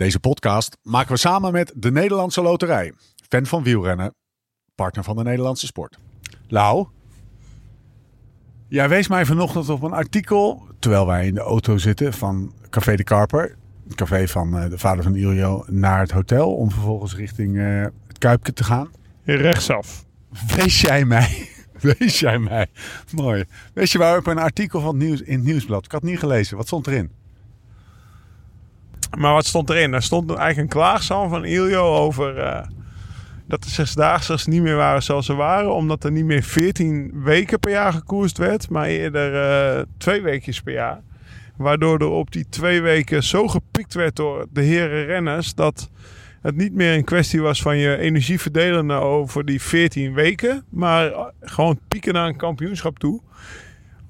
Deze podcast maken we samen met de Nederlandse Loterij. Fan van wielrennen, partner van de Nederlandse sport. Lau, jij wees mij vanochtend op een artikel, terwijl wij in de auto zitten van Café de Karper. Het café van eh, de vader van Iljo naar het hotel om vervolgens richting eh, het Kuipje te gaan. Rechtsaf. Wees jij mij, wees jij mij, mooi. Weet je waar op een artikel van het nieuws, in het Nieuwsblad, ik had het niet gelezen, wat stond erin? Maar wat stond erin? Er stond eigenlijk een klaagzang van Iljo over eh, dat de zesdaagse niet meer waren zoals ze waren. Omdat er niet meer 14 weken per jaar gekoerst werd, maar eerder eh, twee weekjes per jaar. Waardoor er op die twee weken zo gepiekt werd door de heren renners dat het niet meer een kwestie was van je energie verdelen over die 14 weken. Maar gewoon pieken naar een kampioenschap toe.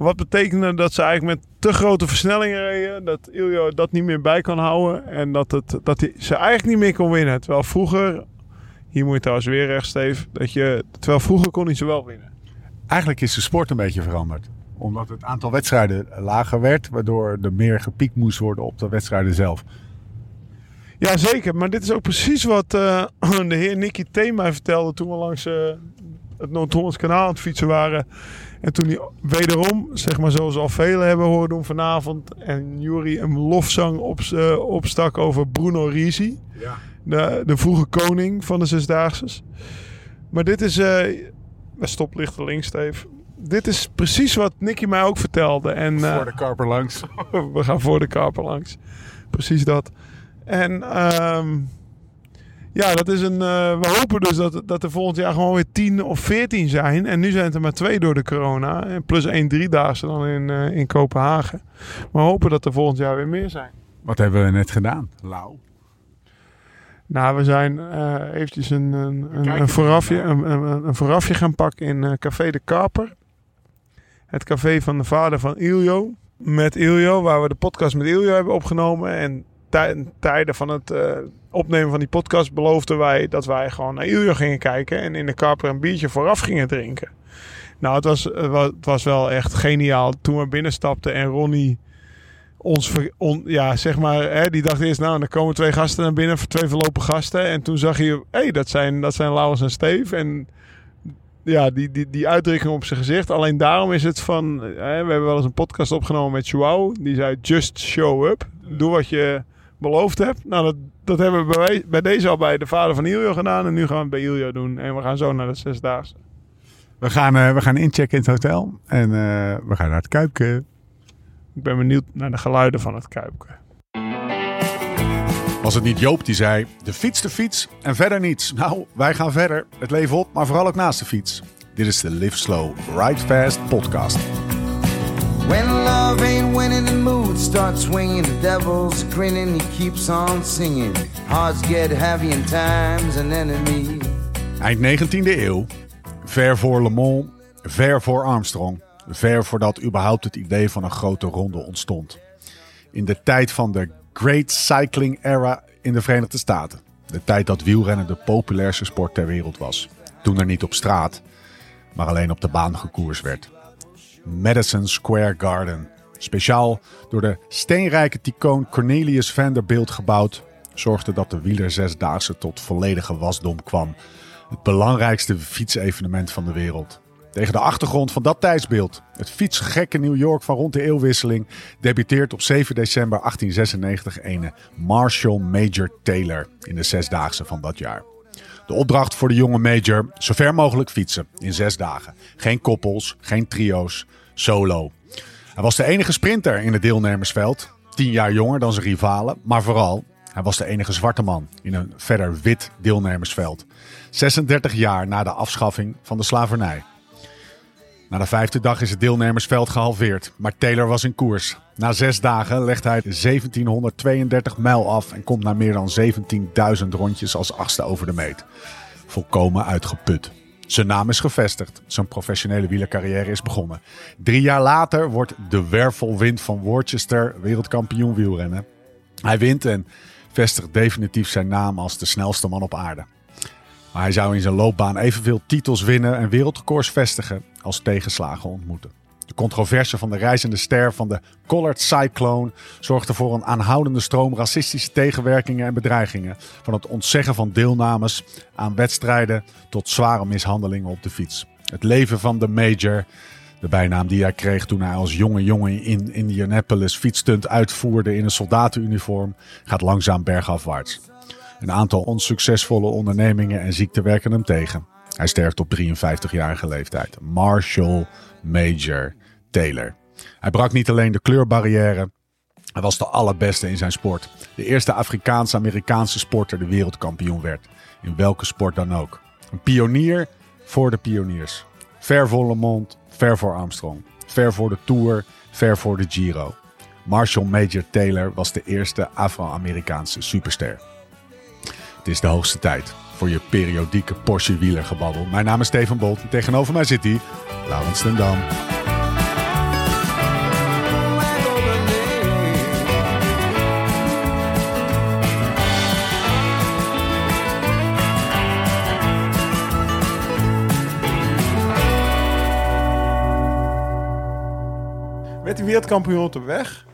Wat betekende dat ze eigenlijk met te grote versnellingen reden. Dat Iljo dat niet meer bij kan houden. En dat, het, dat hij ze eigenlijk niet meer kon winnen. Terwijl vroeger, hier moet je trouwens weer recht, Steve. Dat je, terwijl vroeger kon hij ze wel winnen. Eigenlijk is de sport een beetje veranderd. Omdat het aantal wedstrijden lager werd. Waardoor er meer gepiekt moest worden op de wedstrijden zelf. Ja, zeker. Maar dit is ook precies wat uh, de heer Nicky T. mij vertelde toen we langs uh, het Noord-Hollands kanaal aan het fietsen waren. En toen hij wederom, zeg maar zoals al velen hebben horen doen vanavond. En Jury een lofzang op, uh, opstak over Bruno Risi. Ja. De, de vroege koning van de Zesdaagse. Maar dit is... Uh, stoplichten links, Steve. Dit is precies wat Nicky mij ook vertelde. En, uh, voor de karper langs. we gaan voor de karper langs. Precies dat. En... Um, ja, dat is een. Uh, we hopen dus dat, dat er volgend jaar gewoon weer 10 of 14 zijn. En nu zijn het er maar twee door de corona. En plus één driedaagse dan in, uh, in Kopenhagen. Maar we hopen dat er volgend jaar weer meer zijn. Wat hebben we net gedaan, Lau? Nou, we zijn uh, eventjes een, een, een, een voorafje, een, een, een, voorafje gaan pakken in Café de Kaper. Het café van de vader van Iljo. Met Iljo, waar we de podcast met Iljo hebben opgenomen. En tijden van het uh, opnemen van die podcast beloofden wij dat wij gewoon naar Iljo gingen kijken en in de Karper een biertje vooraf gingen drinken. Nou, het was, het was wel echt geniaal toen we binnenstapten en Ronnie ons, on, ja, zeg maar, hè, die dacht eerst, nou, er komen twee gasten naar binnen, twee verlopen gasten. En toen zag je, hé, hey, dat zijn, dat zijn Laurens en Steve. En ja, die, die, die uitdrukking op zijn gezicht. Alleen daarom is het van, hè, we hebben wel eens een podcast opgenomen met Joao. Die zei, just show up. Doe wat je beloofd heb. Nou, dat, dat hebben we bij, bij, deze al bij de vader van Iljo gedaan. En nu gaan we het bij Iljo doen. En we gaan zo naar de zesdaagse. We gaan, uh, we gaan inchecken in het hotel. En uh, we gaan naar het Kuipke. Ik ben benieuwd naar de geluiden van het Kuipke. Was het niet Joop die zei: de fiets, de fiets en verder niets? Nou, wij gaan verder. Het leven op, maar vooral ook naast de fiets. Dit is de Live Slow, Ride Fast podcast. When love ain't winning, the mood starts swinging. The devil's grinning, he keeps on singing. Hearts get heavy and time's an enemy. Eind 19e eeuw, ver voor Le Mans, ver voor Armstrong, ver voordat überhaupt het idee van een grote ronde ontstond. In de tijd van de Great Cycling Era in de Verenigde Staten. De tijd dat wielrennen de populairste sport ter wereld was. Toen er niet op straat, maar alleen op de baan gekoers werd. Madison Square Garden. Speciaal door de steenrijke tycoon Cornelius Vanderbilt gebouwd, zorgde dat de wieler zesdaagse tot volledige wasdom kwam. Het belangrijkste fietsevenement van de wereld. Tegen de achtergrond van dat tijdsbeeld, het fietsgekke New York van rond de eeuwwisseling, debuteert op 7 december 1896 ene Marshall Major Taylor in de zesdaagse van dat jaar. De opdracht voor de jonge Major: zo ver mogelijk fietsen in zes dagen. Geen koppels, geen trio's, solo. Hij was de enige sprinter in het deelnemersveld, tien jaar jonger dan zijn rivalen, maar vooral hij was de enige zwarte man in een verder wit deelnemersveld. 36 jaar na de afschaffing van de slavernij. Na de vijfde dag is het deelnemersveld gehalveerd, maar Taylor was in koers. Na zes dagen legt hij 1732 mijl af en komt na meer dan 17.000 rondjes als achtste over de meet. Volkomen uitgeput. Zijn naam is gevestigd, zijn professionele wielercarrière is begonnen. Drie jaar later wordt de wervelwind van Worcester wereldkampioen wielrennen. Hij wint en vestigt definitief zijn naam als de snelste man op aarde. Maar hij zou in zijn loopbaan evenveel titels winnen en wereldrecords vestigen als tegenslagen ontmoeten. De controverse van de reizende ster van de Collard Cyclone zorgde voor een aanhoudende stroom racistische tegenwerkingen en bedreigingen. Van het ontzeggen van deelnames aan wedstrijden tot zware mishandelingen op de fiets. Het leven van de Major, de bijnaam die hij kreeg toen hij als jonge jongen in Indianapolis fietsstunt uitvoerde in een soldatenuniform, gaat langzaam bergafwaarts. Een aantal onsuccesvolle ondernemingen en ziekten werken hem tegen. Hij sterft op 53-jarige leeftijd. Marshall Major Taylor. Hij brak niet alleen de kleurbarrière. Hij was de allerbeste in zijn sport. De eerste Afrikaans-Amerikaanse sporter die wereldkampioen werd. In welke sport dan ook. Een pionier voor de pioniers. Ver voor Le Monde, ver voor Armstrong. Ver voor de Tour, ver voor de Giro. Marshall Major Taylor was de eerste Afro-Amerikaanse superster. Het is de hoogste tijd voor je periodieke Porsche wielergebabbel. Mijn naam is Steven Bolt en tegenover mij zit hij, Laurens ten Dam. Werd die wereldkampioen op de weg?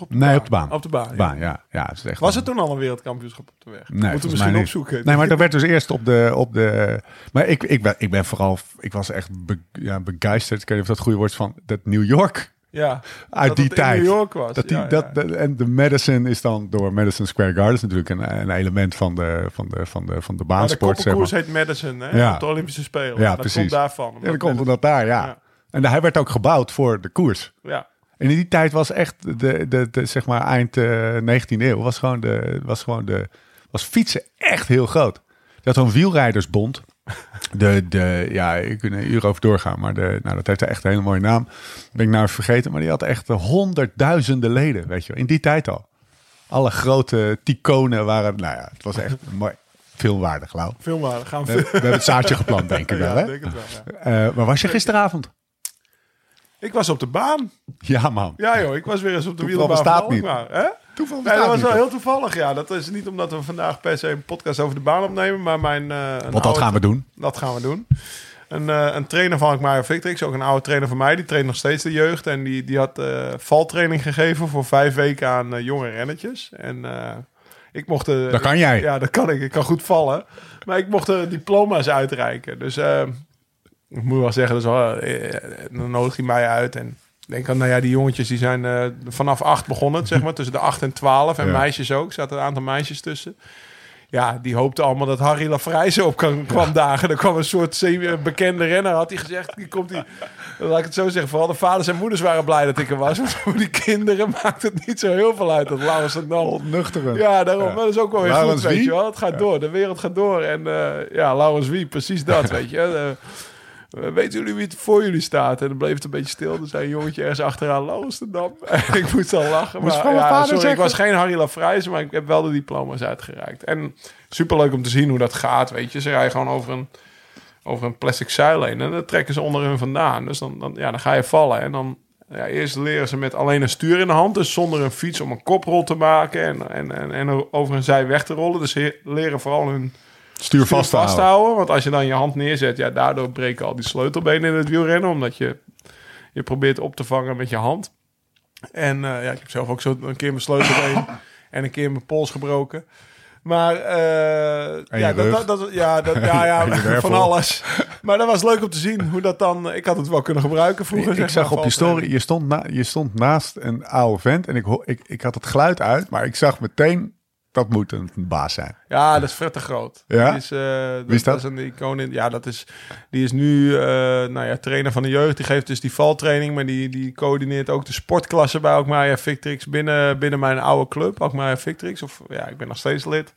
Op de Nee, baan? op de baan. Op de baan, ja. Baan, ja. ja het is echt Was het toen al een wereldkampioenschap op de weg? Nee, Moeten we misschien opzoeken. Nee, maar dat werd dus eerst op de. Op de maar ik, ik, ben, ik ben vooral. Ik was echt be, ja, begeisterd. Ik weet niet of dat het goede woord is van. Dat New York. ja, Uit dat die tijd. New York was. Dat die, ja, dat, en de Madison is dan door Madison Square Gardens natuurlijk een, een element van de, van de, van de, van de Maar de baansport. Zeg maar. heet Madison, hè? Ja. De Olympische Spelen. Ja, dat precies. komt daarvan. Ja, dat komt omdat daar. Ja. En hij werd ook gebouwd voor de koers. Ja, En in die tijd was echt de, de, de zeg maar eind eh 19e eeuw was gewoon de was gewoon de was fietsen echt heel groot. Dat een wielrijdersbond. De, de, ja, ik kan er een uur over doorgaan, maar de, nou, dat heeft echt een hele mooie naam. Ben ik nou vergeten, maar die had echt honderdduizenden leden, weet je wel, in die tijd al. Alle grote ticonen waren, nou ja, het was echt mooi. Filmwaardig, Lau. film maar. Gaan We, we we hebben het zaadje geplant, denk ik wel, hè? denk het wel, ja. Eh, waar was je gisteravond? Ik was op de baan. Ja, man. Ja joh, ik was weer eens op de Toeval wielerbaan van niet. Alkmaar. Hè? Toeval Nee, dat was wel heel toevallig. Ja, dat is niet omdat we vandaag per se een podcast over de baan opnemen, maar mijn. eh, Want dat oude- gaan we doen. Dat gaan we doen. Een, eh, een trainer van Alkmaar Victrix, ook een oude trainer van mij, die traint nog steeds de jeugd. En die, die had eh, valtraining gegeven voor vijf weken aan jonge rennetjes. En ik mocht... de Dat kan jij. Ja, dat kan ik. Ik kan goed vallen. Maar ik mocht de diploma's uitreiken. Dus ik moet wel zeggen, dus, eh, dan nodigt hij mij uit. En ik denk aan, nou ja, die jongetjes die zijn eh, vanaf acht begonnen, zeg maar. Tussen de acht en twaalf. En Ja. meisjes ook. Er zaten een aantal meisjes tussen. Ja, die hoopte allemaal dat Harry Lafrijze op kan, kwam dagen. Er kwam een soort bekende renner, had hij gezegd. Die komt die, laat ik het zo zeggen. Vooral de vaders en moeders waren blij dat ik er was. Maar voor die kinderen maakt het niet zo heel veel uit. Dat Laurens het dan Ontnuchteren. ja, daarom. Ja. Dat is ook wel weer Laurens goed, weet je wel. Het gaat door. De wereld gaat door. En eh, ja, Laurens wie? Precies dat, weet je. Weten jullie wie het voor jullie staat? En dan bleef het een beetje stil. Er zei een jongetje ergens achteraan, Laurens de Dam. En ik moest al lachen. Moest Maar, ja, sorry, ik was geen Harry Lafrijze, maar ik heb wel de diploma's uitgereikt. En superleuk om te zien hoe dat gaat, weet je. Ze rijden gewoon over een, over een plastic zuil heen. En dan trekken ze onder hun vandaan. Dus dan, dan, ja, dan ga je vallen. En dan ja, eerst leren ze met alleen een stuur in de hand. Dus zonder een fiets om een koprol te maken. En, en, en, en over een zij weg te rollen. Dus leren vooral hun Stuur stuur vast vasthouden. Want als je dan je hand neerzet, ja, daardoor breken al die sleutelbenen in het wielrennen. Omdat je, je probeert op te vangen met je hand. En eh, ja, ik heb zelf ook zo een keer mijn sleutelbeen en een keer mijn pols gebroken. Maar eh, ja, dat, dat, ja, dat, ja, ja van alles. Maar dat was leuk om te zien hoe dat dan. Ik had het wel kunnen gebruiken vroeger. Ik, ik zag op je story, je stond, na, je stond naast een oude vent en ik, ik, ik had het geluid uit, maar ik zag meteen, dat moet een baas zijn. Ja, dat is te groot. Ja? Die is, eh, dat, Wie is dat? is een icoon in. Ja, dat is. Die is nu eh, nou ja, trainer van de jeugd. Die geeft dus die valtraining, maar die, die coördineert ook de sportklasse bij Alkmaar Victrix binnen, binnen mijn oude club, Alkmaar Victrix. Of ja, ik ben nog steeds lid.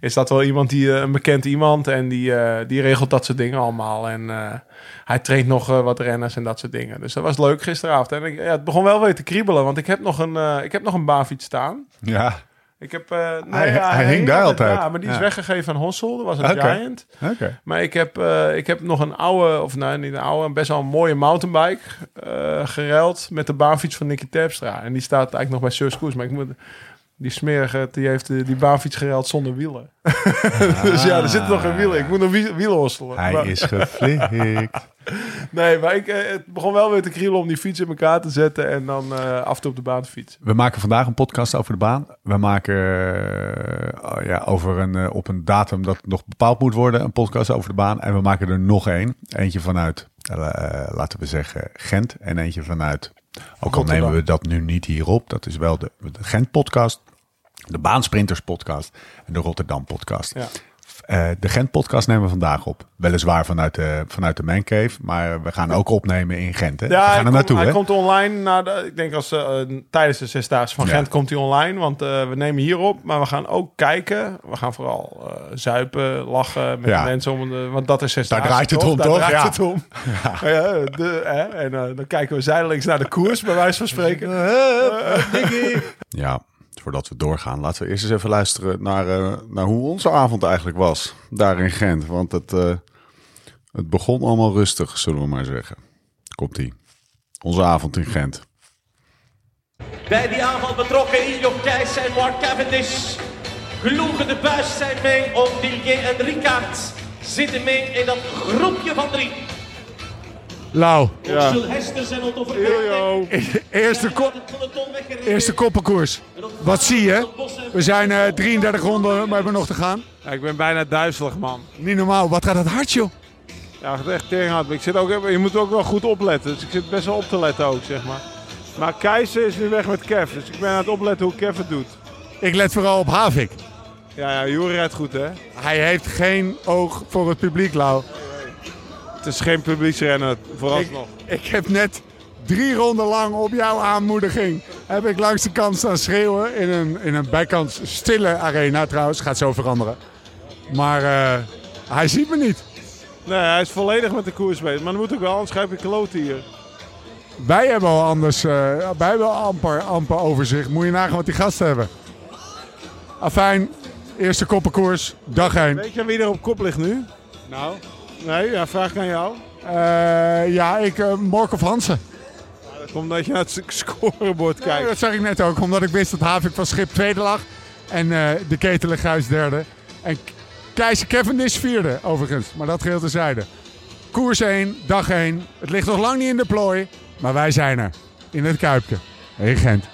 Is dat wel iemand die eh, een bekend iemand en die, die regelt dat soort dingen allemaal. En hij traint nog wat renners en dat soort dingen. Dus dat was leuk gisteravond. En ik, ja, het begon wel weer te kriebelen, want ik heb nog een, ik heb nog een baanfiets staan. Ja, Ik heb, eh, nee, Hij- ja, hij hing daar altijd. Ja, maar die is Ja. weggegeven aan Hossel. Dat was een. Giant. Maar ik heb, eh, ik heb nog een oude, of nou niet een oude, een best wel een mooie mountainbike eh geruild met de baanfiets van Nicky Terpstra. En die staat eigenlijk nog bij Koers. Maar ik moet, die smerige, die heeft die baanfiets geruild zonder wielen. dus ja, er zitten nog geen wielen. Ik moet nog wie- wielen hosselen. Hij Maar- is geflikt. Nee, maar ik, het begon wel weer te krielen om die fiets in elkaar te zetten en dan af en toe op de baan te fietsen. We maken vandaag een podcast over de baan. We maken oh ja, over een, op een datum dat nog bepaald moet worden, een podcast over de baan. En we maken er nog één. Eentje vanuit, laten we zeggen, Gent en eentje vanuit ook al nemen we dat nu niet hierop. Dat is wel de, de Gent-podcast, de Baansprinters-podcast en de Rotterdam-podcast. Ja. Uh, de Gent-podcast nemen we vandaag op. Weliswaar vanuit de, vanuit de Mancave, maar we gaan ook opnemen in Gent. Hè? Ja, we gaan er naartoe. Hij komt online. Naar de, ik denk als uh, tijdens de zesdaagse van Gent komt hij online, want uh, we nemen hier op, maar we gaan ook kijken. We gaan vooral zuipen, lachen met mensen om, de, want dat is zesdaagse. Daar draait het om, Daar toch? draait ja. het om. Ja. de, hè? En dan kijken we zijdelings naar de koers, bij wijze van spreken. ja voordat we doorgaan, laten we eerst eens even luisteren naar, uh, naar hoe onze avond eigenlijk was. Daar in Gent. Want het, uh, het begon allemaal rustig, zullen we maar zeggen. Komt-ie. Onze avond in Gent. Bij die aanval betrokken in Job Thijs en Mark Cavendish. Gelogen de buis zijn mee om Dillier en Ricard. Zitten mee in dat groepje van drie. Lau. Ja. Eerste, ko eerste koppenkoers. Wat zie je? We zijn uh, 33 ronden, maar hebben nog te gaan. Ja, ik ben bijna duizelig, man. Niet normaal. Wat gaat het hard, joh? Ja, het gaat echt tegen Ik zit ook, je moet ook wel goed opletten. Dus ik zit best wel op te letten ook, zeg maar. Maar Keizer is nu weg met Kev. Dus ik ben aan het opletten hoe Kev het doet. Ik let vooral op Havik. Ja, ja Jure rijdt goed, hè? Hij heeft geen oog voor het publiek, Lau. Het is geen publieksrenner, vooralsnog. Ik, ik heb net drie ronden lang op jouw aanmoediging... heb ik langs de kant staan schreeuwen in een, in een bijkant stille arena trouwens. Gaat zo veranderen. Maar uh, hij ziet me niet. Nee, hij is volledig met de koers bezig. Maar dan moet ook wel, anders schrijf ik kloot hier. Wij hebben al anders, uh, wij hebben amper, amper overzicht. Moet je nagaan wat die gasten hebben. Afijn, eerste koppenkoers, dag 1. Weet je wie er op kop ligt nu? Nou? Nee, ja, vraag ik aan jou. Uh, ja, ik, uh, Morkov Hansen. Omdat je naar het scorebord kijkt. Ja, dat zag ik net ook, omdat ik wist dat Havik van Schip tweede lag. En uh, de Ketelenguis derde. En Keizer Kevin is vierde, overigens. Maar dat geheel terzijde. Koers 1, dag 1. Het ligt nog lang niet in de plooi. Maar wij zijn er. In het Kuipje. In Gent.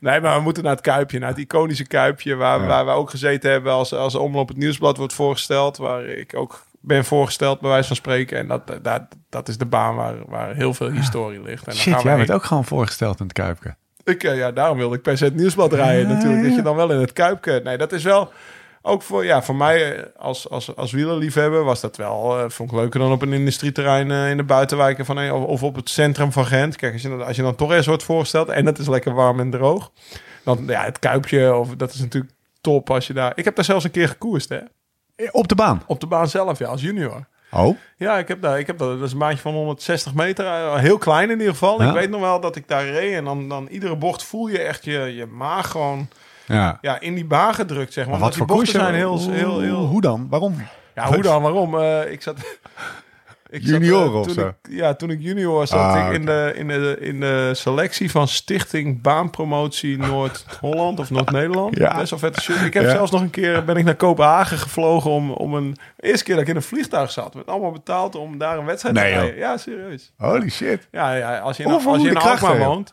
Nee, maar we moeten naar het Kuipje, naar het iconische Kuipje, waar, ja. waar we ook gezeten hebben als, als Omloop het Nieuwsblad wordt voorgesteld, waar ik ook ben voorgesteld, bij wijze van spreken. En dat, dat, dat is de baan waar, waar heel veel historie ligt. En Shit, dan gaan jij werd ook gewoon voorgesteld in het Kuipje. Ik, ja, daarom wilde ik per se het Nieuwsblad rijden ja, natuurlijk, dat je dan wel in het Kuipje... Nee, dat is wel ook voor, ja, voor mij als, als, als wielerliefhebber was dat wel, uh, vond ik leuker dan op een industrieterrein uh, in de buitenwijken van, of, of op het centrum van Gent. Kijk, als je, als je dan toch eens wordt voorgesteld en het is lekker warm en droog, dan ja, het kuipje, of, dat is natuurlijk top als je daar... Ik heb daar zelfs een keer gekoerst, hè. Op de baan? Op de baan zelf, ja, als junior. Oh? Ja, ik heb daar, ik heb daar, dat is een maatje van 160 meter, heel klein in ieder geval. Ja? Ik weet nog wel dat ik daar reed en dan, dan iedere bocht voel je echt je, je maag gewoon ja. Ja, in die baan gedrukt, zeg maar. maar wat voor koers zijn heel, heel, heel... Hoe dan? Waarom? Ja, hoe dan? Waarom? Uh, ik zat... Ik junior zat, of zo? Ik, ja, toen ik junior zat ah, ik in, de, in, de, in de selectie van Stichting Baanpromotie Noord-Holland of Noord-Nederland. ja. Best wel vette shit. Ik heb ja. zelfs nog een keer ben ik naar Kopenhagen gevlogen om, om een eerste keer dat ik in een vliegtuig zat. Met allemaal betaald om daar een wedstrijd nee, te rijden. Ja, serieus. Holy shit. Ja, ja als je in, als je in Alkmaar woont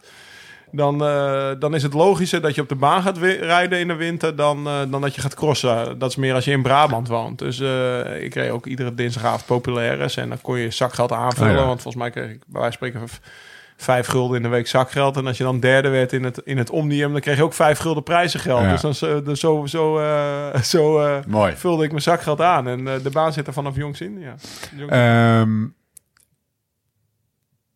dan, uh, dan is het logischer dat je op de baan gaat rijden in de winter dan, uh, dan dat je gaat crossen. Dat is meer als je in Brabant woont. Dus uh, ik reed ook iedere dinsdagavond populaires en dan kon je zakgeld aanvullen. Oh ja. Want volgens mij kreeg ik bij wijze van spreken vijf gulden in de week zakgeld. En als je dan derde werd in het, in het Omnium, dan kreeg je ook vijf gulden prijzengeld. Ja. Dus dan zo, zo, zo, vulde ik mijn zakgeld aan. En de baan zit er vanaf jongs in. Ja. Jongs um,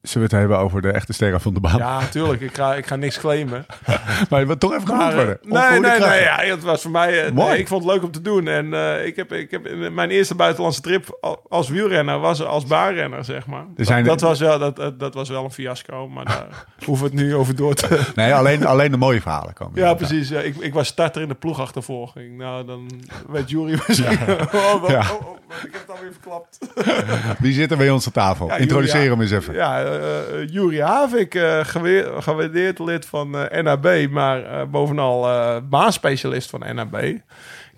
Zullen we het hebben over de echte sterren van de baan? Ja, natuurlijk. Ik ga, ik ga niks claimen. maar je wilt toch even genoemd worden? Nee, nee, nee. Ja, het was voor mij... Mooi. Nee, ik vond het leuk om te doen. En uh, ik, heb, ik heb mijn eerste buitenlandse trip als wielrenner was als baarrenner, zeg maar. Dat, zijn dat, was wel, dat, dat was wel een fiasco. Maar daar hoeven we het nu over door te... Nee, alleen, alleen de mooie verhalen komen. Ja, precies. Ja. Ik, ik was starter in de ploegachtervolging. Nou, dan weet Jury misschien... Ja. oh, ja. oh, oh, ik heb het alweer verklapt. Wie zit er bij ons aan tafel? Introduceer hem eens even. Ja, Juri Havik, gewaardeerd lid van NAB, maar bovenal baanspecialist van NAB. Ik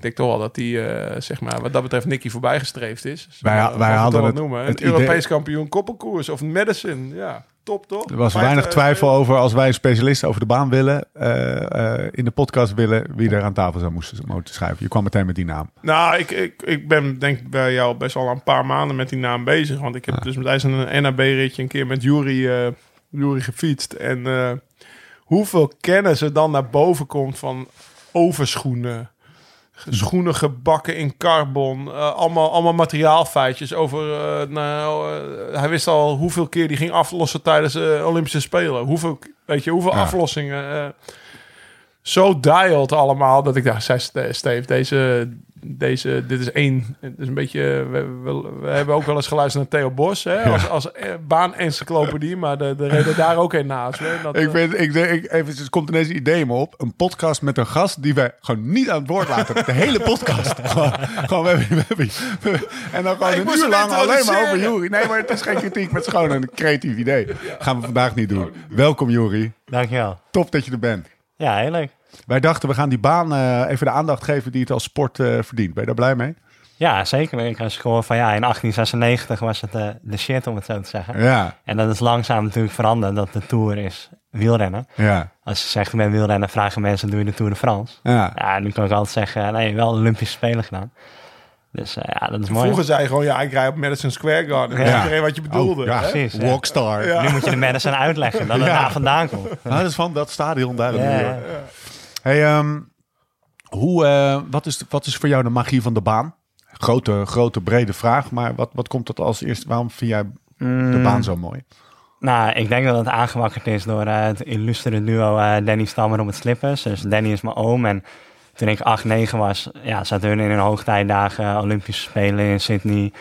denk toch wel dat hij, zeg maar, wat dat betreft, Nicky voorbijgestreefd is. Wij, wij hadden het, noemen. Het, Europees kampioen koppelkoers of Madison, ja top, toch? Er was weinig twijfel over als wij een specialist over de baan willen, uh, uh, in de podcast willen, wie er aan tafel zou moesten, moeten schrijven. Je kwam meteen met die naam. Nou, ik, ik, ik ben denk bij jou best al een paar maanden met die naam bezig. Want ik heb dus met een NAB-ritje een keer met Jury, uh, Jury gefietst. En hoeveel kennis er dan naar boven komt van overschoenen schoenen gebakken in carbon. Uh, allemaal, allemaal materiaalfeitjes over. Uh, nou, uh, hij wist al hoeveel keer die ging aflossen tijdens de Olympische Spelen. Hoeveel, weet je, hoeveel ja. aflossingen. zo dialed allemaal dat ik dacht, Steve, deze, deze, dit is één. Het is een beetje. We, we, hebben ook wel eens geluisterd naar Theo Bos hè, als, als baan-encyclopedie, maar de, de reden daar ook een naast. Hè, dat, ik vind, ik, ik, even, het komt ineens een idee me op. Een podcast met een gast die wij gewoon niet aan het woord laten. De hele podcast. gewoon, gewoon we hebben, we hebben, en dan gewoon een uur lang alleen maar over Jury. Nee, maar het is geen kritiek, maar het is gewoon een creatief idee. Gaan we vandaag niet doen. Welkom Jury. Dankjewel. Top dat je er bent. Ja, heel leuk. Wij dachten, we gaan die baan uh, even de aandacht geven die het als sport uh, verdient. Ben je daar blij mee? Ja, zeker. Ik was gewoon van ja, in 1896 was het uh, de shit, om het zo te zeggen. Ja. En dat is langzaam natuurlijk veranderd, dat de Tour is wielrennen. Ja. Als je zegt, ik ben wielrennen, vragen mensen, doe je de Tour de France? Ja. Ja, nu kan ik altijd zeggen, nee, wel Olympische Spelen gedaan. Dus uh, ja, dat is mooi. Vroeger zei je gewoon, ja, ik rij op Madison Square Garden. Ja. Iedereen wat je bedoelde. Oh, ja, precies. Rockstar. Ja. Nu moet je de Madison uitleggen, dat het daar vandaan komt. Nou, dat is van dat stadion ja. Hey, um, hoe, uh, wat, is, wat is voor jou de magie van de baan? Grote, grote, brede vraag, maar wat, wat komt dat als eerste? Waarom vind jij de mm. baan zo mooi? Nou, ik denk dat het aangewakkerd is door uh, het illustere duo uh, Danny Stammer om het slippers. Dus Danny is mijn oom en toen ik 8, 9 was, ja, zaten we in een hoogtijdagen Olympische Spelen in Sydney.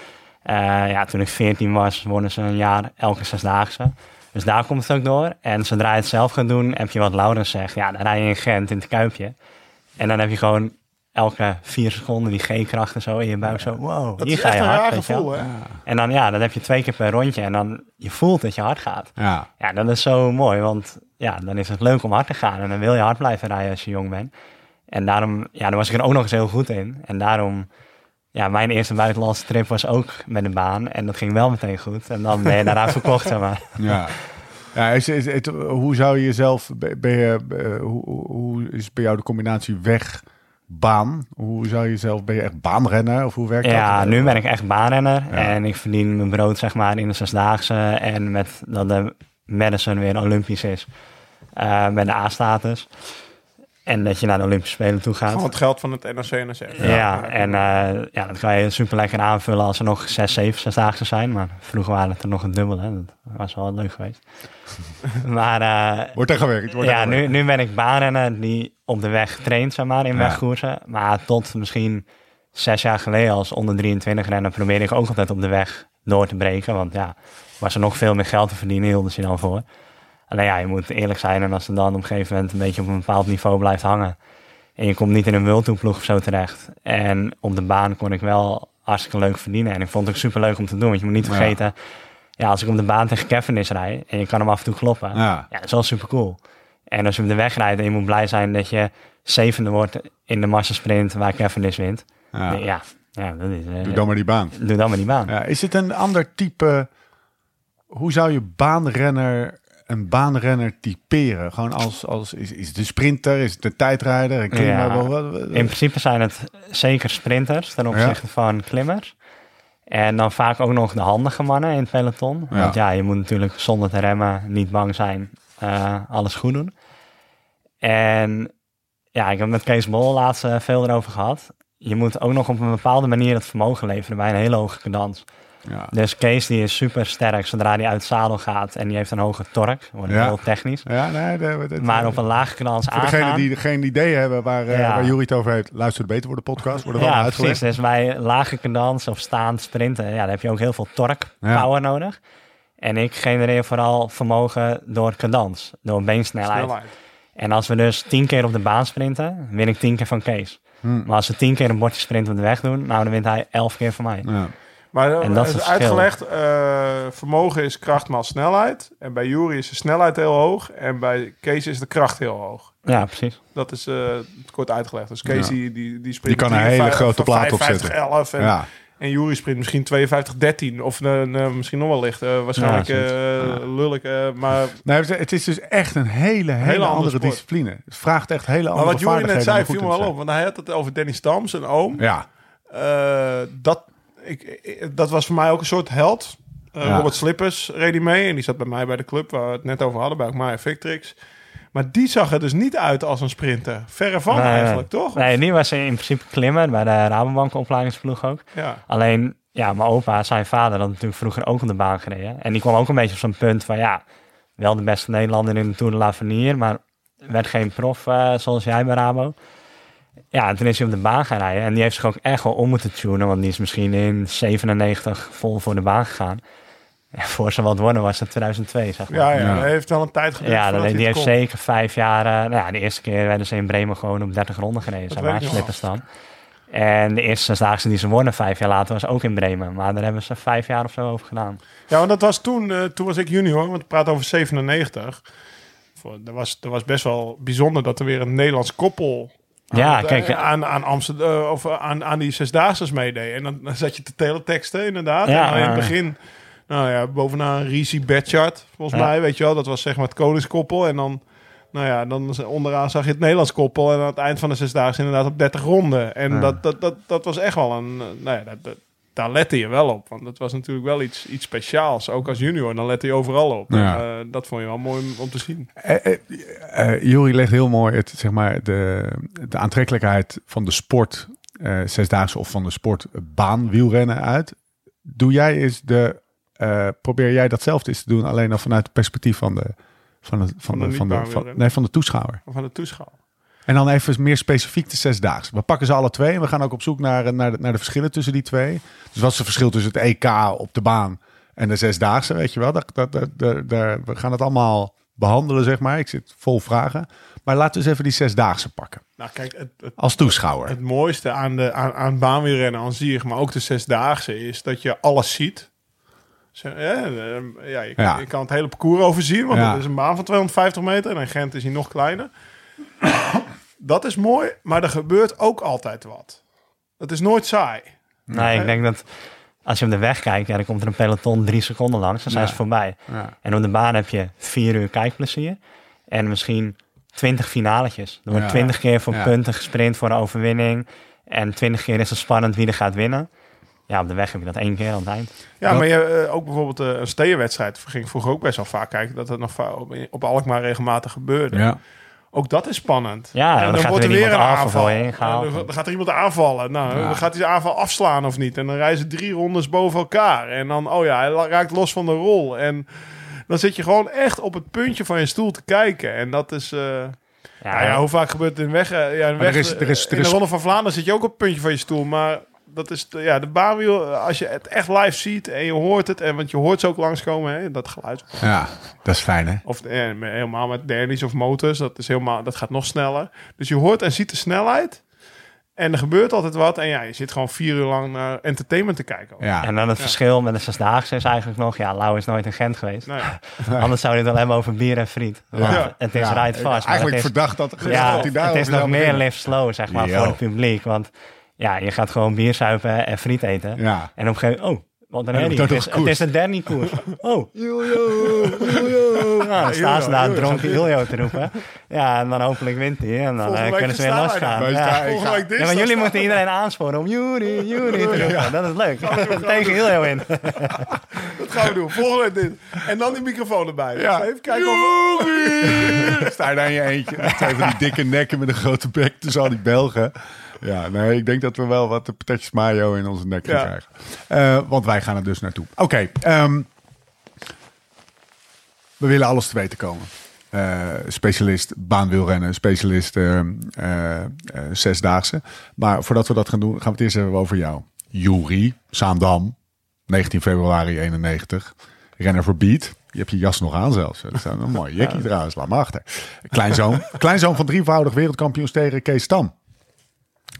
ja, toen ik 14 was, wonnen ze een jaar elke zesdaagse. Dus daar komt het ook door. En zodra je het zelf gaat doen, heb je wat Laurens zegt. Ja, dan rij je in Gent in het Kuipje. En dan heb je gewoon elke vier seconden die G-kracht en zo in je buik. Zo, wow, dat hier ga je hard. Gevoel, hè? En dan, ja, dan heb je twee keer per rondje. En dan je voelt dat je hard gaat. Ja. ja, dat is zo mooi. Want ja, dan is het leuk om hard te gaan. En dan wil je hard blijven rijden als je jong bent. En daarom, ja, daar was ik er ook nog eens heel goed in. En daarom ja, mijn eerste buitenlandse trip was ook met een baan. En dat ging wel meteen goed. En dan ben je daarna verkocht, zeg maar. Ja. Ja, is, is, het, hoe zou je jezelf, ben je, uh, hoe, hoe is bij jou de combinatie weg, baan? Hoe zou je jezelf, ben je echt baanrenner of hoe werkt ja, dat? Ja, nu ben ik echt baanrenner ja. en ik verdien mijn brood zeg maar in de zesdaagse en met dat de Madison weer Olympisch is, uh, met de A-status. En dat je naar de Olympische Spelen toe gaat. Gewoon het geld van het NRC-NSF. Ja, ja, en uh, ja, dat kan je super lekker aanvullen als er nog zes, zeven zesdaagse zijn. Maar vroeger waren het er nog een dubbel. Hè. Dat was wel leuk geweest. maar... Uh, wordt er gewerkt. Wordt ja, er nu, nu ben ik baanrenner die op de weg traint, zeg maar, in ja. wegkoersen. Maar tot misschien zes jaar geleden als onder 23 renner probeerde ik ook altijd op de weg door te breken. Want ja, was er nog veel meer geld te verdienen, hielden ze dan voor. Alleen ja, je moet eerlijk zijn en als het dan op een gegeven moment een beetje op een bepaald niveau blijft hangen. En je komt niet in een wildtoeploeg of zo terecht. En op de baan kon ik wel hartstikke leuk verdienen. En ik vond het ook super leuk om te doen. Want je moet niet vergeten, ja, ja als ik op de baan tegen Kevin is rij en je kan hem af en toe kloppen. Ja, ja dat is wel super cool. En als je op de weg rijdt en je moet blij zijn dat je zevende wordt in de massasprint waar Kevin is wint. Ja, ja, ja dat is, doe dan maar die baan. Doe dan maar die baan. Ja, is het een ander type... Hoe zou je baanrenner een baanrenner typeren? Gewoon als, als is, is het een sprinter, is het een tijdrijder, een klimmer? Ja, in principe zijn het zeker sprinters ten opzichte ja. van klimmers. En dan vaak ook nog de handige mannen in het peloton. Want ja, je moet natuurlijk zonder te remmen niet bang zijn, uh, alles goed doen. En ja, ik heb met Kees Bol laatst uh, veel erover gehad. Je moet ook nog op een bepaalde manier het vermogen leveren bij een hele hoge cadans. Ja. Dus Kees die is super sterk zodra hij uit zadel gaat en die heeft een hoge tork. Wordt Ja. heel technisch. Ja, nee, dat, dat- Maar op een lage cadans voor degenen die geen idee hebben waar, eh Ja. waar Jury het over heeft, luister beter voor de podcast. Wordt wel ja, precies. Dus bij lage cadans of staand sprinten, ja, dan heb je ook heel veel torque power nodig. En ik genereer vooral vermogen door cadans, door beensnelheid. Snelheid. En als we dus tien keer op de baan sprinten, win ik tien keer van Kees. Hm. Maar als we tien keer een bordje sprint op de weg doen, nou dan wint hij elf keer van mij. Ja. Maar En dat is uitgelegd, eh, vermogen is kracht maal snelheid. En bij Jury is de snelheid heel hoog. En bij Kees is de kracht heel hoog. Ja, precies. Dat is eh, kort uitgelegd. Dus Kees Ja. die, die, die kan een 53, hele grote plaat 55, opzetten. 11 en, Ja. en Jury sprint misschien 52, 13. Of eh, eh, misschien nog wel licht. Eh, waarschijnlijk Ja, eh lullig. eh, maar, Nee, het- is dus echt een hele, hele, andere discipline. Het vraagt echt hele maar andere wat Jury net zei, viel me wel op. Want hij had het over Danny Stams, een oom. Ja, Eh, dat, ik, dat was voor mij ook een soort held. Ja. Robert Slippers reed hij mee. En die zat bij mij bij de club waar we het net over hadden. Bij Maya Victrix. Maar die zag er dus niet uit als een sprinter. Verre van Nee, eigenlijk, toch? Nee, die was in principe klimmer bij de Rabobank opleidingsploeg ook. Ja. Alleen, ja, mijn opa, zijn vader, had natuurlijk vroeger ook op de baan gereden. En die kwam ook een beetje op zo'n punt van, ja, wel de beste Nederlander in de Tour de l'Avenir, maar werd geen prof eh, zoals jij bij Rabo. Ja, en toen is hij op de baan gaan rijden. En die heeft zich ook echt wel om moeten tunen, want die is misschien in 97 vol voor de baan gegaan. Ja, voor ze wat worden was het 2002, zeg maar. Ja, ja, Ja. dat heeft wel een tijd geduurd. Ja, dat, die het heeft kon. zeker vijf jaar... eh, nou ja, de eerste keer werden ze in Bremen gewoon op 30 ronden gereden. Dat nog slippers dan. En de eerste zesdaagse die ze wonnen vijf jaar later was ook in Bremen. Maar daar hebben ze vijf jaar of zo over gedaan. Ja, want dat was toen, eh, toen was ik junior, want ik praat over 97. Voor, dat, was, dat was best wel bijzonder dat er weer een Nederlands koppel aan, Ja, het, kijk, eh, aan, aan Amsterdam of eh, aan, aan die zesdaagse meedeed. En dan, dan zat je te teleteksten inderdaad. Ja, en in het ja. begin, nou ja, bovenaan Risi Bedchart, volgens Ja. mij, weet je wel. Dat was zeg maar het koningskoppel. En dan, nou ja, dan onderaan zag je het Nederlands koppel. En aan het eind van de zesdaagse inderdaad op 30 ronden. En Ja. dat, dat, dat, dat was echt wel een, eh, nou ja, dat- daar lette je wel op. Want dat was natuurlijk wel iets, iets speciaals. Ook als junior, dan lette je overal op. Ja. Eh, dat vond je wel mooi om, te zien. Eh, Jury legt heel mooi het, zeg maar, de, de aantrekkelijkheid van de sport, zesdaagse of van de sport baanwielrennen uit. Doe jij eens de, probeer jij datzelfde eens te doen, alleen dan vanuit het perspectief van de, van de, van de de, van de, van, niet-baanwielrenner? nee, van de toeschouwer. Van de toeschouwer. En dan even meer specifiek de zesdaagse. We pakken ze alle twee en we gaan ook op zoek naar, naar, de, naar de verschillen tussen die twee. Dus wat is het verschil tussen het EK op de baan en de zesdaagse, weet je wel? Dat, dat, dat, dat- daar- we gaan het allemaal behandelen, zeg maar. Ik zit vol vragen. Maar laten we eens even die zesdaagse pakken. Nou, kijk, het, het, Als toeschouwer. het mooiste aan, de, aan, aan baanwielrennen aan zich, maar ook de zesdaagse, is dat je alles ziet. Zo, ja, ja, je, kan- Ja. je kan het hele parcours overzien, want Ja. het is een baan van 250 meter en in Gent is hij nog kleiner. Dat is mooi, maar er gebeurt ook altijd wat. Het is nooit saai. Nee, ik denk dat als je op de weg kijkt, ja, dan komt er een peloton drie seconden langs. Dan zijn Ja. ze voorbij. Ja. En op de baan heb je vier uur kijkplezier. En misschien twintig finaletjes. Er wordt Ja. twintig keer voor Ja. punten gesprint voor een overwinning. En twintig keer is het spannend wie er gaat winnen. Ja, op de weg heb je dat één keer aan het eind. Ja, maar je, eh, ook bijvoorbeeld eh, een stedenwedstrijd ging ik vroeger ook best wel vaak kijken. Dat het nog op Alkmaar regelmatig gebeurde. Ja. Ook dat is spannend. Ja, en dan gaat er weer je Ja, ingehaald. dan, dan gaat er iemand aanvallen. Nou, Ja. dan gaat hij zijn aanval afslaan of niet. En dan ze drie rondes boven elkaar. En dan, oh ja, hij raakt los van de rol. En dan zit je gewoon echt op het puntje van je stoel te kijken. En dat is... eh, Ja, nou ja, hoe vaak gebeurt het in weg? eh, Ja, in, weg er is- er is- er in de Ronde van Vlaanderen zit je ook op het puntje van je stoel. Maar dat is de, ja, de baanwiel, als je het echt live ziet en je hoort het. En want je hoort ze ook langskomen, hè, dat geluid. ja, dat is fijn hè? Of eh, helemaal met dernies of motors. Dat, is helemaal, dat gaat nog sneller. Dus je hoort en ziet de snelheid. En er gebeurt altijd wat. En ja, je zit gewoon vier uur lang naar entertainment te kijken. Ja. En dan het verschil met de zesdaagse is eigenlijk nog... Ja, Lau is nooit in Gent geweest. Nee. Anders zou je het wel hebben over bier en friet. Want Ja. Het is Ja, ride fast. maar Eigenlijk het is, verdacht dat, Ja, dat hij daar het is nog meer live slow, zeg maar, voor het publiek. Want ja, je gaat gewoon bier zuipen en friet eten. Ja. En op een gegeven moment, oh, wat een En herrie. dan Het is, het is een dernie koers. Oh, Julio, Julio. Nou, dan staan ze daar dronken Julio te roepen. Ja, en dan hopelijk wint hij. En dan eh, kunnen ze weer losgaan. daar. Wij Ja. Ja, maar jullie moeten iedereen aansporen om Juri, Juri te roepen. Dat is leuk. Tegen Julio in. Dat gaan we doen. Volgende week dit. En dan die microfoon erbij. Ja. Even kijken of... Sta je daar in je eentje. Twee van die dikke nekken met een grote bek tussen al die Belgen. Ja, nee, ik denk dat we wel wat de patatjes mayo in onze nek gaan Ja. krijgen. Eh, want wij gaan er dus naartoe. Oké, ehm, we willen alles te weten komen. Eh, specialist baanwielrennen, specialist eh, eh, zesdaagse. Maar voordat we dat gaan doen, gaan we het eerst even over jou. Juri, Saandam, 19 februari 91. Renner voor Beat. Je hebt je jas nog aan zelfs. Dat is een mooi jekkie trouwens. Laat maar achter. Kleinzoon. Kleinzoon van drievoudig wereldkampioen tegen Kees Stam.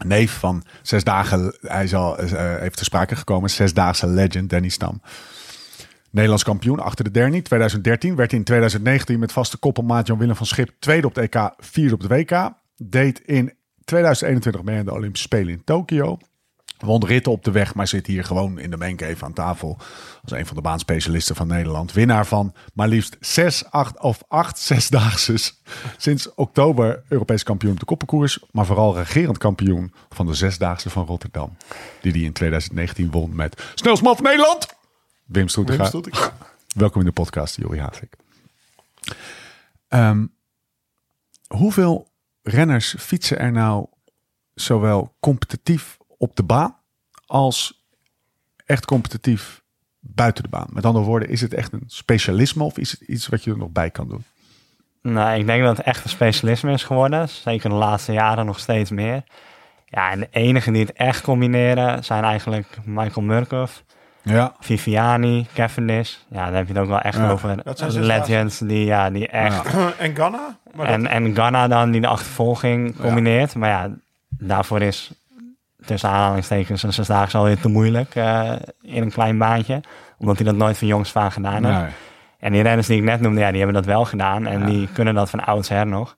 Neef van zes dagen, hij is al, uh, heeft te sprake gekomen, zesdaagse legend Danny Stam. Nederlands kampioen achter de Derny 2013. Werd in 2019 met vaste koppelmaat Jan Willem van Schip tweede op de EK, vierde op de WK. Deed in 2021 mee aan de Olympische Spelen in Tokio. Won ritten op de weg, maar zit hier gewoon in de mancave aan tafel. Als een van de baanspecialisten van Nederland. Winnaar van maar liefst zes, acht of acht zesdaagses. Sinds oktober Europees kampioen op de koppenkoers. Maar vooral regerend kampioen van de zesdaagse van Rotterdam. Die die in 2019 won met snelsman van Nederland. Wim Stoetega. Welkom in de podcast, Jori Havik. Um, hoeveel renners fietsen er nou zowel competitief op de baan als echt competitief buiten de baan? Met andere woorden, is het echt een specialisme of is het iets wat je er nog bij kan doen? Nou, ik denk dat het echt een specialisme is geworden. Zeker de laatste jaren nog steeds meer. Ja, en de enige die het echt combineren zijn eigenlijk Michael Murkoff ja. Viviani, Cavendish. Ja, daar heb je het ook wel echt over. legends die, ja, die echt... en Ghana? en, en Ghana dan, die de achtervolging combineert. Maar ja, daarvoor is tussen aanhalingstekens een zesdaagse alweer te moeilijk uh, in een klein baantje. Omdat hij dat nooit van jongs van gedaan heeft. En die renners die ik net noemde, ja, die hebben dat wel gedaan. En die kunnen dat van oudsher nog.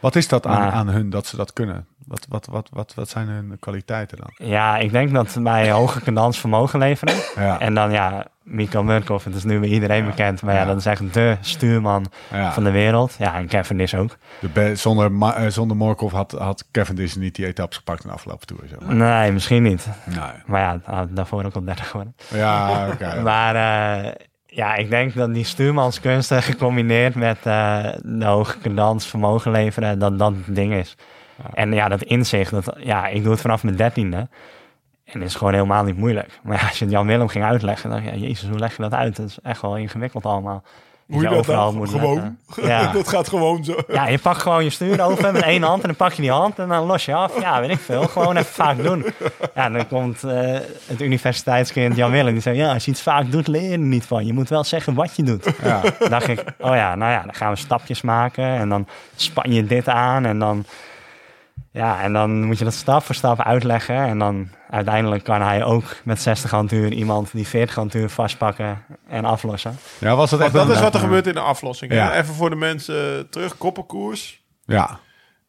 Wat is dat aan, aan hun dat ze dat kunnen? Wat, wat, wat, wat, wat zijn hun kwaliteiten dan? Ja, ik denk dat wij hoge cadans vermogen leveren. Ja. En dan ja, Miko Murkoff, het is nu bij iedereen bekend. Maar ja, dat is echt de stuurman van de wereld. Ja, en Cavendish ook. De zonder, uh, zonder Morkov had, had Cavendish niet die etappes gepakt in de afgelopen toer. Zeg maar. Nee, misschien niet. Nee. Maar ja, daarvoor ook op 30 geworden. Ja, oké. maar... Uh, ja, ik denk dat die stuurmanskunsten gecombineerd met uh, de hoge cadans vermogen leveren, dat dat het ding is. En ja, dat inzicht, dat, ja, ik doe het vanaf mijn dertiende. En het is gewoon helemaal niet moeilijk. Maar ja, als je het Jan Willem ging uitleggen, dan ja, jezus, hoe leg je dat uit? Dat is echt wel ingewikkeld allemaal. Hoe je, dat overal moet gewoon? Ja. dat gaat gewoon zo. Ja, je pakt gewoon je stuur over met één hand en dan pak je die hand en dan los je af. Ja, weet ik veel. Gewoon even vaak doen. Ja, dan komt uh, het universiteitskind Jan Willem die zegt, ja, als je iets vaak doet, leer je er niet van. Je moet wel zeggen wat je doet. Ja. Dan dacht ik, oh ja, nou ja, dan gaan we stapjes maken en dan span je dit aan en dan ja, en dan moet je dat stap voor stap uitleggen. En dan uiteindelijk kan hij ook met 60 handtuur iemand die 40 handtuur vastpakken en aflossen. Ja, was het echt dat is wat er gebeurt in de aflossing. Ja. Even voor de mensen terug, koppelkoers. Ja.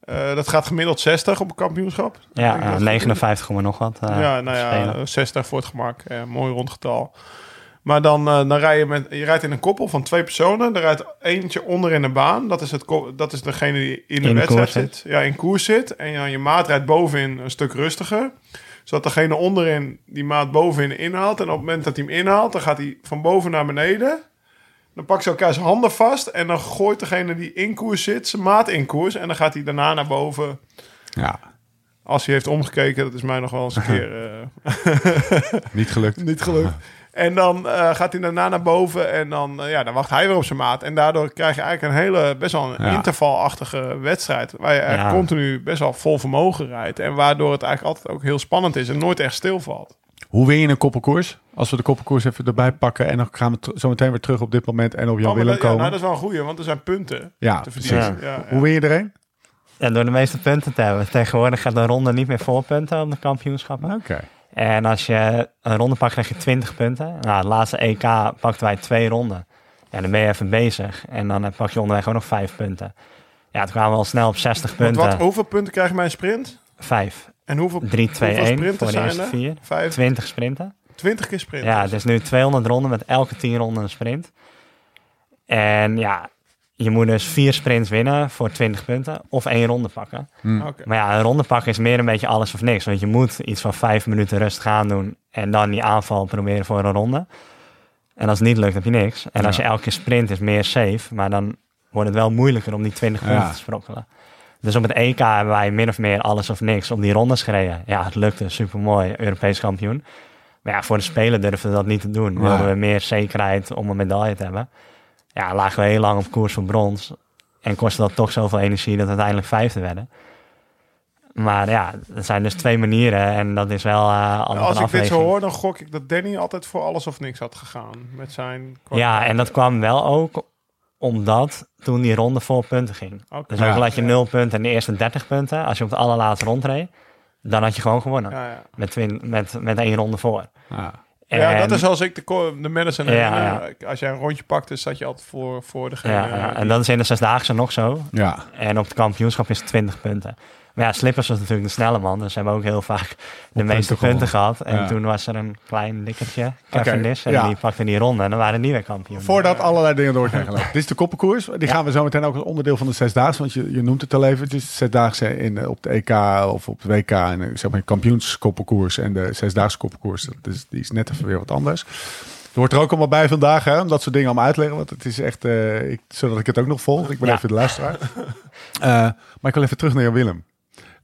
Uh, dat gaat gemiddeld 60 op een kampioenschap. Ja, uh, 59, nog wat. Uh, ja, nou ja, 60 voor het gemak. mooi rondgetal. Maar dan, uh, dan rij je, met, je rijdt in een koppel van twee personen. Er rijdt eentje onder in de baan. Dat is, het, dat is degene die in de in wedstrijd zit. Ja, in koers zit. En ja, je maat rijdt bovenin een stuk rustiger. Zodat degene onderin die maat bovenin inhaalt. En op het moment dat hij hem inhaalt, dan gaat hij van boven naar beneden. Dan pakt ze elkaar zijn handen vast. En dan gooit degene die in koers zit zijn maat in koers. En dan gaat hij daarna naar boven. Ja. Als hij heeft omgekeken, dat is mij nog wel eens een keer... Uh... Niet gelukt. Niet gelukt. En dan uh, gaat hij daarna naar boven en dan, uh, ja, dan wacht hij weer op zijn maat. En daardoor krijg je eigenlijk een hele, best wel een intervalachtige wedstrijd. Waar je eigenlijk continu best wel vol vermogen rijdt. En waardoor het eigenlijk altijd ook heel spannend is en nooit echt stilvalt. Hoe win je een koppelkoers? Als we de koppelkoers even erbij pakken en dan gaan we zo meteen weer terug op dit moment en op Jan oh, Willem komen. Ja, nou, dat is wel een goede, want er zijn punten ja, te verdienen. Ja. Hoe win je er een? Ja, door de meeste punten te hebben. Tegenwoordig gaat de ronde niet meer voor punten op de kampioenschappen. Oké. En als je een ronde pakt, krijg je 20 punten. Nou, de laatste EK pakten wij twee ronden. Ja, dan ben je even bezig. En dan pak je onderweg ook nog vijf punten. Ja, toen kwamen we al snel op 60 punten. Wat, hoeveel punten krijg je bij een sprint? Vijf. En hoeveel, 3, 2, 1 voor de eerste vier. Vijf. 20 sprinten. 20 keer sprinten? Ja, het is nu 200 ronden met elke 10 ronden een sprint. En ja, je moet dus vier sprints winnen voor 20 punten of één ronde pakken. Hmm. Maar ja, een ronde pakken is meer een beetje alles of niks. Want je moet iets van vijf minuten rust gaan doen en dan die aanval proberen voor een ronde. En als het niet lukt, heb je niks. En als je elke keer sprint is meer safe, maar dan wordt het wel moeilijker om die 20 punten te sprokkelen. Dus op het EK hebben wij min of meer alles of niks op die rondes gereden. Ja, het lukte, super mooi, Europees kampioen. Maar ja, voor de Spelen durfden we dat niet te doen. We we meer zekerheid om een medaille te hebben ja, lagen we heel lang op koers voor brons. En kostte dat toch zoveel energie dat we uiteindelijk vijfde werden. Maar ja, er zijn dus twee manieren en dat is wel uh, Als ik dit zo hoor, dan gok ik dat Danny altijd voor alles of niks had gegaan met zijn... Ja, en dat kwam wel ook omdat toen die ronde vol punten ging. Okay. Dus ook ja, had je nul punten en de eerste 30 punten. Als je op de allerlaatste rond reed, dan had je gewoon gewonnen. Ja, ja. Met, twin, met, met één ronde voor. Ja. Ja, dat En- is als ik de, de. Ja, herinner. ja. Als jij een rondje pakte, zat je altijd voor, voor degene... ja, ja. die- En dat is in de zesdaagse nog zo. Ja. En op het kampioenschap is het 20 punten. Maar ja, Slippers was natuurlijk de snelle man. Dus ze hebben ook heel vaak de meeste punten punten gehad. En Ja. toen was er een klein dikkertje, Cavendish. En ja. die pakte die ronde en dan waren die weer kampioen. Voordat allerlei dingen door zijn gelopen. Dit is de koppenkoers. Die gaan we zo meteen ook als onderdeel van de Zesdaagse. Want je, je noemt het al even. Het is de Zesdaagse in, eh, op de EK of op de WK. En eh, zeg maar kampioenskoppenkoers. En de Zesdaagse koppenkoers. Dat is, die is net even weer wat anders. Er wordt er ook allemaal bij vandaag hè, om dat soort dingen allemaal uit te leggen. Want het is echt, eh, ik, zodat ik het ook nog volg. Ik ben Ja. even de luisteraar. Maar ik wil even terug naar jou, Willem.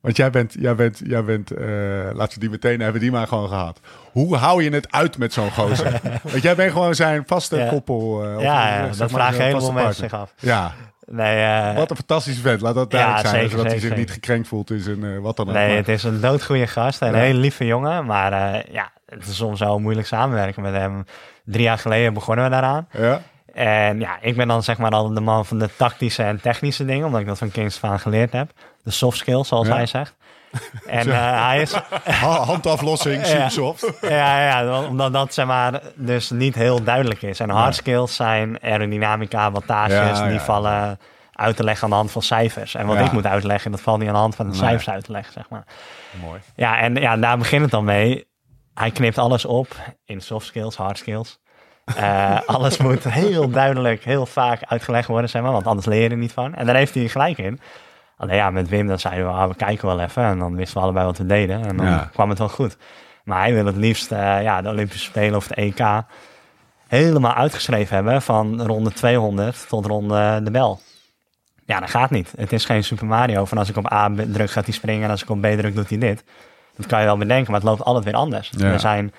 Want jij bent, jij bent, jij bent eh, laten we die meteen, hebben die maar gewoon gehad. Hoe hou je het uit met zo'n gozer? Want jij bent gewoon zijn vaste Ja. koppel. eh, of, ja, eh, dat maar, vragen vaste mensen zich af. Ja, Nee, wat een fantastische vent. Laat dat Ja, duidelijk zijn. zeker, zodat hij zeker, zich niet gekrenkt voelt is en wat dan ook. nee, Maar- het is een doodgoeie gast en een hele lieve jongen. Maar ja, het is soms wel moeilijk samenwerken met hem. Drie jaar geleden begonnen we daaraan. ja? En ja, ik ben dan zeg maar al de man van de tactische en technische dingen, omdat ik dat van Kings van geleerd heb. De soft skills, zoals Ja. hij zegt. En eh, hij is, Ha- Handaflossing, soft. ja, ja, omdat dat zeg maar dus niet heel duidelijk is. En hard skills zijn aerodynamica, wattages, Ja, die vallen uit te leggen aan de hand van cijfers. En wat Ja. ik moet uitleggen, dat valt niet aan de hand van de Nee. cijfers uit te leggen, zeg maar. Mooi. Ja, en ja, daar begint het dan mee. Hij knipt alles op in soft skills, hard skills. Eh, alles moet heel duidelijk, heel vaak uitgelegd worden, zeg maar, want anders leer je er niet van. En daar heeft hij gelijk in. Alleen ja, met Wim dan zeiden we, ah, we kijken wel even. En dan wisten we allebei wat we deden. En dan Ja. kwam het wel goed. Maar hij wil het liefst eh, ja, de Olympische Spelen of de EK helemaal uitgeschreven hebben van ronde 200 tot ronde de bel. Ja, dat gaat niet. Het is geen Super Mario van als ik op A druk gaat hij springen en als ik op B druk doet hij dit. Dat kan je wel bedenken, maar het loopt altijd weer anders. Ja. Er zijn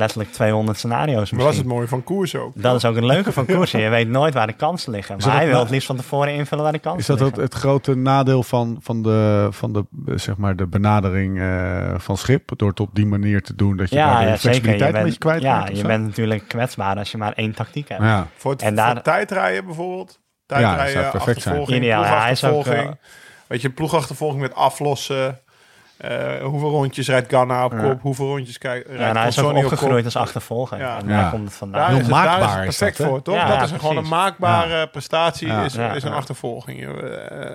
letterlijk 200 scenario's Maar dat is misschien. het mooie van koers ook. Dat is ook het leuke van koersen. Je weet nooit waar de kansen liggen. Maar hij wil het liefst van tevoren invullen waar de kansen Is dat het, liggen. het grote nadeel van, van, de, van de, zeg maar de benadering eh, van schip? Door het op die manier te doen dat je daar ja, de ja, zeker. Je flexibiliteit een bent, beetje kwijt ja, je zo? bent natuurlijk kwetsbaar als je maar één tactiek hebt. Ja. Voor het En voor daar- tijdrijden bijvoorbeeld. Ja, dat Tijdrijden, zou perfect zijn. Ideaal, ja, hij is ook, eh, Weet je, ploegachtervolging met aflossen. Eh, hoeveel rondjes rijdt Ghana op Ja. kop? Hoeveel rondjes kijkt Ja, en hij is ook opgegroeid kop? als achtervolger. Ja. En Ja. daar komt het vandaan. Daar Heel is, het, daar is maakbaar is perfect dat, voor, toch? Ja, dat ja, is gewoon een maakbare prestatie, Ja. is, Ja, is een ja. achtervolging. Eh,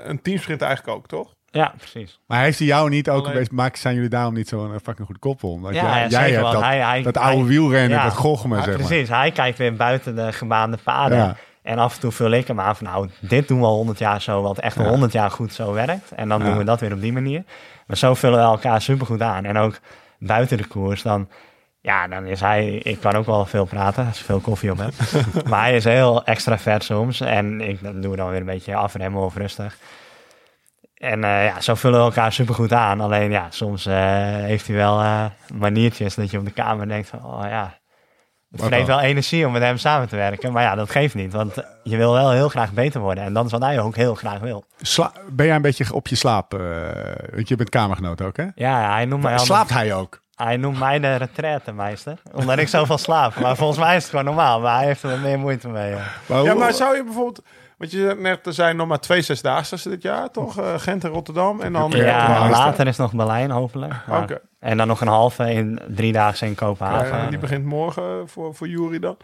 een teamsprint eigenlijk ook, toch? Ja, precies. Maar heeft hij jou niet ook Alleen- een beetje... Zijn jullie daarom niet zo'n fucking goed koppel? Omdat Ja, jij, ja, jij hebt dat, hij- hij- dat oude hij- wielrennen, ja. dat zeg maar. precies. Hij kijkt weer buiten de gebaande paden. En af en toe vul ik hem aan van nou, dit doen we al 100 jaar zo, wat echt al. 100 jaar goed zo werkt. En dan doen we dat weer op die manier. Maar zo vullen we elkaar supergoed aan. En ook buiten de koers, dan, ja, dan is hij, ik kan ook wel veel praten als ik veel koffie op heb. maar hij is heel extravert soms. En ik dan doen we dan weer een beetje afremmen of rustig. En eh, ja, zo vullen we elkaar supergoed aan. Alleen ja, soms eh, heeft hij wel eh, maniertjes dat je op de kamer denkt van, oh ja, het dan? wel energie om met hem samen te werken. Maar ja, dat geeft niet, want je wil wel heel graag beter worden. En dat is wat hij ook heel graag wil. Sla- ben jij een beetje op je slaap? eh, want je bent kamergenoot ook, hè? Ja, hij noemt mij, altijd- Slaapt hij ook? hij noemt mij de retraite-meester, omdat ik zoveel slaap. Maar volgens mij is het gewoon normaal, maar hij heeft er meer moeite mee. ja. Maar Ja, hoe- maar zou je bijvoorbeeld... Want je zei net, er zijn nog maar twee zesdaagse dit jaar, toch? Eh, Gent en Rotterdam. En dan... Ja, later is nog Berlijn, hopelijk. Maar- Oké. En dan nog een halve in drie dagen in Kopenhagen. Ja, die begint morgen voor, voor Jury dan.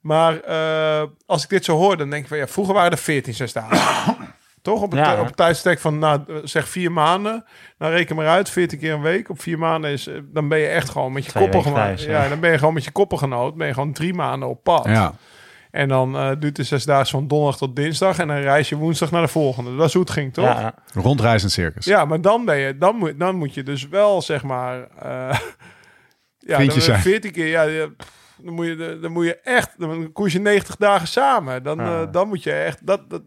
Maar eh, als ik dit zo hoor, dan denk ik van ja, vroeger waren er 14 zesdaagse. Toch? Op Ja. op het tijdstek van nou, zeg vier maanden. Nou reken maar uit, 14 keer een week. Op vier maanden is, eh, dan ben je echt gewoon met je gemaakt. thuis, ja. ja. dan ben je gewoon met je koppelgenoot. Ben je gewoon drie maanden op pad. Ja. En dan eh duurt de zesdaagse van donderdag tot dinsdag. En dan reis je woensdag naar de volgende. Dat is hoe het ging, toch? Ja. Rondreizend circus. Ja, maar dan ben je, dan moet, dan moet je dus wel zeg maar. eh ja, Vriendjes dan, zijn. 14 keer, ja, dan moet je, dan moet je echt, dan koers je 90 dagen samen. Dan, Ja. eh, dan moet je echt, dat, dat,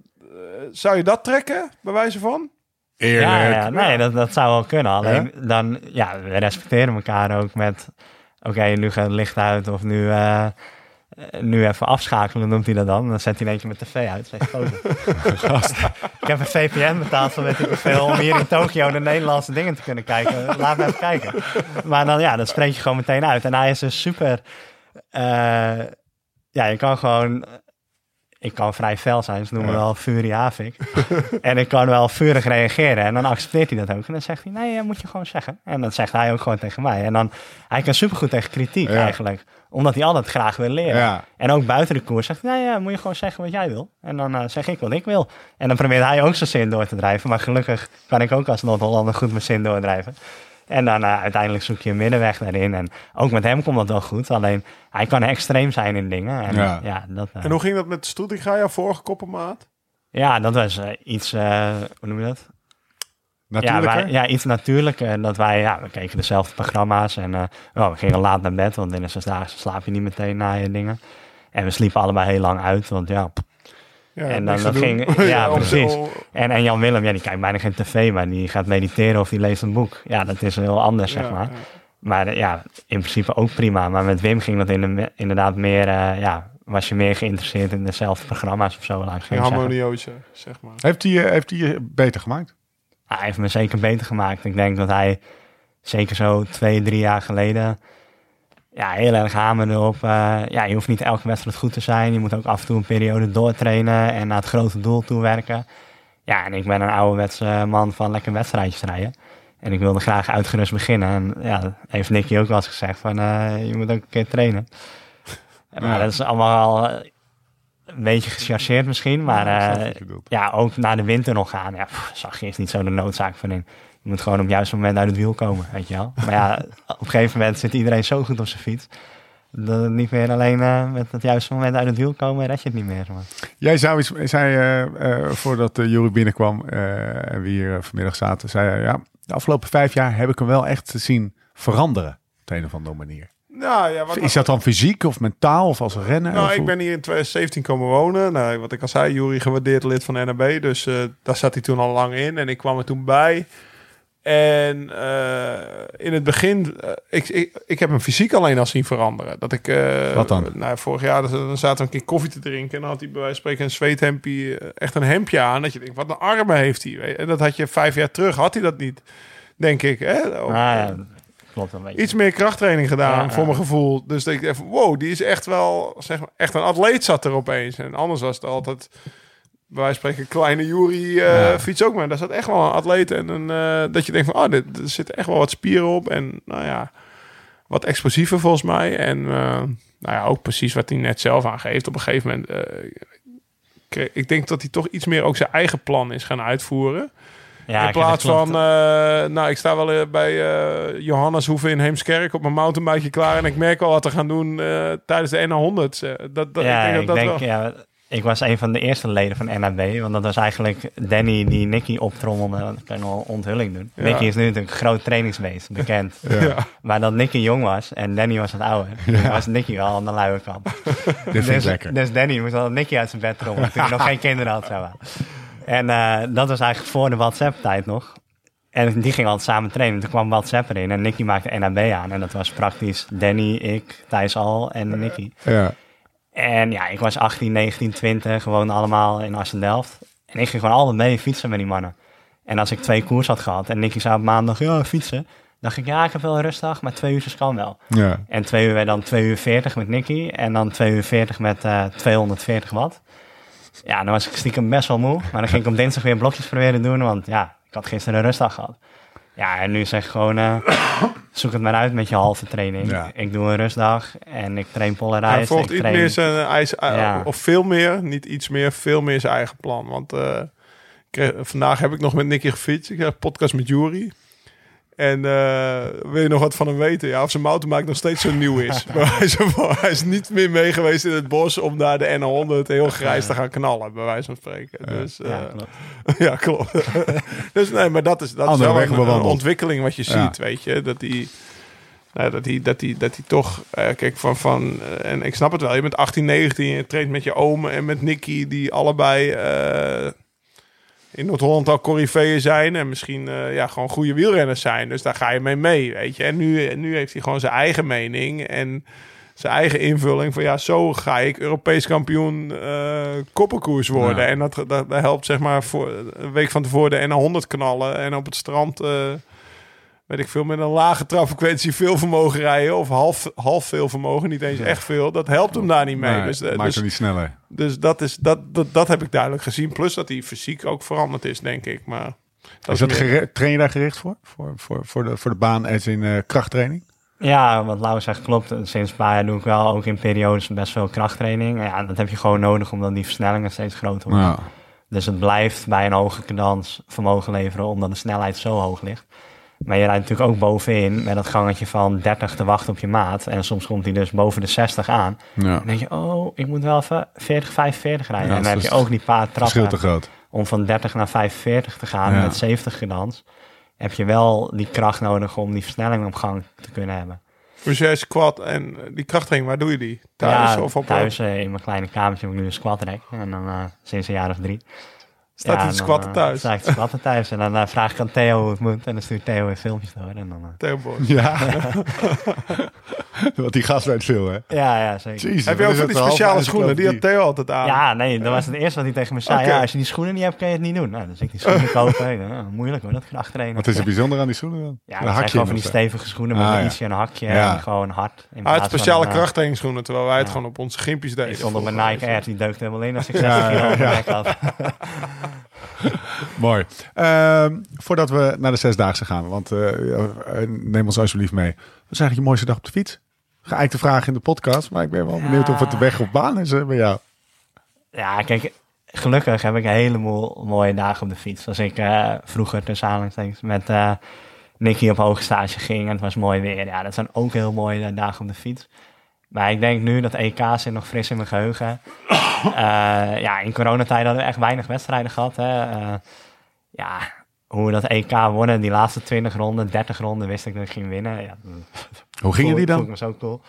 zou je dat trekken, bij wijze van? Eerlijk. Ja, ja, nee, dat, dat zou wel kunnen. Alleen dan, ja, we respecteren elkaar ook met, oké, nu gaat het licht uit of nu, nu even afschakelen, noemt hij dat dan. Dan zet hij in keer met tv uit. Zegt, oh, ik heb een VPN betaald van weet ik veel, om hier in Tokio de Nederlandse dingen te kunnen kijken. Laat me even kijken. Maar dan, ja, dat spreek je gewoon meteen uit. En hij is dus super, eh, ja, je kan gewoon ik kan vrij fel zijn. Ze noemen me wel Furiavik. en ik kan wel vurig reageren. En dan accepteert hij dat ook. En dan zegt hij, nee, dat moet je gewoon zeggen. En dat zegt hij ook gewoon tegen mij. En dan, hij kan supergoed tegen kritiek eigenlijk. Omdat hij altijd graag wil leren. En ook buiten de koers zegt hij, nee, ja, moet je gewoon zeggen wat jij wil. En dan uh, zeg ik wat ik wil. En dan probeert hij ook zijn zin door te drijven. Maar gelukkig kan ik ook als Noord-Hollander goed mijn zin doordrijven. En dan uh, uiteindelijk zoek je een middenweg daarin. En ook met hem komt dat wel goed. Alleen hij kan extreem zijn in dingen. En, ja. ja dat, uh, en hoe ging dat met Ga je vorige koppenmaat? Ja, dat was uh, iets, hoe noem je dat? Ja, wij, ja, iets natuurlijker. Dat wij, ja, we keken dezelfde programma's. En oh, we gingen laat naar bed. Want in de zesdaagse slaap je niet meteen na je dingen. En we sliepen allebei heel lang uit. Want ja, en dan, dan ging, ja, precies. En, en Jan Willem, ja, die kijkt bijna geen tv, maar die gaat mediteren of die leest een boek. Ja, dat is heel anders, zeg maar. Maar eh, ja, in principe ook prima. Maar met Wim ging dat in de, inderdaad meer, uh, ja, was je meer geïnteresseerd in dezelfde programma's of zo. Laat harmonioze, zeg maar. Heeft hij, uh, heeft hij beter gemaakt? hij heeft me zeker beter gemaakt. Ik denk dat hij zeker zo twee, drie jaar geleden ja, heel erg hamer erop. Uh, ja, je hoeft niet elke wedstrijd goed te zijn. Je moet ook af en toe een periode doortrainen en naar het grote doel toe werken. Ja, en ik ben een ouderwetse man van lekker wedstrijdjes rijden. En ik wilde graag uitgerust beginnen. En ja, heeft Nicky ook wel eens gezegd van, uh, je moet ook een keer trainen. Maar dat is allemaal al een beetje gechargeerd misschien. Maar uh, ja, ook naar de winter nog gaan. Ja, pff, zag je eens niet zo de noodzaak van in. Je moet gewoon op het juiste moment uit het wiel komen, weet je wel. Maar ja, op een gegeven moment zit iedereen zo goed op zijn fiets. Dat het niet meer alleen uh, met het juiste moment uit het wiel komen, red je het niet meer. Jij zou iets, zei uh, uh, voordat uh, Jury binnenkwam en we hier vanmiddag zaten, zei ja, de afgelopen vijf jaar heb ik hem wel echt zien veranderen op een of andere manier. Nou, ja, wat is dat dan fysiek of mentaal of als renner? Nou, ik ben hier in 2017 komen wonen. Nou, wat ik al zei, Jury gewaardeerd lid van NAB. Dus daar zat hij toen al lang in. En ik kwam er toen bij. En uh, in het begin, uh, ik, ik, ik heb hem fysiek alleen al zien veranderen. Dat ik, uh, Wat dan? Nou, vorig jaar dan zaten we een keer koffie te drinken. En dan had hij bij wijze van spreken een zweethempje, echt een hempje aan. Dat je denkt, wat een armen heeft hij. En dat had je vijf jaar terug, had hij dat niet, denk ik. Hè? Ah, ja. Klopt een beetje. Iets meer krachttraining gedaan, ja, voor mijn gevoel. Dus ik dacht, wow, die is echt wel, zeg maar, echt een atleet zat er opeens. En anders was het altijd wij spreken kleine Jury uh, fiets ook maar. Daar zat echt wel een atleet en een, uh, dat je denkt van, oh, dit, er zitten echt wel wat spieren op. En nou ja, wat explosiever volgens mij. En uh, nou ja, ook precies wat hij net zelf aangeeft. Op een gegeven moment, ik denk dat hij toch iets meer ook zijn eigen plan is gaan uitvoeren. Ja, in plaats van, nou, ik sta wel bij Johannes Hoeven in Heemskerk op mijn mountainbike klaar en ik merk al wat te gaan doen tijdens de N100. dat, dat, ja, ik denk dat ik dat denk, wel... ja, ik was een van de eerste leden van NAB, want dat was eigenlijk Danny die Nicky optrommelde. Dat kan een onthulling doen. Ja. Nicky is nu natuurlijk een groot trainingsbeest, bekend. Ja. Maar dat Nicky jong was en Danny was het ouder, ja. was Nicky wel aan de luie kant. Dit dus, lekker. Dus Danny moest al Nicky uit zijn bed trommelen toen hij nog geen kinderen had. Zeg maar. En uh, dat was eigenlijk voor de WhatsApp-tijd nog. En die gingen altijd samen trainen. Toen kwam WhatsApp erin en Nicky maakte NAB aan. En dat was praktisch Danny, ik, Thijs Al en Nicky. Ja. En ja, ik was 18, 19, 20, gewoon allemaal in Assendelft. En ik ging gewoon altijd mee fietsen met die mannen. En als ik twee koers had gehad en Nicky zei op maandag, ja, fietsen. dacht ik, ja, ik heb wel een rustdag, maar twee uur kan wel. Ja. En twee uur werd dan 2 uur 40 met Nicky. En dan 2 uur 40 met uh, 240 watt. Ja, dan was ik stiekem best wel moe. Maar dan ging ik op dinsdag weer blokjes proberen doen, want ja, ik had gisteren een rustdag gehad. Ja, en nu zeg ik gewoon, uh, zoek het maar uit met je halve training. Ja. Ik doe een rustdag en ik train polarized. Hij volgt iets train... meer zijn eigen, ja. of veel meer, niet iets meer, veel meer zijn eigen plan. Want uh, kreeg, vandaag heb ik nog met Nicky gefietst. Ik heb een podcast met Jury. En uh, wil je nog wat van hem weten? Ja, of zijn mountainbike nog steeds zo nieuw is. maar hij is, hij is, niet meer mee geweest in het bos om naar de N100 heel grijs te gaan knallen, bij wijze van spreken. Dus, uh, ja, klopt. ja, klopt. dus nee, maar dat is, dat is wel een, een, ontwikkeling wat je ja. ziet, weet je. Dat die... Nou, dat hij dat die, dat die toch, uh, kijk, van, van en ik snap het wel, je bent 18, 19, je traint met je oom en met Nicky, die allebei uh, in Noord-Holland al corifeeën zijn en misschien uh, ja, gewoon goede wielrenners zijn. Dus daar ga je mee mee, weet je. En nu, nu heeft hij gewoon zijn eigen mening en zijn eigen invulling van ja, zo ga ik Europees kampioen uh, koppenkoers worden. En dat, dat, dat, helpt zeg maar voor een week van tevoren de N100 knallen en op het strand uh, weet ik veel, met een lage trapfrequentie veel vermogen rijden. Of half, half veel vermogen, niet eens echt veel. Dat helpt hem daar niet mee. Nee, dus, eh, maakt dus, hem niet sneller. dus dat, is, dat, dat, dat heb ik duidelijk gezien. Plus dat hij fysiek ook veranderd is, denk ik. Maar dat Is dat train je daar gericht voor? Voor, voor, voor, de, voor de baan als in eh, krachttraining? Ja, wat Lau zegt klopt. Sinds een paar jaar doe ik wel ook in periodes best veel krachttraining. Ja, dat heb je gewoon nodig omdat die versnellingen steeds groter worden. Ja. Dus het blijft bij een hoge cadans vermogen leveren omdat de snelheid zo hoog ligt. Maar je rijdt natuurlijk ook bovenin met dat gangetje van 30 te wachten op je maat. En soms komt hij dus boven de 60 aan. ja. Dan denk je, oh, ik moet wel even 40, 45 rijden. Ja, en dan heb je ook die paar Verschil te trappen groot. om van 30 naar 45 te gaan Ja. met 70 cadans. Heb je wel die kracht nodig om die versnelling op gang te kunnen hebben. Dus jij squat en die krachttraining, waar doe je die? Thuis ja, of op thuis eh, in mijn kleine kamertje heb ik nu een squat rack. En dan eh, sinds een jaar of drie. Staat hij en te squatten eh, thuis? sta ik te squatten thuis. En dan eh, vraag ik aan Theo hoe het moet. En dan stuurt Theo weer filmpjes door. En dan, eh, Theo Bos. Ja. Want die gast weet veel, hè? ja, ja, zeker. Jezus, Heb je ook van die speciale schoenen? Die had? Theo altijd aan. Ja, nee, dat was het eerste wat hij tegen me zei. Ja, als je die schoenen niet hebt, kun je het niet doen. Nou, dus ik die schoenen kopen. Ik oh, moeilijk hoor, dat krachttrainen. Wat is er bijzonder aan die schoenen dan? Ja, een hakje gewoon van die stevige schoenen met Ah, een ja. ietsje een hakje Ja. en gewoon hard. Hij van speciale krachttrainingsschoenen, terwijl wij het ja. gewoon op onze gimpjes deden. Die stond op mijn. Nike Air, die deukte helemaal in als ik 60 Ja, kilo ja, op mijn ja. nek had. Mooi. Ehm, voordat we naar de zesdaagse gaan, want eh, eh, neem ons alsjeblieft mee. Wat is eigenlijk je mooiste dag op de fiets? Geëikte vraag in de podcast, maar ik ben wel benieuwd of het de weg op baan is bij jou. Ja, kijk, gelukkig heb ik een heleboel mooie dagen op de fiets. Als ik eh, vroeger tussen met Nicky op hoge stage ging en het was mooi weer. Ja, dat zijn ook heel mooie dagen op de fiets. Maar ik denk nu dat EK zit nog fris in mijn geheugen. Eh, ja, in coronatijd hadden we echt weinig wedstrijden gehad. Hè. Eh, ja, hoe we dat EK wonnen, die laatste 20 ronden, 30 ronden, wist ik dat ik ging winnen. Ja, Hoe gingen die dan? ik me zo cool.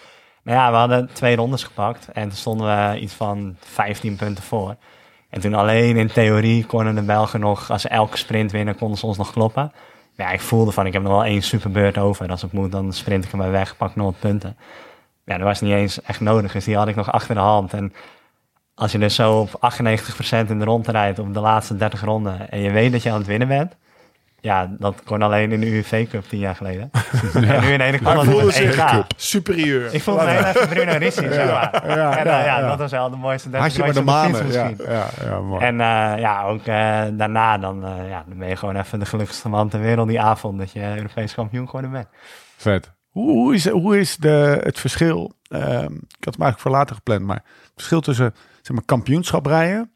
Nou ja, we hadden twee rondes gepakt en toen stonden we iets van 15 punten voor. En toen alleen in theorie konden de Belgen nog, als ze elke sprint winnen, konden ze ons nog kloppen. Maar ja, ik voelde van, ik heb nog wel één superbeurt over. Als het moet, dan sprint ik hem maar weg, pak nog wat punten. Ja, dat was niet eens echt nodig, dus die had ik nog achter de hand. En als je dus zo op 98% in de ronde rijdt op de laatste 30 ronden en je weet dat je aan het winnen bent, ja, dat kon alleen in de UWV Cup tien jaar geleden. En nu in ene kwam dat EK. superieur. Ik me heel even Bruno Ricci, zeg maar. Ja, en, eh, ja, dat was wel de mooiste 30 Had je maar de manen. misschien. ja, ja, mooi. En eh, ja, ook eh, daarna dan, ja, dan ben je gewoon even de gelukkigste man ter wereld die avond dat je Europees kampioen geworden bent. Vet. Hoe, hoe is, hoe is de, het verschil? ehm, ik had hem eigenlijk voor later gepland, maar het verschil tussen zeg maar, kampioenschap rijden,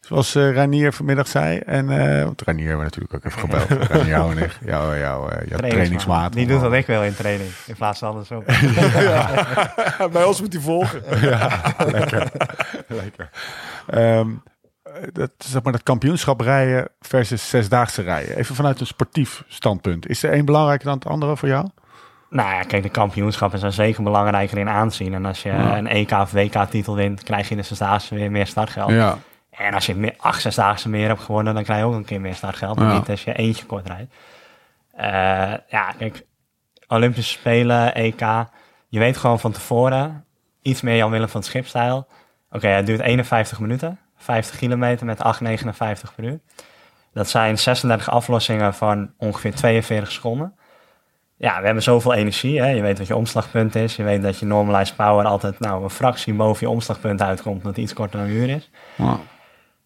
zoals eh Ranier vanmiddag zei, en uh, want Ranier hebben we natuurlijk ook even gebeld. Ranier, jou en ik, jou, jou, eh, jouw trainingsmaat. Die doet wat ik wil in training, in plaats van andersom. Bij ons moet hij volgen. ja, lekker. lekker. Ehm, dat, zeg maar, dat kampioenschap rijden versus zesdaagse rijden. Even vanuit een sportief standpunt. Is er één belangrijker dan het andere voor jou? Nou ja, kijk, de kampioenschappen zijn zeker belangrijker in aanzien. En als je Ja. een EK of WK-titel wint, krijg je in de zesdaagse weer meer startgeld. Ja. En als je meer, acht zesdaagse meer hebt gewonnen, dan krijg je ook een keer meer startgeld. Maar Ja. niet als je eentje kort rijdt. Eh, ja, kijk, Olympische Spelen, EK. Je weet gewoon van tevoren iets meer Jan Willem van het Schipstijl. Oké, het duurt 51 minuten. 50 kilometer met 8,59 per uur. Dat zijn 36 aflossingen van ongeveer 42 seconden. Ja, we hebben zoveel energie. Hè? Je weet wat je omslagpunt is. Je weet dat je normalized power altijd nou, een fractie boven je omslagpunt uitkomt. Dat het iets korter dan een uur is. Ja.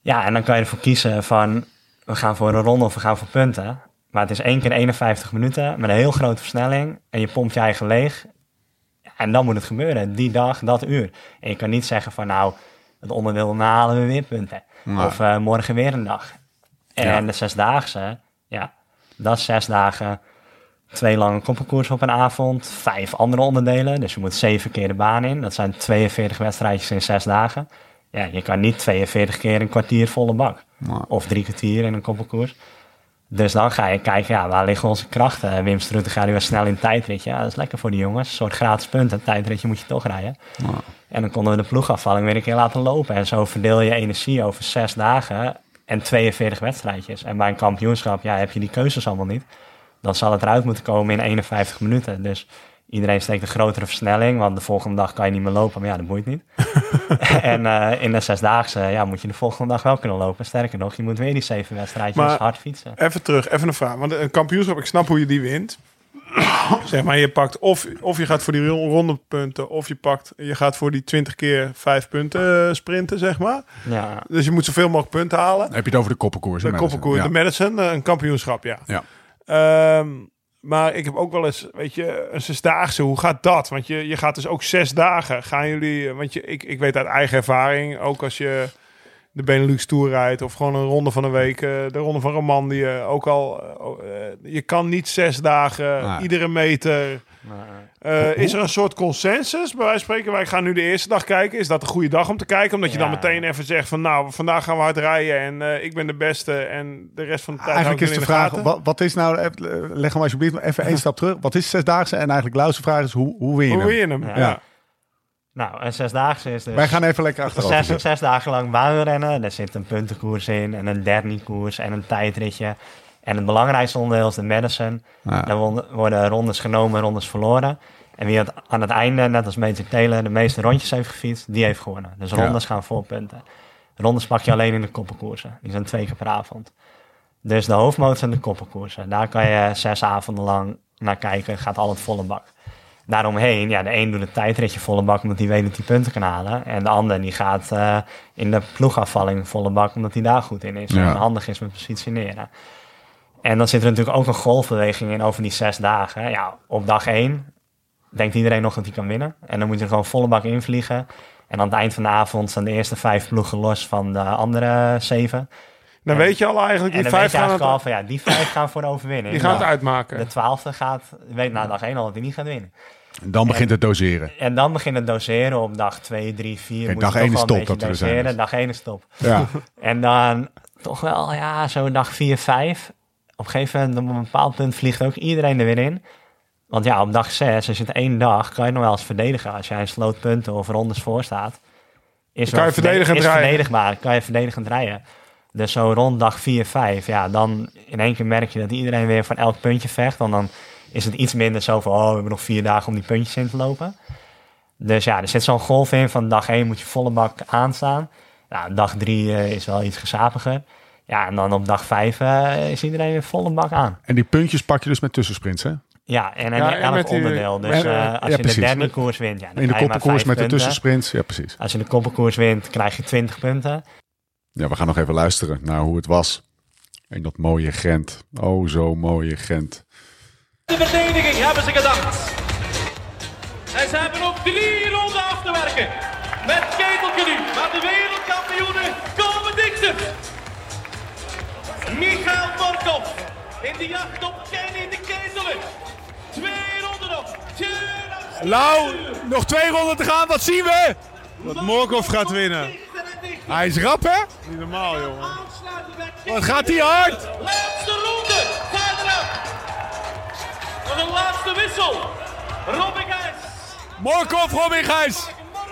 Ja, en dan kan je ervoor kiezen van we gaan voor een ronde of we gaan voor punten. Maar het is één keer 51 minuten met een heel grote versnelling. En je pompt je eigen leeg. En dan moet het gebeuren, die dag, dat uur. En je kan niet zeggen van nou, het onderdeel halen we weer punten. Of eh, morgen weer een dag. En Ja. de zesdaagse, ja, dat is zes dagen. Twee lange koppelkoersen op een avond, vijf andere onderdelen. Dus je moet zeven keer de baan in. Dat zijn 42 wedstrijdjes in zes dagen. Ja, je kan niet 42 keer een kwartier volle bak. Of drie kwartier in een koppelkoers. Dus dan ga je kijken, ja, waar liggen onze krachten? Wim Strutte gaat nu weer snel in een tijdritje. Ja, dat is lekker voor die jongens. Een soort gratis punten. Een tijdritje moet je toch rijden. En dan konden we de ploegafvalling weer een keer laten lopen. En zo verdeel je energie over zes dagen en 42 wedstrijdjes. En bij een kampioenschap ja, heb je die keuzes allemaal niet. Dan zal het eruit moeten komen in 51 minuten. Dus iedereen steekt een grotere versnelling, want de volgende dag kan je niet meer lopen. Maar ja, dat boeit niet. en eh, in de zesdaagse ja, moet je de volgende dag wel kunnen lopen. Sterker nog, je moet weer die zeven wedstrijdjes Maar- hard fietsen. Even terug, even een vraag. Want een kampioenschap, ik snap hoe je die wint. zeg maar, je pakt of, of je gaat voor die ronde punten, of je pakt, je gaat voor die 20 keer 5 punten eh, sprinten, zeg maar. Ja. Dus je moet zoveel mogelijk punten halen. Dan heb je het over de koppenkoers. De koppenkoers, ja. de Madison, eh, een kampioenschap, ja. Ja. Ehm, maar ik heb ook wel eens, weet je, een zesdaagse. Hoe gaat dat? Want je, je gaat dus ook zes dagen. Gaan jullie, want je, ik, ik weet uit eigen ervaring, ook als je de Benelux Tour rijdt of gewoon een ronde van een week, eh, de ronde van Romandie, eh, ook al, eh, oh, je kan niet zes dagen, iedere meter. Eh, is er een soort consensus? Bij wijze van spreken, wij gaan nu de eerste dag kijken. Is dat een goede dag om te kijken? Omdat je dan meteen even zegt van nou, vandaag gaan we hard rijden en eh, ik ben de beste en de rest van de tijd Eigenlijk is het de in vraag, wat, wat is nou, leg hem alsjeblieft even één stap terug. Wat is zesdaagse? En eigenlijk Lauw's vraag is, hoe, hoe win je Hoe hem? win je hem? Ja. Ja. Nou, een zesdaagse is dus... Wij gaan even lekker achterover. Zes, zes dagen lang baanrennen. Daar zit een puntenkoers in en een dernie-koers en een tijdritje. En het belangrijkste onderdeel is de Madison. Ja. Won- worden rondes genomen en rondes verloren. En wie het aan het einde, net als Major Taylor, de meeste rondjes heeft gefietst, die heeft gewonnen. Dus Ja. rondes gaan voor punten. Rondes pak je alleen in de koppenkoersen. Die zijn twee keer per avond. Dus de hoofdmoot zijn de koppenkoersen. Daar kan je zes avonden lang naar kijken. Gaat al het volle bak. Daaromheen, ja, de een doet het tijdritje volle bak omdat hij weet dat hij punten kan halen. En de ander die gaat eh, in de ploegafvalling volle bak omdat hij daar goed in is. Ja. En handig is met positioneren. En dan zit er natuurlijk ook een golfbeweging in over die zes dagen. Ja, op dag één denkt iedereen nog dat hij kan winnen. En dan moet je er gewoon volle bak invliegen. En aan het eind van de avond staan de eerste vijf ploegen los van de andere zeven. Dan En- weet je al eigenlijk, En die dan weet vijf je gaan eigenlijk het, al van ja, die vijf gaan voor de overwinning. die gaan het uitmaken. De twaalfde gaat, weet na dag één al dat hij niet gaat winnen. Dan begint het doseren. En dan begint het doseren op dag 2, 3, 4. Oké, moet dag één toch is wel een top dat we er zijn. Dag 1 is top. Ja. En dan toch wel, ja, zo dag 4, 5. Op een gegeven moment, op een bepaald punt, vliegt ook iedereen er weer in. Want ja, op dag 6, als je het één dag, kan je nog wel eens verdedigen. Als jij een slootpunten of rondes voor staat. Is Kan je verdedigend is rijden. verdedigbaar, kan je verdedigend rijden. Dus zo rond dag 4, 5, ja, dan in één keer merk je dat iedereen weer van elk puntje vecht. Want dan is het iets minder zo van, oh, we hebben nog vier dagen om die puntjes in te lopen. Dus ja, er zit zo'n golf in van dag 1 moet je volle bak aanstaan. Nou, dag 3 is wel iets gezapiger. Ja, en dan op dag 5 is iedereen weer volle bak aan. En die puntjes pak je dus met tussensprints, hè? Ja, en, en Ja, en elk met die- onderdeel. Dus eh, eh, als ja, je de derde koers wint, ja, dan In de koppenkoers vijf met de tussensprints. Ja, precies. Als je de koppenkoers wint, krijg je 20 punten. Ja, we gaan nog even luisteren naar hoe het was. In dat mooie Gent. Oh, zo mooie Gent. De verdediging hebben ze gedacht. En ze hebben nog drie ronden af te werken. Met Ketelke nu. Maar de wereldkampioenen komen dichter. Michael Morkov in de jacht op Kenny de Ketelen. Twee ronden nog. Lau, nog twee ronden te gaan. Wat zien we? Dat Morkov gaat winnen. Hij is rap, hè? Niet normaal, jongen. Wat gaat hij hard? Laatste ronde. Verderop. Nog een laatste wissel. Robin Gijs. Morkov, Robin Gijs.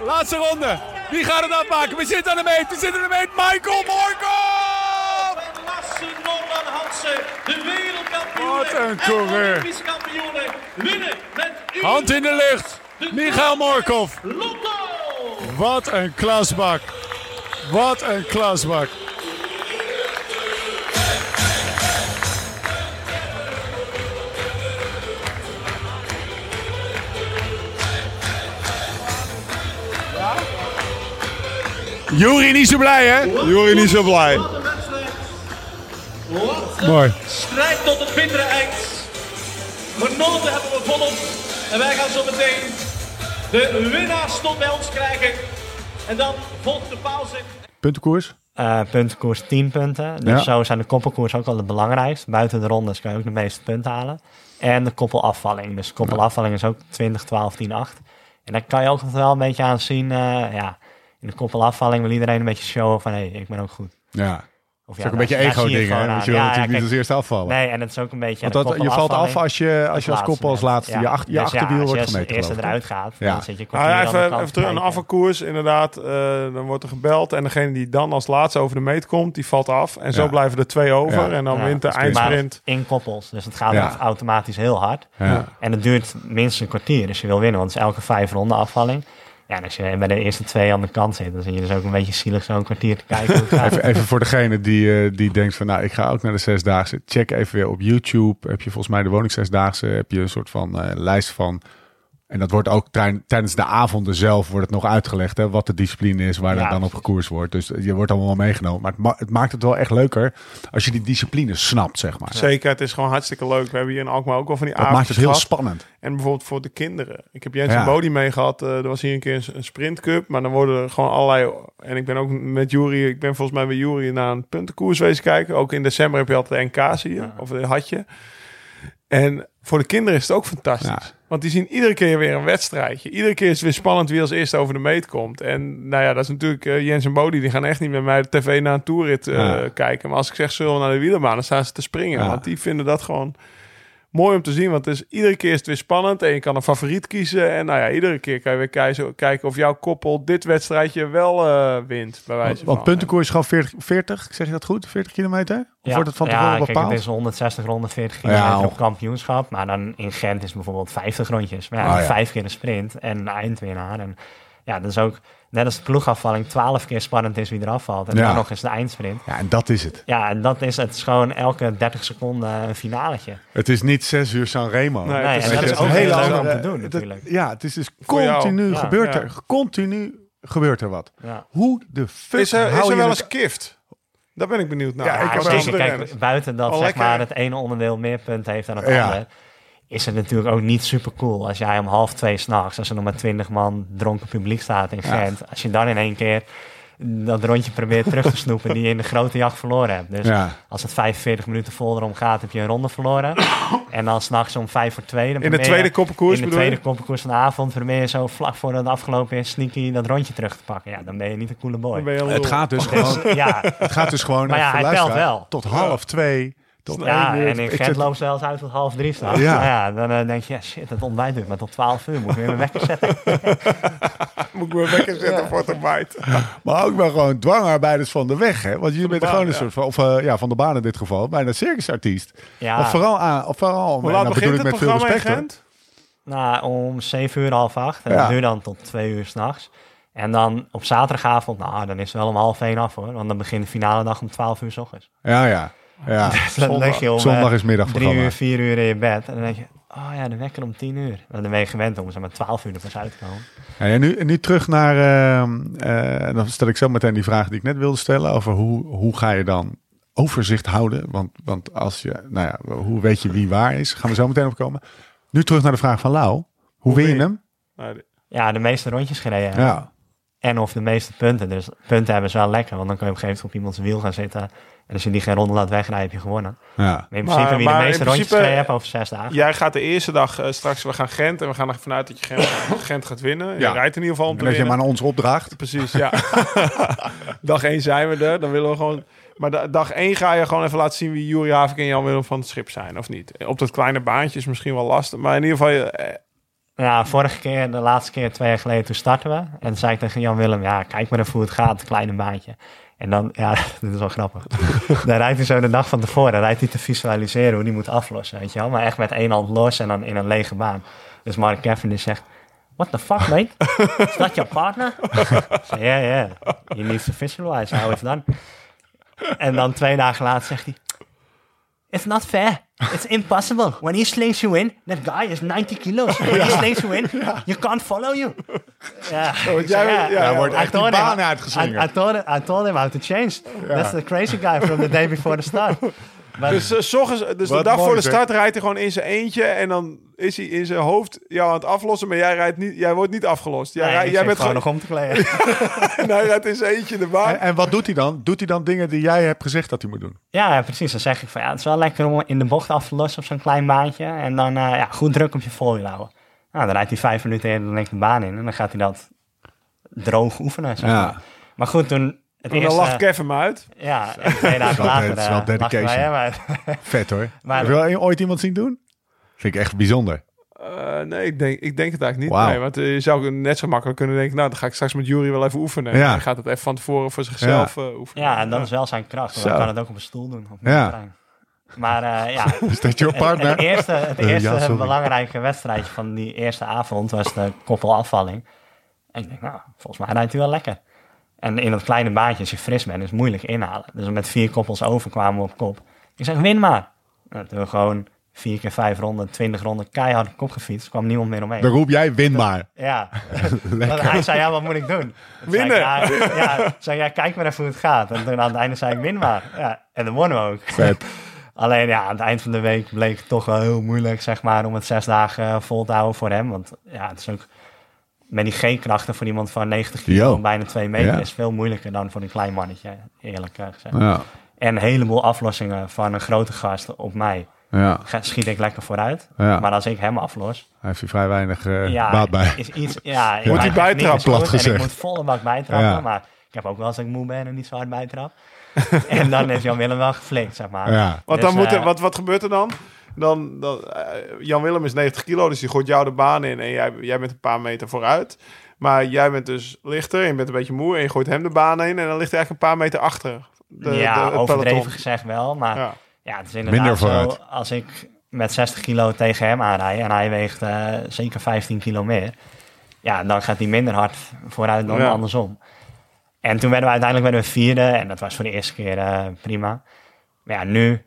Laatste ronde. Wie gaat het afmaken? We zitten aan de meet. We zitten aan de meet. Michael Morkov! En Lasse Norman Hansen, de wereldkampioen. Wat een en. Olympisch kampioenen winnen met u. Hand in de lucht. Michael Morkov. Lotto. Wat een klasbak. Wat een klasbak. Jury niet zo blij, hè? Jury niet zo blij. Mooi. strijd tot het bittere eind. Genoten hebben we volop. En wij gaan zo meteen de winnaars tot bij ons krijgen. En dan volgt de pauze. Puntenkoers? Eh puntenkoers 10 punten. Dus Ja. zo zijn de koppelkoers ook wel het belangrijkst. Buiten de rondes kan je ook de meeste punten halen. En de koppelafvalling. Dus de koppelafvalling is ook 20, 12, 10, 8. En daar kan je ook nog wel een beetje aan zien. eh, ja, in de koppelafvalling wil iedereen een beetje showen van... hé, hey, ik ben ook goed. Ja. Of Dat is ook een beetje daar- daar zie je ego-ding, gewoon hè? aan. Want je wil Ja, natuurlijk ja, niet als eerste afvallen. Nee, en het is ook een beetje... Want dat, je valt af als je als, je als koppel als laatste. Ja. Je, achter, je Dus ja, achterwiel wordt je als gemeten. eerste eruit gaat, Ja. dan zit je kwartier ja, aan de even, even terug, een afvalkoers, inderdaad. eh, dan wordt er gebeld en degene die dan als laatste over de meet komt, die valt af. En zo Ja. blijven er twee over Ja. en dan Ja, wint de dat prima. eindsprint. Maar in koppels. Dus het gaat Ja. dan automatisch heel hard. Ja. En het duurt minstens een kwartier. Dus je wil winnen, want het is elke vijf ronden afvalling. Ja, en als je bij de eerste twee aan de kant zit, dan zit je dus ook een beetje zielig zo'n kwartier te kijken. Even, even voor degene die, eh, die denkt van, nou, ik ga ook naar de Zesdaagse. Check even weer op YouTube. Heb je volgens mij de Woning Zesdaagse. Heb je een soort van eh, lijst van... En dat wordt ook tij- tijdens de avonden zelf wordt het nog uitgelegd, hè, wat de discipline is, waar Ja, er dan op gekoerst wordt. Dus je wordt allemaal meegenomen. Maar het, ma- het maakt het wel echt leuker als je die discipline snapt, zeg maar. Zeker, het is gewoon hartstikke leuk. We hebben hier in Alkmaar ook wel van die Dat maakt het heel gehad. spannend. En bijvoorbeeld voor de kinderen. Ik heb Jens Ja. en Bodie mee gehad. eh, er was hier een keer een, sprintcup. Maar dan worden er gewoon allerlei... En ik ben ook met Jury... Ik ben volgens mij bij Jury naar een puntenkoers wezen kijken. Ook in december heb je altijd de NK's hier. Of de had je. En voor de kinderen is het ook fantastisch. Ja. Want die zien iedere keer weer een wedstrijdje. Iedere keer is het weer spannend wie als eerste over de meet komt. En nou ja, dat is natuurlijk... eh, Jens en Bodie die gaan echt niet met mij de tv naar een toerrit eh, Ja. kijken. Maar als ik zeg zullen we naar de wielerbaan, dan staan ze te springen. Ja. Want die vinden dat gewoon mooi om te zien. Want het is, iedere keer is het weer spannend. En je kan een favoriet kiezen. En nou ja, iedere keer kan je weer kijken, kijken of jouw koppel dit wedstrijdje wel eh, wint. Bij wijze Want, van. want puntenkoers is gewoon 40, 40, zeg je dat goed? 40 kilometer? Of wordt het van tevoren ja, kijk, bepaald? het is 160 ronden, 40 kilometer Ja, op kampioenschap. Maar dan in Gent is bijvoorbeeld 50 rondjes. Maar ja, Ah, ja. vijf keer een sprint en een eindwinnaar. En ja, dat is ook, net als de ploegafvalling, 12 keer spannend is wie er afvalt. En Ja. dan nog eens de eindsprint. Ja, en dat is het. Ja, en dat is het is gewoon elke 30 seconden een finaletje. Het is niet 6 uur Sanremo. Nee, Nee, het en is- dat het is is ook heel leuk om te doen dat- natuurlijk. ja, het is dus continu Ja, gebeurt ja. er. Continu gebeurt er wat. Ja. Hoe de fuck Is er, is er wel eens kift? Daar ben ik benieuwd naar. Ja, Ja, ik zeker. Kijk, renners. buiten dat Oh, zeg lekker. maar, het ene onderdeel meer punten heeft dan het Ja. andere, is het natuurlijk ook niet super cool als jij om half twee s'nachts, als er nog maar twintig man dronken publiek staat in Gent, als je dan in één keer dat rondje probeert terug te snoepen die je in de grote jacht verloren hebt. Dus Ja. als het 45 minuten vol erom gaat, heb je een ronde verloren. en dan s'nachts om vijf voor twee. Dan In de tweede je- koppenkoers In de tweede koppenkoers van de avond probeer je zo vlak voor het afgelopen is sneaky dat rondje terug te pakken. Ja, dan ben je niet een coole boy. Dan ben je een Het gaat dus gewoon, ja, het gaat dus gewoon Maar ja, hij wel. tot half twee. Tot Ja, één uur. en in Ik Gent loopt zelfs uit tot half drie staan. Ja. Ja. dan eh, denk je, ja, shit, het ontbijt maar tot twaalf uur. Moet ik weer mijn wekker zetten. Moet ik me wekker zetten voor het ontbijt. Maar ook wel gewoon dwangarbeiders van de weg. Hè? Want je bent gewoon een ja. soort van, of eh, ja, van de baan in dit geval, bijna circusartiest. Ja, Of vooral aan, of vooral, Hoe laat dat begint bedoel het ik met veel respect. nou, om zeven uur, half acht. En dat duurt dan tot twee uur s'nachts. En dan op zaterdagavond, nou, dan is het wel om half één af hoor. Want dan begint de finale dag om twaalf uur s ochtends. Ja, ja. Ja. Dus lig je om Zondag eh, is middagprogramma. drie uur, vier uur in je bed. En dan denk je, oh ja, de wekker om tien uur. Want dan ben je gewend om zeg maar twaalf uur er pas uit te komen. Ja, en nu, nu terug naar, ehm, eh, dan stel ik zo meteen die vraag die ik net wilde stellen over hoe, hoe ga je dan overzicht houden? Want, want als je, nou ja, hoe weet je wie waar is? Gaan we zo meteen opkomen. Nu terug naar de vraag van Lau. Hoe win je win je? hem? Nou, Ja, de meeste rondjes gereden. Ja. En of de meeste punten. Dus punten hebben ze wel lekker. Want dan kun je op een gegeven moment op iemands wiel gaan zitten. En als je die geen ronde laat wegrijden, heb je gewonnen. ja. Maar in principe Maar- wie maar de meeste rondjes principe- hebt over zes dagen. Jij gaat de eerste dag eh, straks, we gaan Gent. En we gaan ervan uit dat je Gent, Gent gaat winnen. Je Ja. rijdt in ieder geval om En te dat je winnen. aan ons opdraagt. Precies, ja. dag 1 zijn we er. Dan willen we gewoon... Maar da- dag 1 ga je gewoon even laten zien wie Juri Havik en Jan Willem van het schip zijn, of niet? Op dat kleine baantje is misschien wel lastig. Maar in ieder geval, je, eh, Ja, vorige keer, de laatste keer, twee jaar geleden, toen starten we. En toen zei ik tegen Jan Willem, ja, kijk maar even hoe het gaat, kleine baantje. En dan, ja, dit is wel grappig. dan rijdt hij zo de dag van tevoren, dan rijdt hij te visualiseren hoe hij moet aflossen, weet je wel. Maar echt met één hand los en dan in een lege baan. Dus Mark Cavendish zegt, what the fuck, mate? Is that your partner? Zei, yeah, yeah. You need to visualize how it's done. En dan twee dagen later zegt hij, It's not fair. It's impossible. When he slings you in, that guy is 90 kilos. When he slings you in, you can't follow you. Ja, ik zei, jij- ja, Hij wordt I die told him- baan I. I, told him, I told him how to change. That's the crazy guy from the day before the start. Maar, Dus, 's ochtends- dus de dag mooi, voor de start rijdt hij gewoon in zijn eentje. En dan is hij in zijn hoofd jou aan het aflossen. Maar jij, rijdt niet, jij wordt niet afgelost. Jij, nee, jij bent gewoon nog om te kleden. en hij rijdt in zijn eentje de baan. En, en wat doet hij dan? Doet hij dan dingen die jij hebt gezegd dat hij moet doen? ja, ja, precies. Dan zeg ik van ja, het is wel lekker om in de bocht af te lossen op zo'n klein baantje. En dan eh, ja, goed druk op je voorwiel houden. Nou, dan rijdt hij vijf minuten eerder dan ik de baan in. En dan gaat hij dat droog oefenen. Zeg Ja. maar. maar goed, toen het En dan lacht Kevin me uit. Ja, twee dagen wel- later het is wel eh, lachten dedication. wij, hè, maar- Vet hoor. Maar- Heb je wel ooit iemand zien doen? Vind ik echt bijzonder. Eh, nee, ik denk, ik denk het eigenlijk niet. Nee, want eh, je zou net zo makkelijk kunnen denken... nou, dan ga ik straks met Jury wel even oefenen. Ja. En gaat het even van tevoren voor zichzelf oefenen. ja, en dat is wel zijn kracht. want. Dan kan het ook op een stoel doen. Op een Ja. Maar eh, ja, Is dat jouw het, partner? het eerste, het eerste ja, belangrijke wedstrijdje van die eerste avond was de koppelafvalling. En ik denk, nou, volgens mij rijdt hij wel lekker. En in dat kleine baantje, als je fris bent, is het moeilijk inhalen. Dus met vier koppels over kwamen we op kop. Ik zeg, win maar. Nou, toen we gewoon vier keer vijf ronden, twintig ronden keihard op kop gefietst. kwam niemand meer omheen. Dan roep jij, win maar. Ja. Hij zei, ja, wat moet ik doen? Toen Winnen. Zei ik, ja, ja, zei, ja, kijk maar even hoe het gaat. En toen aan het einde zei ik, win maar. Ja, en dan wonnen we ook. Vet. Alleen ja, aan het eind van de week bleek het toch wel heel moeilijk, zeg maar, om het zes dagen vol te houden voor hem. Want ja, het is ook met die G-krachten voor iemand van 90 kilo, bijna 2 meter, Ja. is veel moeilijker dan voor een klein mannetje, eerlijk eh, gezegd. Ja. En een heleboel aflossingen van een grote gast op mij Ja. ga- schiet ik lekker vooruit. Ja. Maar als ik hem aflos, Hij heeft hier vrij weinig eh, ja, baat bij. is iets, ja, Moet is goed plat gezegd. ik moet volle bak bijtrappen, Ja. maar ik heb ook wel eens dat ik moe ben en niet zo hard bijtrap. en dan is Jan Willem wel geflikt, zeg maar. Ja. Want Dus, dan moet er, eh, wat, wat gebeurt er dan? Dan, dan eh, Jan Willem is 90 kilo, dus die gooit jou de baan in en jij, jij bent een paar meter vooruit. Maar jij bent dus lichter en je bent een beetje moe en je gooit hem de baan in en dan ligt hij eigenlijk een paar meter achter. De, ja, de- het overdreven peloton. gezegd wel. Maar ja, Ja. het is inderdaad Minder zo. vooruit. Als ik met 60 kilo tegen hem aanrijd en hij weegt eh, zeker 15 kilo meer. Ja, dan gaat hij minder hard vooruit dan Ja. andersom. En toen werden we uiteindelijk werden we vierde. En dat was voor de eerste keer eh, prima. Maar ja, nu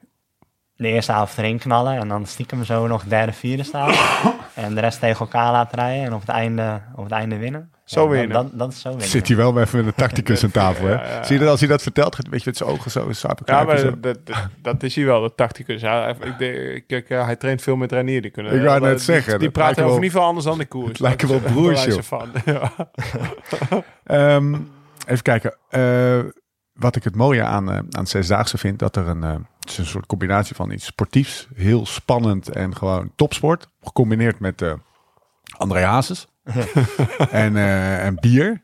de eerste avond erin knallen. En dan stiekem zo nog derde, vierde staan. en de rest tegen elkaar laten rijden. En op het einde, op het einde winnen. Zo Ja, dat- winnen. Dat, dat is zo winnen. Zit hij wel even met een tacticus aan tafel, hè? Ja, ja, ja. Zie je dat als hij dat vertelt? gaat- Weet je, met zijn ogen zo, slapen Ja, maar zo. dat, dat, dat is hij wel, de tacticus. Ja, ik denk, kijk, eh, hij traint veel met Renier. Die kunnen, Ik wou eh, net die- zeggen, Die, praten lijken over niet veel anders dan de koers. het lijken wel eh, broers, joh. wijze van. Ja. Ehm, even kijken. Eh, wat ik het mooie aan, eh, aan het Zesdaagse vind, dat er een, eh, het is een soort combinatie van iets sportiefs, heel spannend en gewoon topsport, gecombineerd met eh André Hazes en, eh, en bier.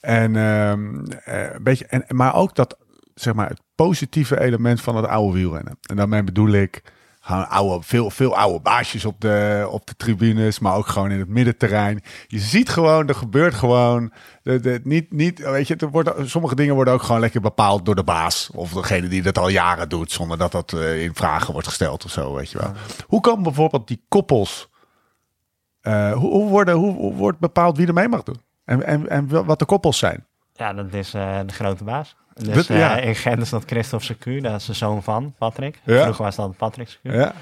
En, ehm, eh, een beetje, en, maar ook dat, zeg maar, het positieve element van het oude wielrennen. En daarmee bedoel ik gewoon oude, veel, veel oude baasjes op de, op de tribunes, maar ook gewoon in het middenterrein. Je ziet gewoon, er gebeurt gewoon. De, de, niet, niet, weet je, er worden, sommige dingen worden ook gewoon lekker bepaald door de baas. Of degene die dat al jaren doet, zonder dat dat eh, in vragen wordt gesteld of zo, weet je wel. Hoe kan bijvoorbeeld die koppels, eh, hoe, hoe, worden, hoe, hoe wordt bepaald wie er mee mag doen? En, en, en wat de koppels zijn? Ja, dat is eh, de grote baas. Dus Dat- ja. eh, in Gent is dat Christophe Secu, dat is de zoon van Patrick. Ja. Vroeger was dat Patrick Secu. Ja.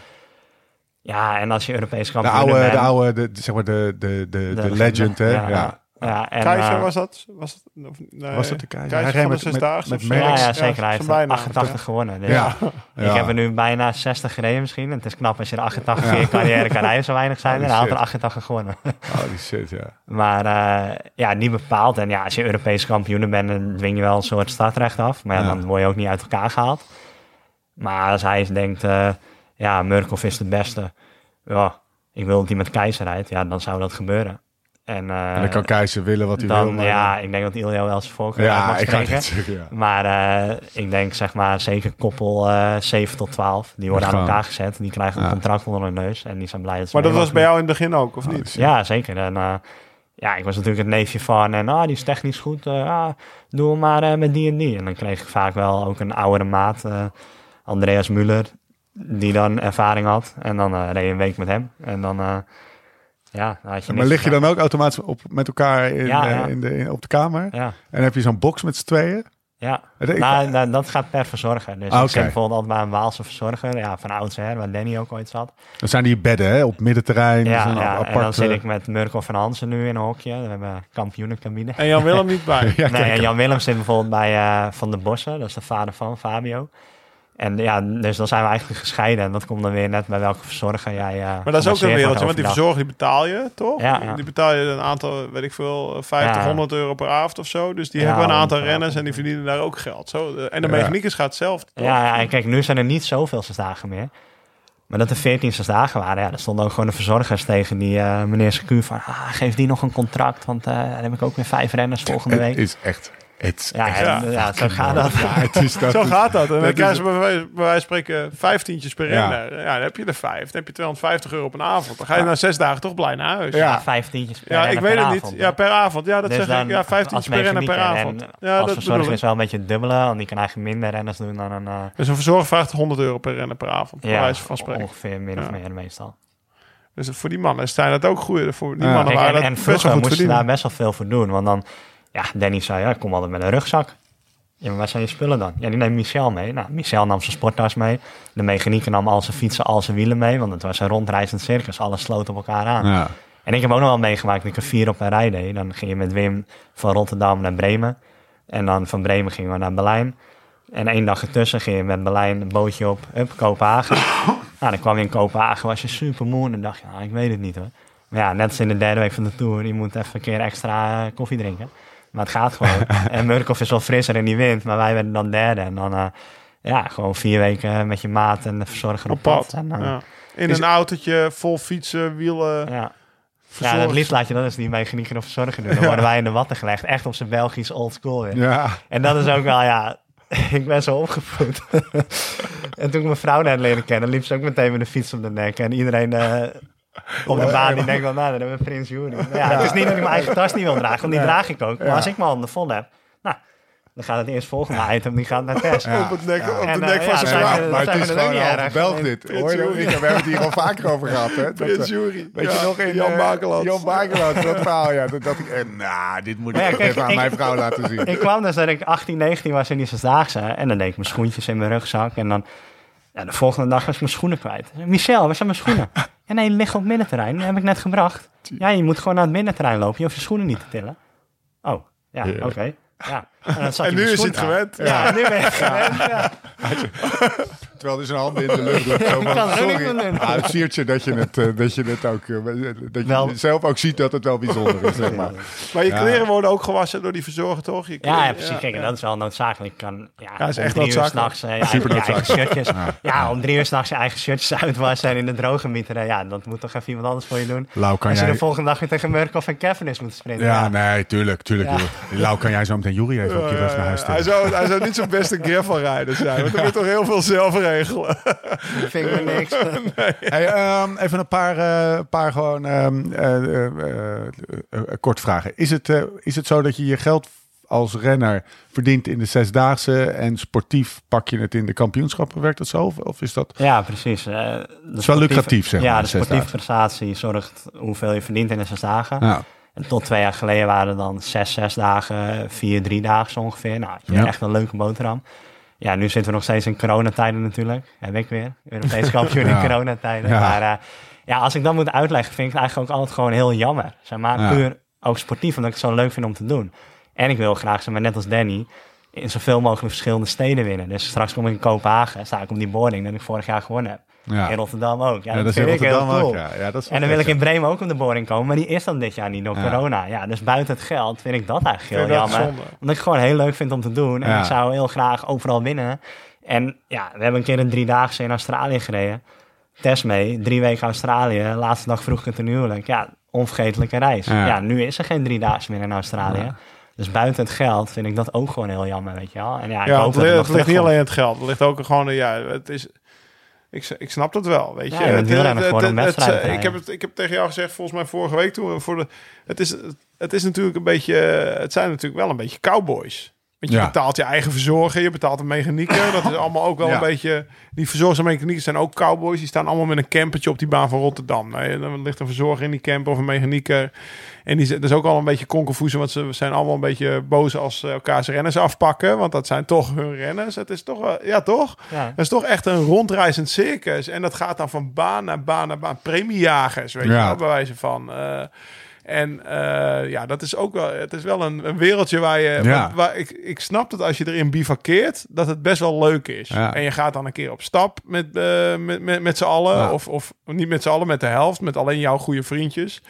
Ja, en als je Europees de kampioen oude, bent... de oude, de, de- zeg maar de, de, de, de, legend, hè? Ja, Ja, en, Keizer eh, was dat? Was, het, of, nee, Was dat de Keizer? Hij Keizer de met- met- Zesdaagse met ja, ja, zeker. Hij heeft zijn bijnaam. 88 gewonnen. Dus Ja. Ik heb er nu bijna 60 gereden misschien. En het is knap als je er 88 keer carrière kan rijden, zo weinig zijn. En hij had er shit. 88 gewonnen. Oh, die shit, ja. Maar eh, ja, niet bepaald. En ja, als je Europees kampioen bent, dan dwing je wel een soort startrecht af. Maar ja, Ja. dan word je ook niet uit elkaar gehaald. Maar als hij denkt, eh, ja, Murkoff is de beste. Ja, ik wil dat hij met Keizer rijdt. Ja, dan zou dat gebeuren. En, eh, En dan kan Keizer willen wat hij wil. dan, maar- ja, ik denk dat Ilio wel zijn voorkeur uit ja mag ik ga zeggen, ja. Maar eh, ik denk zeg maar zeker koppel eh 7 tot 12. Die worden aan elkaar gezet. Die krijgen een Ja. contract onder hun neus. En die zijn blij dat ze Maar dat was bij jou in het begin ook, of Oh, niet? shit. ja, zeker. En, ja, ik was natuurlijk het neefje van en ah, die is technisch goed. eh ah, doe hem maar met die en die. En dan kreeg ik vaak wel ook een oudere maat, Andreas Muller, die dan ervaring had. En dan eh, reed je een week met hem. En dan, eh, ja, je Maar lig je dan ook automatisch op, met elkaar in, Ja, eh, ja. in de, in- op de kamer? Ja, En heb je zo'n box met z'n tweeën? ja. Ik- Nou, nou, dat gaat per verzorger. Dus Ah, ik bijvoorbeeld altijd bij een Waalse verzorger. Ja, van oudsher, waar Danny ook ooit zat. Dan zijn die bedden hè, op middenterrein. Ja, zo'n ja, en dan zit ik met Murkoff en Hansen nu in een hokje. We hebben kampioenencabine. En Jan Willem niet bij. ja, nee, en Jan Willem zit bijvoorbeeld bij eh, Van der Bossen. Dat is de vader van Fabio. En ja, dus dan zijn we eigenlijk gescheiden. En dat komt dan weer net bij welke verzorger jij eh Maar dat is ook een wereldje, want die verzorger die betaal je, toch? Ja, ja. Die betaal je een aantal, weet ik veel, 50, Ja. 100 euro per avond of zo. Dus die Ja, hebben een aantal 100 renners en die verdienen daar ook geld. Zo, en de Ja. mechaniekers gaat zelf. toch? Ja, ja, en kijk, nu zijn er niet zoveel dagen meer. Maar dat er 14 dagen waren, ja, er stonden ook gewoon de verzorgers tegen die eh, meneer Secu van, ah, geef die nog een contract, want eh, dan heb ik ook weer vijf renners volgende Het week. is echt... Het is Ja, en, ja, zo gaat dat. Ja, het is dat. Zo gaat dat. En dan bij wijze, bij wijze van spreken vijftientjes per Ja. renner. Ja, dan heb je er vijf. Dan heb je 250 euro op een avond. Dan ga je na zes dagen toch blij naar huis. Ja. Ja, vijf tientjes per Ja, ik weet per het avond, niet. Ja, per avond. Ja, dat Dus zeg ik. Ja, vijftientjes per renner per avond. En Ja, als dat verzorger is wel een beetje dubbele, want die kan eigenlijk minder renners doen dan een... eh, Dus een verzorger vraagt 100 euro per renner per avond. Bij ja, wijze van spreken. ongeveer min of Ja. meer meestal. Dus voor die mannen zijn dat ook goed. Voor die Ja. mannen Kijk, waren en, dat en best wel vroeger goed moesten daar best wel veel voor doen. Want dan, ja, Danny zei, ja, ik kom altijd met een rugzak. Ja, maar waar zijn je spullen dan? Ja, die neemt Michel mee. Nou, Michel nam zijn sporttas mee. De mechanieker nam al zijn fietsen, al zijn wielen mee. Want het was een rondreizend circus. Alles sloot op elkaar aan. Ja. En ik heb ook nog wel meegemaakt dat ik er vier op een rij deed. Dan ging je met Wim van Rotterdam naar Bremen. En dan van Bremen gingen we naar Berlijn. En één dag ertussen ging je met Berlijn een bootje op, up, Kopenhagen. nou, dan kwam je in Kopenhagen, was je super moe. En dan dacht je, nou, ik weet het niet hoor. Maar ja, net als in de derde week van de Tour, je moet even een keer extra eh, koffie drinken. Maar het gaat gewoon. en Murkoff is wel frisser en die wint, maar wij werden dan derde. En dan, eh, ja, gewoon vier weken met je maat en de verzorger op, Op pad. En dan, Ja. In Is- een autootje vol fietsen, wielen. ja. Ja, het liefst laat je dat eens die mechanieker of verzorger doen. Dan worden wij in de watten gelegd. Echt op zijn Belgisch old school weer. Ja. En dat is ook wel, ja... ik ben zo opgevoed. en toen ik mijn vrouw net leren kennen... liep ze ook meteen met de fiets op de nek. En iedereen eh, op de baan die denkt wel... nou, dan hebben we Prins Juri. Maar Ja, het is niet dat ik mijn eigen tas niet wil dragen. Want die draag ik ook. Maar als ik mijn handen vol heb... Nou, dan gaat het eerst volgende item. Die gaat naar Tess. Ja. Op het nek, op de En, nek eh, van ja, zijn vrouw. we- maar het is gewoon erg. Belg dit. Hoor, je Jury. We hebben het hier al vaker over gehad. Hè? Dat, Prins eh, Jury. Weet je Ja, nog in Jan eh, Bakeland. Jan Bakeland, dat verhaal. Ja, dat, dat ik, eh, nou, dit moet ik ja, even aan ik- mijn vrouw laten zien. Ik kwam dus dat ik 18, 19 was in die zesdaagse. En dan deed ik mijn schoentjes in mijn rugzak. En dan, ja, de volgende dag was ik mijn schoenen kwijt. Michel, waar zijn mijn schoenen? Ja, nee, die liggen op het middenterrein. Die heb ik net gebracht. Ja, je moet gewoon naar het middenterrein lopen. Je hoeft je schoenen niet te tillen. Oh, ja, oké. Ja. En, nu is hij het gewend. Ja, nu ben ik gewend. Ja. Terwijl hij zijn handen in de lucht er ook sorry. niet meer doen. Ah, het siert je dat je het, eh, dat je het ook... eh, dat je Wel- zelf ook ziet dat het wel bijzonder is, zeg maar. Maar je Ja. kleren worden ook gewassen door die verzorger, toch? Je Ja, kleren- ja, precies. Kijk, dat is wel noodzakelijk. Kan, ja, Ja, is om echt drie uur noodzakelijk. s'nachts eh, je, Super eigen, noodzakelijk. shirtjes. Ja. om drie uur s'nachts je eigen shirtjes uitwassen en in de droge mieteren. Ja, dat moet toch even iemand anders voor je doen. Lau, kan Als je jij... de volgende dag weer tegen Murkoff en Kevin is moeten sprinten. Ja, nee, tuurlijk, tuurlijk. Ja. tuurlijk. Lau, kan jij zo meteen Jury even op je rug naar huis hij, zou, hij zou niet zo'n beste gravelrijder zijn. Want dan moet toch heel veel zelf regelen. vind ik niks. Hey, ehm, even een paar, eh, paar gewoon ehm, eh, eh, eh, eh, kort vragen. Is het, eh, is het zo dat je je geld als renner verdient in de zesdaagse en sportief pak je het in de kampioenschappen? Werkt dat zo? Of, is dat... Ja, precies. De is wel lucratief, zeg maar, Ja, de de sportieve prestatie zorgt hoeveel je verdient in de zes dagen. Ja. En tot twee jaar geleden waren er dan zes, zes dagen, vier, drie dagen ongeveer. Nou, had je Ja. echt een leuke boterham. Ja, nu zitten we nog steeds in coronatijden natuurlijk. Heb ik weer. Europees kampioen Ja. in coronatijden. Ja. Maar eh, ja, als ik dat moet uitleggen, vind ik het eigenlijk ook altijd gewoon heel jammer. Zeg maar, puur ook sportief, omdat ik het zo leuk vind om te doen. En ik wil graag, zeg maar, net als Danny, in zoveel mogelijk verschillende steden winnen. Dus straks kom ik in Kopenhagen, sta ik op die boarding dat ik vorig jaar gewonnen heb. Ja. In Rotterdam ook. Ja, Ja, dat, dat is in vind ik heel cool. ook. Ja, ja, dat is En dan wil ik in Bremen ook op de boarding komen, maar die is dan dit jaar niet door Ja. corona. Ja, dus buiten het geld vind ik dat eigenlijk heel jammer. zonde? Omdat ik het gewoon heel leuk vind om te doen. En Ja. ik zou heel graag overal winnen. En ja, we hebben een keer een driedaagse in Australië gereden. Test mee, drie weken Australië. Laatste dag vroeg ik het een huwelijk. Ja, onvergetelijke reis. Ja. Ja. nu is er geen driedaagse meer in Australië. Dus buiten het geld vind ik dat ook gewoon heel jammer, weet je wel. En ja, ik Ja, hoop het, dat het ligt niet alleen het geld. Het ligt ook gewoon, ja, het is... Ik, ik snap dat wel, weet je. Ja, Het- het- het- ik, heb het, ik heb tegen jou gezegd, volgens mij vorige week toen... we Voor de, het, is, het is natuurlijk een beetje... Het zijn natuurlijk wel een beetje cowboys. Want je Ja. betaalt je eigen verzorger, je betaalt een mechanieker. Dat is allemaal ook wel Ja. een beetje... Die verzorgers en mechaniekers zijn ook cowboys. Die staan allemaal met een campertje op die baan van Rotterdam. Nee, dan ligt een verzorger in die camper of een mechanieker. En die, dat is ook al een beetje konkelvoezen, want ze zijn allemaal een beetje boos als ze elkaars renners afpakken. Want dat zijn toch hun renners. Het is toch wel, ja toch? Ja. Het is toch echt een rondreizend circus. En dat gaat dan van baan naar baan naar baan. Premiejagers, weet je Ja. wel, bij wijze van. Eh, en eh, ja, dat is ook wel, het is wel een, een wereldje waar je, Ja. waar, waar ik, ik snap dat als je erin bivakkeert, dat het best wel leuk is. Ja. En je gaat dan een keer op stap met, eh, met, met, met z'n allen, Ja. of, of niet met z'n allen, met de helft, met alleen jouw goede vriendjes.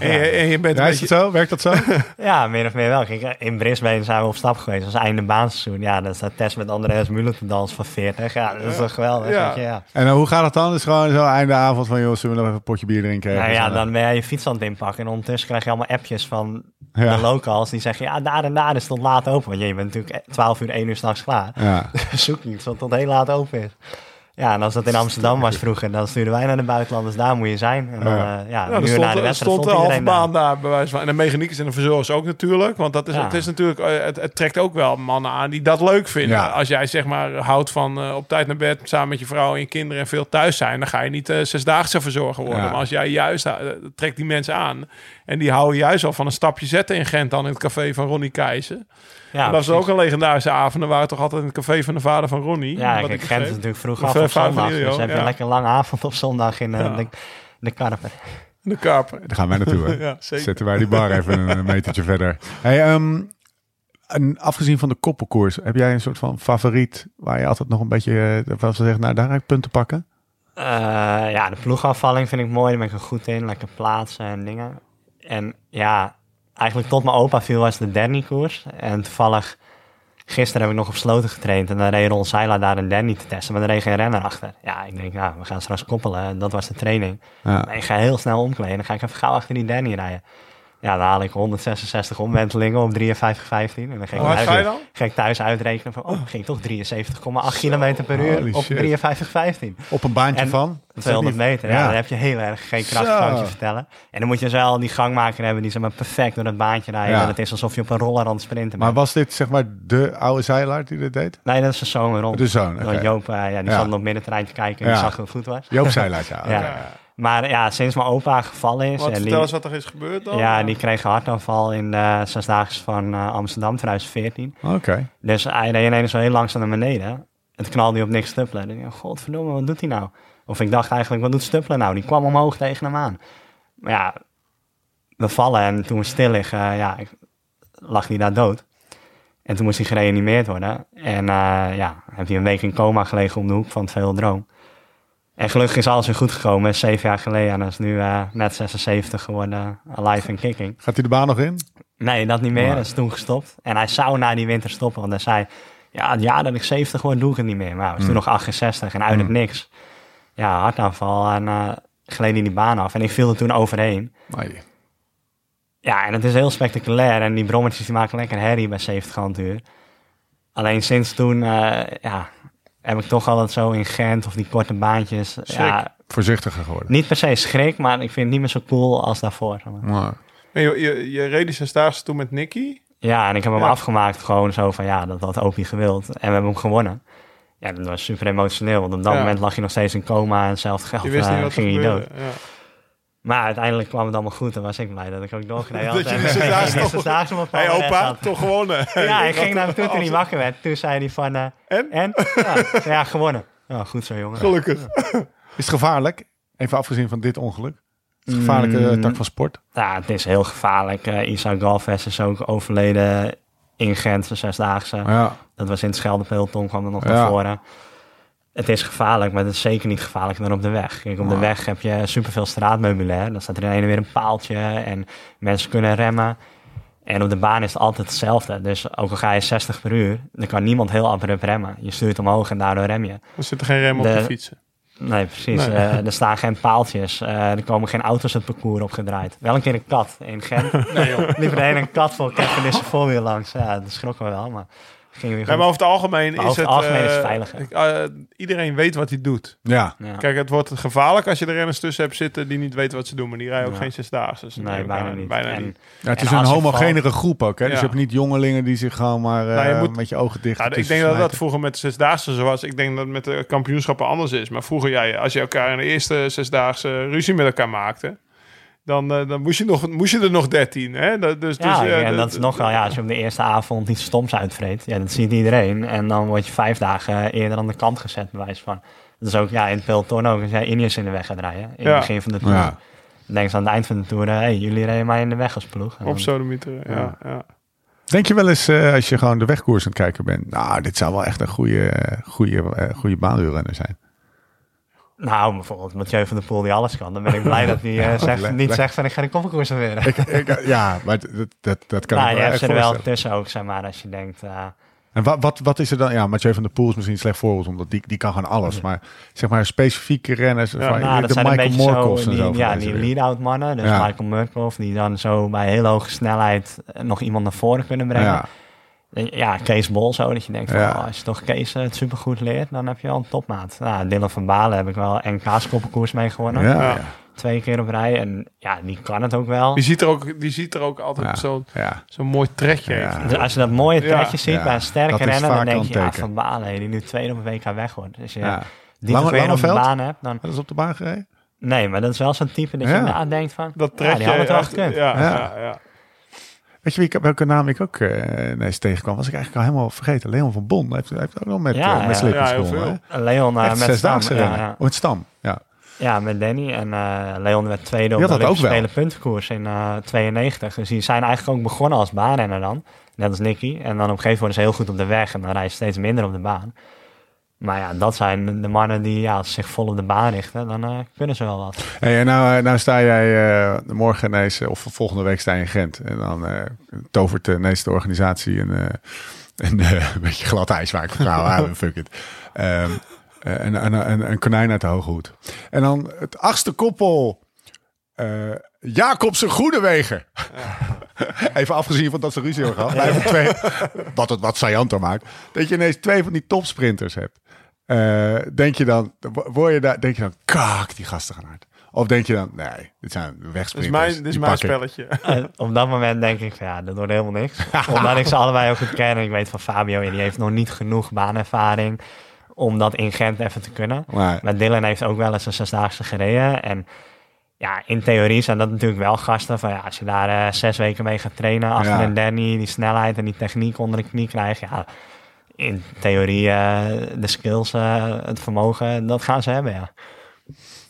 En, je, en je bent Ja, een is beetje, het zo? Werkt dat zo? Ja, meer of meer wel. Kijk, in Brisbane zijn we op stap geweest. Dat was einde baanseizoen. Ja, dan staat Tess met Andreas Muller te dansen van 40. Ja, dat is toch geweldig. Ja. je, ja. En dan, hoe gaat het dan? Dus gewoon zo einde avond van, joh, zullen we nog even een potje bier drinken? Nou ja, dan ben jij je fiets aan het inpakken. En ondertussen krijg je allemaal appjes van Ja. de locals. Die zeggen, ja, daar en daar is het tot laat open. Want je bent natuurlijk 12 uur, 1 uur s'nachts klaar. Ja. Zoek iets wat tot heel laat open is. Ja, en als dat in Amsterdam was vroeger, dan stuurden wij naar de buitenlanders. Daar moet je zijn. En dan, Ja. ja. ja, stond, naar de er wedstrijd stond stond iedereen daar. baan daar, bij wijze van. En de mechaniekers en de verzorgers ook natuurlijk. Want dat is, Ja. het is natuurlijk, eh, het, het trekt ook wel mannen aan die dat leuk vinden. Ja. Als jij zeg maar houdt van eh, op tijd naar bed samen met je vrouw en je kinderen en veel thuis zijn, dan ga je niet eh zesdaagse verzorger worden. Ja. Maar als jij juist, eh, trekt die mensen aan. En die houden juist al van een stapje zetten in Gent dan in het café van Ronnie Keizer. Ja, dat was ook een legendarische avond. We waren toch altijd in het café van de vader van Ronnie. Ja, wat kijk, ik Gent is begreep. natuurlijk vroeg af eh, op van zondag. Dus heb je ja. een lekker lange avond op zondag in eh, Ja. de, de Karper. De Karper. Daar gaan wij naartoe. hè? Ja, zeker. Zetten wij die bar even een, metertje verder. Hey, ehm, en afgezien van de koppelkoers, heb jij een soort van favoriet waar je altijd nog een beetje, uh, wat ze zeggen, nou daar ga ik punten pakken? Eh, ja, de ploegafvalling vind ik mooi. Daar ben ik er goed in. Lekker plaatsen en dingen. En ja, eigenlijk tot mijn opa viel was de Danny-koers. En toevallig, gisteren heb ik nog op sloten getraind. En dan reed Ron Seila daar een Danny te testen. Maar er reed geen renner achter. Ja, ik denk, nou, we gaan straks koppelen. En dat was de training. Ja. Maar ik ga heel snel omkleden. Dan ga ik even gauw achter die Danny rijden. Ja, dan haal ik 166 omwentelingen op 53,15. En dan ga ik, hard thuis, ga je dan? ga ik thuis uitrekenen van, oh, ging toch 73,8 kilometer per uur op shit. 53,15. Op een baantje En van? 200 meter, ja. Ja. Dan heb je heel erg geen kracht, Zo. kan ik je vertellen. En dan moet je wel die gangmaker hebben die zeg maar perfect door het baantje rijden. Ja. En het is alsof je op een roller aan het sprinten Maar was dit zeg maar de oude zeilaar die dit deed? Nee, dat is de zoon rond. De zoon. Want Joop, eh, ja, die Ja. zat op het middenterrein te kijken en die zag hoe het goed was. Joop zeilaar, ja. Maar ja, sinds mijn opa gevallen is... Wat, en vertel die, eens wat er is gebeurd dan. ja, die kreeg een hartaanval in de zesdaagse van eh, Amsterdam 2014. Oké. Dus hij reed ineens zo heel langzaam naar beneden. Het knalde hij op niks Stuppelen. Ik dacht, godverdomme, wat doet hij nou? Of ik dacht eigenlijk, wat doet Stuppelen nou? Die kwam omhoog tegen hem aan. Maar ja, we vallen en toen we stil liggen, ja, lag hij daar dood. En toen moest hij gereanimeerd worden. En eh, ja, heeft hij een week in coma gelegen om de hoek van het Veeldroom. En gelukkig is alles weer goed gekomen. Zeven jaar geleden. En hij is nu eh, net 76 geworden. Alive and kicking. Gaat hij de baan nog in? Nee, dat niet meer. Maar- Dat is toen gestopt. En hij zou na die winter stoppen. Want hij zei, ja, het jaar dat ik 70 word, doe ik het niet meer. Maar hij was toen nog 68 en uit het niks. Ja, hartaanval en eh gleed hij die baan af. En ik viel er toen overheen. Nee. Ja, en het is heel spectaculair. En die brommetjes die maken lekker herrie bij 70 aan het uur. Alleen sinds toen, eh, ja, heb ik toch altijd zo in Gent of die korte baantjes. Ja, Voorzichtiger geworden. niet per se schrik, maar ik vind het niet meer zo cool als daarvoor. zeg maar. Je, je, je reed die zesdaagse toen met Nicky. Ja, en ik heb hem Ja. afgemaakt gewoon zo van ja, dat had Opie gewild. En we hebben hem gewonnen. Ja, dat was super emotioneel, want op dat Ja. moment lag je nog steeds in coma en hetzelfde geld Je wist eh, niet wat ging je dood. Ja. Maar uiteindelijk kwam het allemaal goed en was ik blij dat ik ook doorgereden had. Dat je zesdaagse op Palmares opa, toch gewonnen. Ja, ik ging naar hem toe toen hij wakker werd. Toen zei hij van, eh, En? en? Ja, gewonnen. Ja, goed zo jongen. Gelukkig. is het gevaarlijk? Even afgezien van dit ongeluk. Is het een gevaarlijke eh, Mm. tak van sport? Ja, het is heel gevaarlijk. Eh Isa Galvez is ook overleden in Gent, de zesdaagse. Ja. Dat was in het Scheldepeloton, kwam er nog Ja. naar voren. Het is gevaarlijk, maar het is zeker niet gevaarlijker dan op de weg. Kijk, op de weg heb je superveel straatmeubilair. Dan staat er in ene weer een paaltje en mensen kunnen remmen. En op de baan is het altijd hetzelfde. Dus ook al ga je 60 per uur, dan kan niemand heel abrupt remmen. Je stuurt omhoog en daardoor rem je. Er zit er geen rem op De- de fietsen. Nee, precies. Nee. Eh, er staan geen paaltjes. Eh, er komen geen auto's het parcours opgedraaid. Wel een keer een kat in Gent. Nee, joh. liep er een kat voor Kevin is langs. Ja, dat schrok me wel, maar ging weer Nee, goed. maar over het algemeen Maar is over het... het algemeen is het eh, ik- eh, iedereen weet wat hij doet. Ja. Ja. Kijk, het wordt gevaarlijk als je er renners tussen hebt zitten die niet weten wat ze doen. Maar die rijden ook Ja. geen zesdaagse. Dus nee, bijna niet. Bijna En- niet. Ja, het is En een als je homogenere groep ook. Hè? Dus Ja. je hebt niet jongelingen die zich gewoon maar eh, Nou, je moet- met je ogen dicht Ja, ik ertussen denk dat dat smijten. vroeger met de zesdaagse zo was. Ik denk dat het met de kampioenschappen anders is. Maar vroeger, jij, als je elkaar in de eerste zesdaagse ruzie met elkaar maakte... dan, eh, dan moest, je nog, moest je er nog dertien. Hè? Dat, dus, Ja, dus, eh, en dat is nog wel, ja, als je op de eerste avond iets stoms uitvreet, ja, dat ziet iedereen. En dan word je vijf dagen eerder aan de kant gezet, bewijs van. Dat is ook, ja, in het peloton ook, als jij Ineos in de weg gaat rijden, in Ja. het begin van de Tour. Ja. Dan denk je aan het eind van de Tour, hé, hey, jullie reden mij in de weg als ploeg. En Op dan- sodemieter, ja. ja. Denk je wel eens, eh, als je gewoon de wegkoers aan het kijken bent... nou, dit zou wel echt een goede, eh, goede, goede baanwielrenner zijn. Nou, bijvoorbeeld Mathieu van der Poel die alles kan. Dan ben ik blij dat hij eh, zegt, le- niet le- zegt van ik ga de. Ik, ik, ja, maar dat, dat, dat kan nou, ik ze er wel tussen ook, zeg maar, als je denkt... eh, En wat, wat, wat is er dan? Ja, Mathieu van der Poel is misschien een slecht voorbeeld, omdat die, die kan gewoon alles. Maar zeg maar specifieke renners, van, nou, dat de Michael zo, en zo. ja, die lead-out mannen. Dus Ja. Michael Murkoff, die dan zo bij hele hoge snelheid nog iemand naar voren kunnen brengen. Ja, Kees Bol zo. Dat je denkt, van, oh, als je toch Kees het supergoed leert, dan heb je al een topmaat. Nou, Dylan van Balen heb ik wel NK-skoppenkoers mee gewonnen. Ja. Twee keer op rij. En ja, die kan het ook wel. Die ziet er ook, die ziet er ook altijd zo'n zo mooi trekje heeft. Dus als je dat mooie trekje ziet bij een sterke renner, dan denk je, ja, Van Balen, die nu tweede op een WK weg wordt. Dus je die lange, weer op de baan hebt, dan... Dat is op de baan gereden? Nee, maar dat is wel zo'n type dat je ja. denkt van... Dat trekje... Ja, die had het Ja, ja. ja, Weet je wie, welke naam ik ook uh, ineens tegenkwam? Was ik eigenlijk al helemaal vergeten. Leon van Bon. Hij heeft, heeft ook nog met, ja, uh, met ja, ja, Leon uh, met Stam. Ja. Oh, Stam, ja. Ja, met Danny. En uh, Leon werd tweede op de Olympische Spelen puntenkoers in uh, 92. Dus die zijn eigenlijk ook begonnen als baanrenner dan. Net als Nicky. En dan op een gegeven moment worden ze heel goed op de weg. En dan rijden ze steeds minder op de baan. Maar ja, dat zijn de mannen die ja, zich vol op de baan richten. Dan uh, kunnen ze wel wat. Hey, nou, nou sta jij uh, morgen ineens, of volgende week sta je in Gent. En dan uh, tovert ineens de organisatie een, een, een beetje glad ijs waar ik vertrouw. fuck it. Um, een, een, een, een konijn uit de hoge hoed. En dan het achtste koppel. Uh, Jacobsen Groenewegen. Even afgezien van dat ze ruzie hebben gehad. Twee, wat het wat saillanter maakt. Dat je ineens twee van die topsprinters hebt. Uh, denk je dan, word je daar, denk je dan, kak, die gasten gaan hard. Of denk je dan, nee, dit zijn wegsprinters. Dit is mijn, dit is mijn spelletje. Uh, op dat moment denk ik, ja, dat wordt helemaal niks. Omdat ik ze allebei ook goed ken. Ik weet van Fabio, die heeft nog niet genoeg baanervaring om dat in Gent even te kunnen. Maar, maar Dylan heeft ook wel eens een zesdaagse gereden. En ja, in theorie zijn dat natuurlijk wel gasten van ja, als je daar uh, zes weken mee gaat trainen, achter ja. en Danny, die snelheid en die techniek onder de knie krijgt, ja, in theorie uh, de skills, uh, het vermogen, dat gaan ze hebben, ja.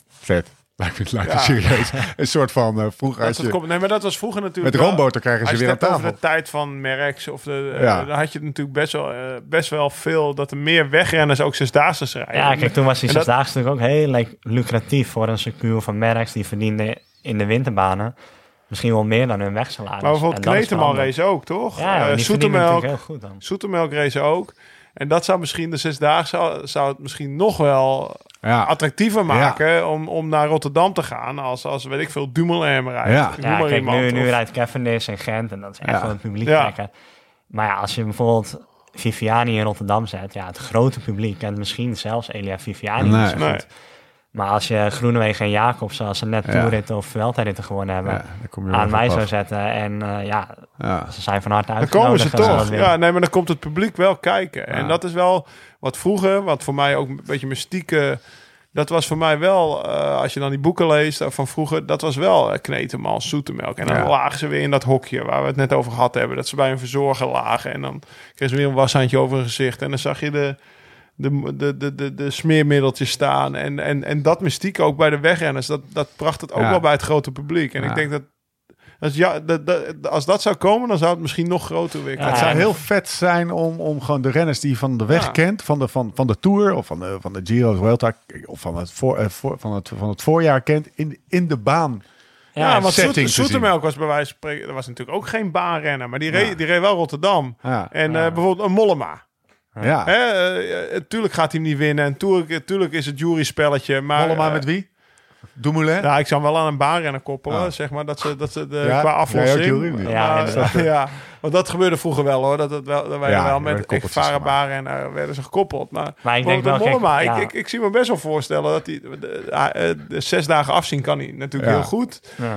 Vet. Lijkt me, lijkt ja. serieus. Een soort van uh, vroeger. Dat, je, komt, nee, maar dat was vroeger natuurlijk. Met roomboter krijgen ze weer aan tafel. Over de tijd van Merckx of de. Uh, ja. Dan had je natuurlijk best wel, uh, best wel veel dat er meer wegrenners ook zesdaagse rijden. Ja, kijk, toen was die zesdaagse natuurlijk ook heel lucratief voor een secuur van Merckx. Die verdiende in de winterbanen misschien wel meer dan hun wegsalaris. Maar bijvoorbeeld Kneteman race ook, toch? Ja, uh, Zoetemelk, heel goed dan. Zoetemelk race ook. En dat zou misschien de zesdaagse zou het misschien nog wel ja. attractiever maken ja. om, om naar Rotterdam te gaan als, als weet ik veel, Dumoulin rijdt. Ja, ja kijk, nu, nu rijdt Cavendish in Gent en dat is echt wel een publiek trekken. Maar ja, als je bijvoorbeeld Viviani in Rotterdam zet, ja, het grote publiek kent misschien zelfs Elia Viviani nee. niet zo goed. Nee. Maar als je Groenewegen en Jacobs, zoals ze net ja. Toerritten of Vuelta-ritten gewonnen hebben, ja, aan mij zou zetten. En uh, ja, ja, ze zijn van harte uit. Dan komen ze toch. Ja, nee, maar dan komt het publiek wel kijken. En dat is wel wat vroeger, wat voor mij ook een beetje mystieke... Dat was voor mij wel, uh, als je dan die boeken leest van vroeger, dat was wel uh, Kneteman, zoetemelk. En dan ja. lagen ze weer in dat hokje waar we het net over gehad hebben. Dat ze bij een verzorger lagen en dan kregen ze weer een washandje over hun gezicht. En dan zag je de, de, de, de, de, de smeermiddeltjes staan. En, en, en dat mystiek ook bij de wegrenners, dat, dat bracht het ook ja. wel bij het grote publiek. En ja. ik denk dat als, ja, dat, dat, als dat zou komen, dan zou het misschien nog groter weer ja, Het zou heel vet zijn om, om gewoon de renners die van de weg ja. kent, van de, van, van de Tour of van de, van de Giro, Vuelta of van het, voor, uh, voor, van het, van het voorjaar kent, in, in de baan. Ja, ja want Zoet, Zoetemelk was bij wijze van spreken, dat was natuurlijk ook geen baanrenner, maar die, reed, die reed wel Rotterdam. En uh, bijvoorbeeld een Mollema. Ja. Hè, uh, tuurlijk gaat hij hem niet winnen. En tuurlijk, tuurlijk is het jury-spelletje. Maar, Mollema uh, met wie? Dumoulin? Ja, ik zou hem wel aan een baanrenner koppelen. Oh. Zeg maar dat ze, dat ze de, ja, qua aflossing... Ja, ja, ja, want dat gebeurde vroeger wel hoor. Dat, dat, wel, dat wij ja, wel met ervaren baanrenner werden ze gekoppeld. Maar, maar ik denk wel... Mollema, ik, ik, ik, zie me best wel voorstellen dat hij... De, de, de zes dagen afzien kan hij natuurlijk heel goed. Uh,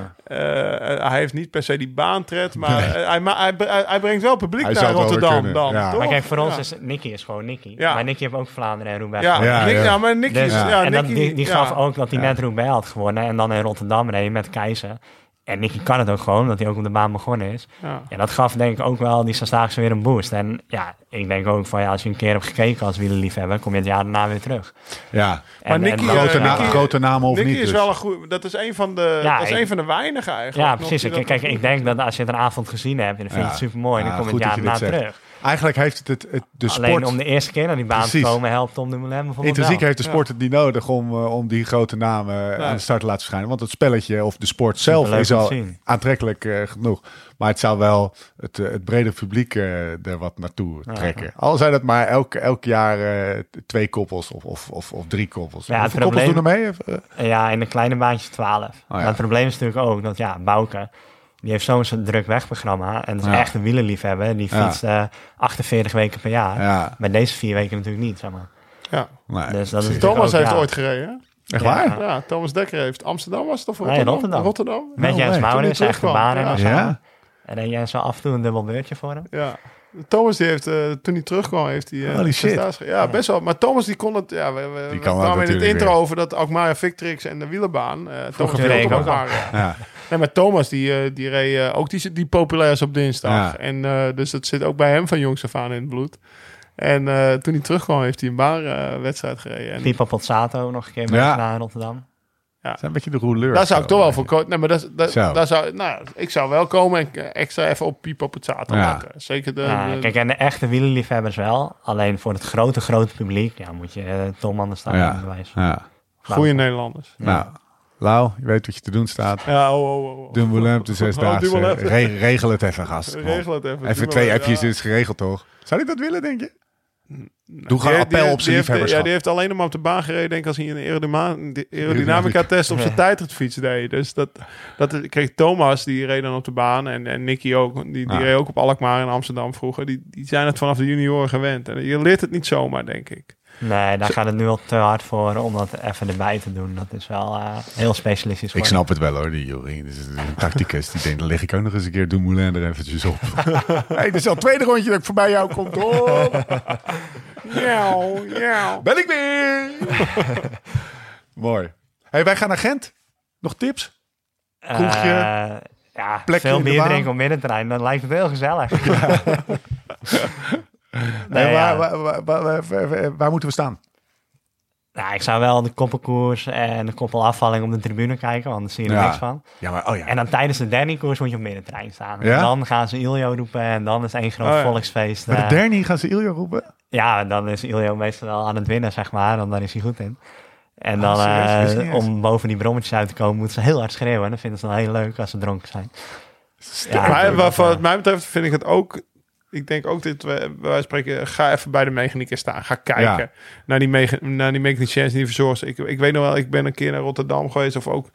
hij heeft niet per se die baantred. Maar nee. hij, hij, hij, hij, brengt wel publiek hij naar Rotterdam dan. Maar kijk, voor ons is Nicky is gewoon Nicky. Maar Nicky heeft ook Vlaanderen en Roubaix ja, ja, maar Nicky... Dus, en Nicky, die, die gaf ook dat hij net Roubaix had gewonnen. En dan in Rotterdam reed met Keizer. En Nicky kan het ook gewoon, omdat hij ook op de baan begonnen is. Ja. ja dat gaf denk ik ook wel die Zesdaagse weer een boost. En ja, ik denk ook van ja, als je een keer hebt gekeken als wielerliefhebber, kom je het jaar daarna weer terug. Ja, en, maar Nicky, en, grote, na, Nicky, grote namen of Nicky niet. is dus. wel een goed, dat is een van de, ja, dat is ik, een van de weinigen eigenlijk. Ja, precies. Kijk, kijk ik denk dat als je het een avond gezien hebt, en dan vind je het super mooi, dan kom je het jaar daarna terug. Eigenlijk heeft het, het, het de sport... Alleen om de eerste keer naar die baan Precies. te komen helpt om de Moulin bijvoorbeeld Intrinsiek heeft de sport het niet nodig om, uh, om die grote namen nee. aan de start te laten verschijnen. Want het spelletje of de sport zelf is al aantrekkelijk uh, genoeg. Maar het zou wel het, het brede publiek er wat naartoe trekken. Al zijn het maar elk, elk jaar twee koppels of, of, of, of, drie koppels. Ja, Hoeveel probleem, koppels doen er mee? Ja, in de kleine baantjes twaalf. Oh, maar het probleem is natuurlijk ook dat ja, Bouke die heeft zo'n druk wegprogramma. En dat is Ja. echt een wielerliefhebber. Die Ja. fietst eh, 48 weken per jaar. Ja. Met deze vier weken natuurlijk niet, zeg maar. Ja. Nee, Dus dat is. Thomas ook, heeft ja. ooit gereden. Echt Ja. waar? Ja, Thomas Dekker heeft Amsterdam was het of Nee, Rotterdam? Rotterdam. Rotterdam. Met Jens. Maurits, echt de baan en ja. zo. Ja? En dan jij zo af en toe een dubbel beurtje voor hem. Ja. Thomas die heeft, eh, toen hij terugkwam, heeft hij... eh, Holy shit. Ja, best wel. Maar Thomas die kon het... Ja, we, we, Die kan kwamen in het intro weer. over dat Alkmaar Victrix en de wielerbaan. eh Thomas reed ja. Ja. Nee, maar Thomas die, die reed ook die, die populair is op dinsdag. Ja. En eh, dus dat zit ook bij hem van jongs af aan in het bloed. En eh, toen hij terugkwam, heeft hij een baanwedstrijd gereden. En Pipa Pozzato nog een keer Ja. in Rotterdam. Het is een beetje de rouleur. daar zou ik toch wel voor komen. Nee, maar dat, dat, Zo. daar zou, nou, ik zou wel komen en eh, extra even op Pipo Pozzato Ja. maken. Zeker de... Ja, de- kijk, en de echte wielerliefhebbers wel. Alleen voor het grote, grote publiek ja, moet je uh, Tom anders staan. Ja. Ja. Goede Nederlanders. Nou, Lau, je weet wat je te doen staat. Ja, oh, oh, oh. Dumoulin op de zesdaagse. Oh. Re- regel het even, gast. Op. Regel het even. Even twee appjes ja. is geregeld, toch? Zou ik dat willen, denk je? Doe gewoon die- appel die- op zijn heeft-. Ja, die heeft alleen maar op de baan gereden, denk ik, als hij een de aerodynamica-test op zijn tijdritfiets deed. Dus dat, dat kreeg Thomas, die reed dan op de baan, en, en Nicky ook, die, die Ja. reed ook op Alkmaar in Amsterdam vroeger. Die, die zijn het vanaf de junioren gewend. En je leert het niet zomaar, denk ik. Nee, daar gaat het nu al te hard voor om dat even erbij te doen. Dat is wel eh, heel specialistisch. Ik snap het wel hoor, die Jury. Dit is een tacticus. Die denkt, dan lig ik ook nog eens een keer Dumoulin er eventjes op. hey, dit is al het tweede rondje dat ik voorbij jou kom. Tom. Jouw, jouw. Ben ik weer. Mooi. Hey, wij gaan naar Gent. Nog tips? kroegje, Eh, ja, plekje veel bier baan. drinken op middenterrein. Dan lijkt het heel gezellig. Nee, waar, waar, waar, waar- waar- waar- waar moeten we staan? Nou, ik zou wel de koppelkoers en de koppelafvalling op de tribune kijken, want dan zie je er Ja. niks van. Ja, maar oh ja. En dan tijdens de Danny-koers moet je op middenterrein staan. Ja? En dan gaan ze Iljo roepen en dan is één groot Oh ja. volksfeest. Bij de Eh, Derny gaan ze Iljo roepen? ja, dan is Iljo meestal wel aan het winnen, zeg maar. Dan daar is hij goed in. En dan, Ah, serieus? eh, om boven die brommetjes uit te komen, moeten ze heel hard schreeuwen. En dat vinden ze dan heel leuk als ze dronken zijn. Ja, maar dat- wat, eh, mij betreft vind ik het ook... Ik denk ook dit, wij bij wijze van spreken, ga even bij de mechanieker staan. Ga kijken Ja. naar die, mega, naar die mechaniciens en die verzorgers. Ik, ik weet nog wel, ik ben een keer naar Rotterdam geweest of ook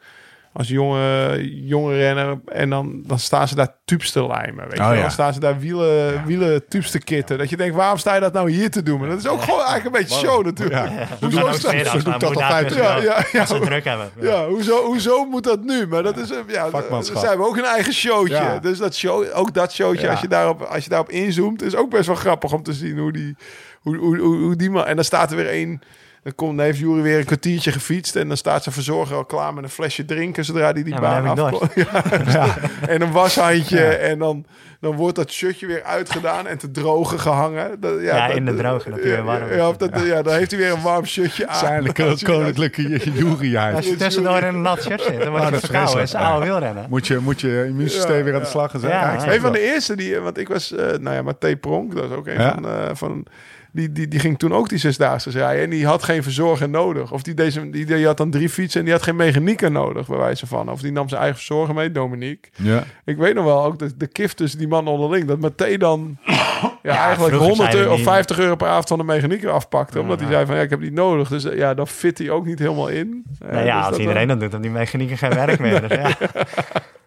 als jonge, jonge renner. En dan, dan staan ze daar tubes te lijmen. Weet je Oh, ja. Dan staan ze daar wielen, wielen tubes te kitten. Dat je denkt, waarom sta je dat nou hier te doen? Maar dat is ook gewoon eigenlijk een beetje show natuurlijk. Ja. Hoezo dat moet al daar 50 jaar. wel- Ja, ja. Als ze druk hebben. Ja, hoezo, hoezo moet dat nu? Maar dat is, ja, dan zijn we ook een eigen showtje. Ja. Dus dat show, ook dat showtje, Ja. als, je daarop, als je daarop inzoomt, is ook best wel grappig om te zien hoe die, hoe, hoe, hoe, hoe die man... En dan staat er weer één... Dan, komt, dan heeft Jury weer een kwartiertje gefietst en dan staat zijn verzorger al klaar met een flesje drinken zodra die die Ja, maar baan afkomt. Ja, En een washandje en dan, dan wordt dat shirtje weer uitgedaan en te drogen gehangen. Dat, Ja, dat- in de droge, dat weer warm. Ja, dat, ja, dan heeft hij weer een warm shirtje aan. Zijn koninklijke Jury Als je tussendoor in een nat shirt zit, dan word Ah, je verkouden. Dat is vreselijk. oude wielrennen. Moet je, moet je immuunsysteem Ja, weer aan de slag gaan zijn? Ja, Een van de eerste die, want ik was, eh nou ja, Matthé Pronk, dat is ook een Ja. van, eh, van die, die, die ging toen ook die zesdaagse rijden en die had geen verzorger nodig. Of die, deze, die, die had dan drie fietsen en die had geen mechanieker nodig, bij wijze van. Of die nam zijn eigen verzorger mee, Dominique. Ja. Ik weet nog wel, ook de, de kif tussen die man onderling, dat Matthé dan ja, eigenlijk vroeger 100 zeiden euro of die- 50 euro per avond van de mechanieker afpakte. Omdat hij zei van, ja, ik heb die nodig. Dus eh, ja, dan fit hij ook niet helemaal in. Eh, Nou ja, dus als iedereen dan- dat doet, dan die mechanieker geen werk meer. Dus ja.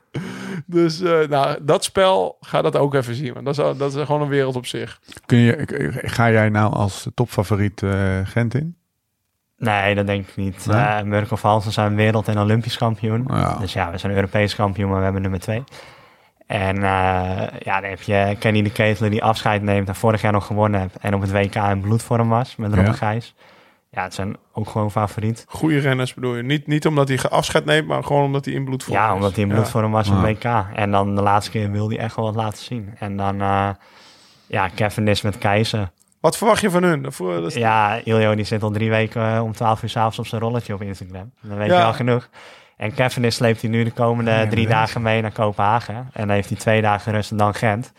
Dus eh, nou, dat spel, ga dat ook even zien. Want dat is, dat is gewoon een wereld op zich. Kun je, ga jij nou als topfavoriet eh, Gent in? Nee, dat denk ik niet. Nee? Eh Murko Valsen zijn wereld- en olympisch kampioen. Ja. Dus ja, we zijn Europees kampioen, maar we hebben nummer twee. En eh, ja, dan heb je Kenny de Ketelaar die afscheid neemt en vorig jaar nog gewonnen heeft. En op het WK in bloedvorm was met Robert Ja. Gijs. Ja, het zijn ook gewoon favoriet. Goede renners bedoel je. Niet, niet omdat hij afscheid neemt, maar gewoon omdat hij in bloedvorm Ja, is. omdat hij in Ja. bloedvorm was op Ja. het WK. En dan de laatste keer wil hij echt wel wat laten zien. En dan, eh ja, Kevin is met Keizer. Wat verwacht je van hun? Is- Ja, Iljo die zit al drie weken eh, om 12 uur s'avonds op zijn rolletje op Instagram. Dan weet Ja. je al genoeg. En Kevin is sleept hij nu de komende Ja, drie dagen mee naar Kopenhagen. En dan heeft hij twee dagen rust en dan Gent.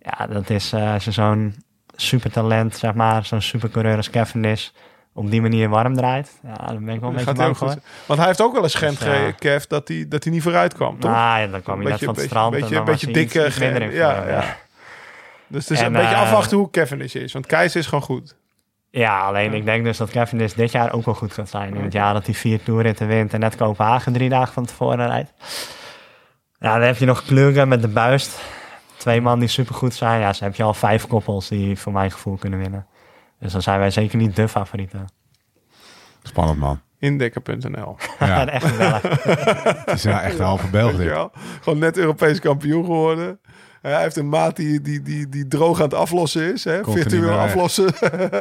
Ja, dat is eh, je zo'n supertalent, zeg maar, zo'n supercoureur als Kevin is, op die manier warm draait. Ja, dan ben ik wel een dat beetje bang voor. Want hij heeft ook wel eens Gent Dus, ja. Kev, dat hij, dat hij niet vooruit kwam, toch? Nou ja, dan kwam hij net van het strand beetje- en dan beetje dikke iets, iets minder in ge- ja, ja. Dus het is En, een beetje eh, afwachten hoe Kevin is is. Want Keis is gewoon goed. Ja, alleen ik denk dus dat Kevin dus dit jaar ook wel goed gaat zijn. In het jaar dat hij vier toerritten wint en net Kopenhagen drie dagen van tevoren rijdt. Ja, dan heb je nog Kleuren met de buist. Twee man die supergoed zijn. Ja, ze heb je al vijf koppels die voor mijn gevoel kunnen winnen. Dus dan zijn wij zeker niet de favorieten. Spannend, man. Indekker.nl. Ja. echt wel. Het is ja echt een halve Belg dit. Gewoon net Europees kampioen geworden. Hij heeft een maat die, die, die, die droog aan het aflossen is. Hè? Komt Virtueel aflossen.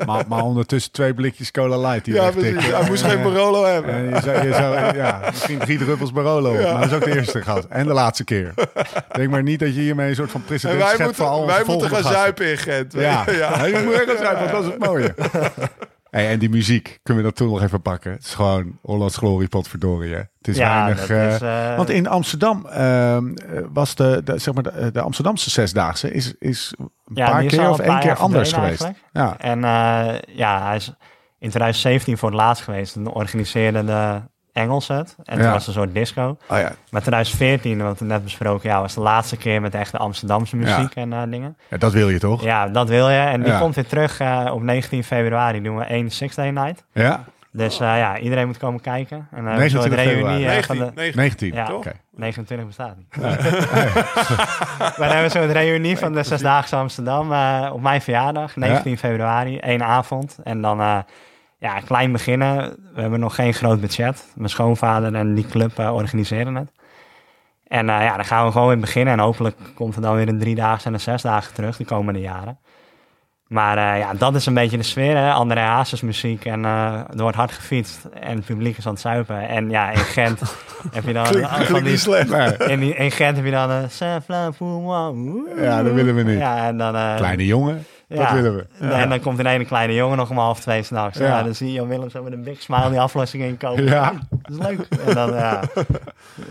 Maar, maar ondertussen twee blikjes cola light die ja, precies. Hij moest geen Barolo hebben. En je zou, je zou, ja, misschien drie druppels Barolo. Maar dat is ook de eerste gehad. En de laatste keer. Denk maar niet dat je hiermee een soort van En precedent schept voor al wij moeten gaan gasten. zuipen in Gent. Ja, ja. ja. moet gaan zuipen, want dat is het mooie. Hey, en die muziek, kunnen we dat toen nog even pakken? Het is gewoon Hollands Glory, potverdorie. Hè? Het is Ja, weinig... eh, is, eh, want in Amsterdam ehm, eh, was de, de, zeg maar de, de Amsterdamse Zesdaagse is, is een Ja, paar is keer of een één keer anders geweest. eigenlijk. Ja. En eh, ja, hij is in 2017 voor het laatst geweest. Toen organiseerde de Engels het. En toen Ja. was een soort disco. Oh ja. Maar 2014, wat we net besproken, ja, was de laatste keer met echte Amsterdamse muziek en eh, dingen. ja, dat wil je toch? Ja, dat wil je. En die Ja. komt weer terug eh, op 19 februari. Doen we één Six Day Night. Ja? Dus eh, ja, iedereen moet komen kijken. En dan we 29 een reunie februari. eh, van 19, de... 19. 19. Ja, Oké. 29 bestaat niet. We hebben zo'n reunie van de Zesdaagse Amsterdam op mijn verjaardag, 19 februari, één avond. En dan eh, ja, klein beginnen. We hebben nog geen groot budget. Mijn schoonvader en die club eh, organiseren het. En eh, ja, dan gaan we gewoon weer beginnen. En hopelijk komt er dan weer een driedaagse en een zesdaagse terug de komende jaren. Maar eh, ja, dat is een beetje de sfeer. Hè? André Hazes muziek en eh, er wordt hard gefietst en het publiek is aan het zuipen. En ja, in Gent heb je dan... Klinkt, van die- niet slecht. In, in Gent heb je dan oeh. Ja, dat willen we niet. Ja, en dan... Kleine jongen, dat ja. willen we. En dan komt een ene kleine jongen nog om half twee s'nachts. Ja. Ja. dan zie je Jan Willem zo met een big smile die aflossing inkomen. Ja. Dat is leuk. En dan, ja...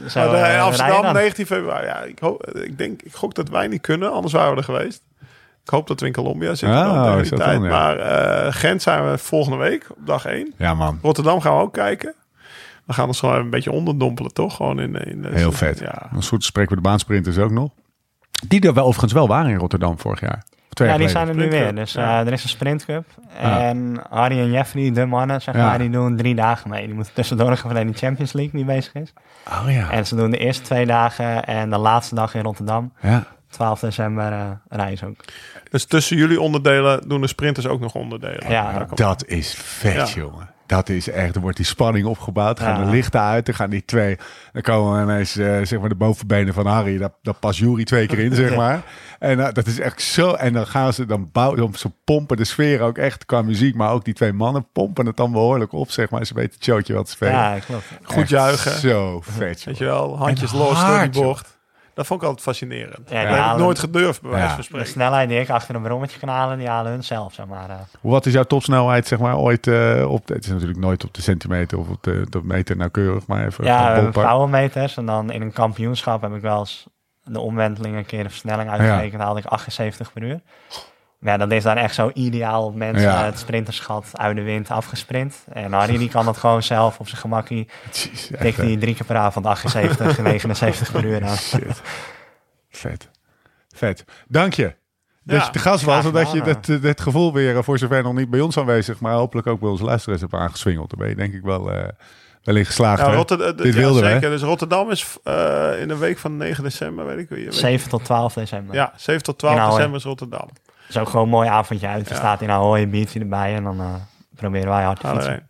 Zo, Maar, eh, eh, Amsterdam, dan. 19 februari. Ja, ik, hoop, ik, denk, ik gok dat wij niet kunnen, anders waren we er geweest. Ik hoop dat we in Colombia zitten Oh, dan tegen is die dat tijd. dan, ja. Maar eh, Gent zijn we volgende week op dag 1. Ja, man. Rotterdam gaan we ook kijken. We gaan ons gewoon even een beetje onderdompelen, toch? Gewoon in, in de, Heel vet. Ja. Een soort spreken we de baansprinters ook nog. Die er wel overigens wel waren in Rotterdam vorig jaar. Twee Ja, die zijn er nu weer. Dus ja. eh, er is een sprintcup. Ja. En Harry en Jeffrey, de mannen, zeg Ja. maar, die doen drie dagen mee. Die moeten tussendoor nog even in de Champions League die bezig is. Oh ja. En ze doen de eerste twee dagen en de laatste dag in Rotterdam. ja. 12 december eh rijden ook. Dus tussen jullie onderdelen doen de sprinters ook nog onderdelen. Ja. Dat is vet, Ja. jongen. Dat is echt, er wordt die spanning opgebouwd. Gaan de lichten uit, dan gaan die twee. Dan komen ineens, eh, zeg maar, de bovenbenen van Harry. Daar, daar past Jury twee keer in, zeg maar. En eh, dat is echt zo. En dan gaan ze, dan bouwen, ze pompen de sfeer ook echt qua muziek. Maar ook die twee mannen pompen het dan behoorlijk op, zeg maar. Ze weten het showtje wat te spelen. Ja. Goed juichen. Zo vet, Weet je wel, handjes En los door die bocht. Dat vond ik altijd fascinerend. Ja, dat heb ik halen- nooit gedurfd, bij wijze Ja. van De spreken. snelheid die ik achter een brommetje kan halen, die halen hun zelf, zeg maar. eh. Wat is jouw topsnelheid, zeg maar, ooit eh, op... Het is natuurlijk nooit op de centimeter of op de, de meter nauwkeurig, maar even Ja, vrouwenmeters. En dan in een kampioenschap heb ik wel eens de omwenteling een keer de versnelling uitgerekend. haalde ik 78 per uur. Ja, dat is dan echt zo ideaal op mensen Ja. het sprinterschat uit de wind afgesprint. En Harry die kan dat gewoon zelf op zijn gemakkie. Tikt hij drie keer per avond 78, 79 per uur aan. Shit. Vet. Vet. Dank je. Dat Ja, je te gast was en dat je dat, dat gevoel weer, eh, voor zover nog niet bij ons aanwezig, maar hopelijk ook bij onze luisteraars hebt aangeswingeld. Daar ben je denk ik wel, eh wel in geslaagd. Ja? Rotterdam, Dit ja, wilden we, zeker. Dus Rotterdam is eh, in de week van 9 december, weet ik je- 7 tot 12 december. Ja, 7 tot 12 In Ahoy. december is Rotterdam. Dat is ook gewoon een mooi avondje uit. Er Ja. staat in Ahoy een biertje erbij en dan eh, proberen wij hard te fietsen.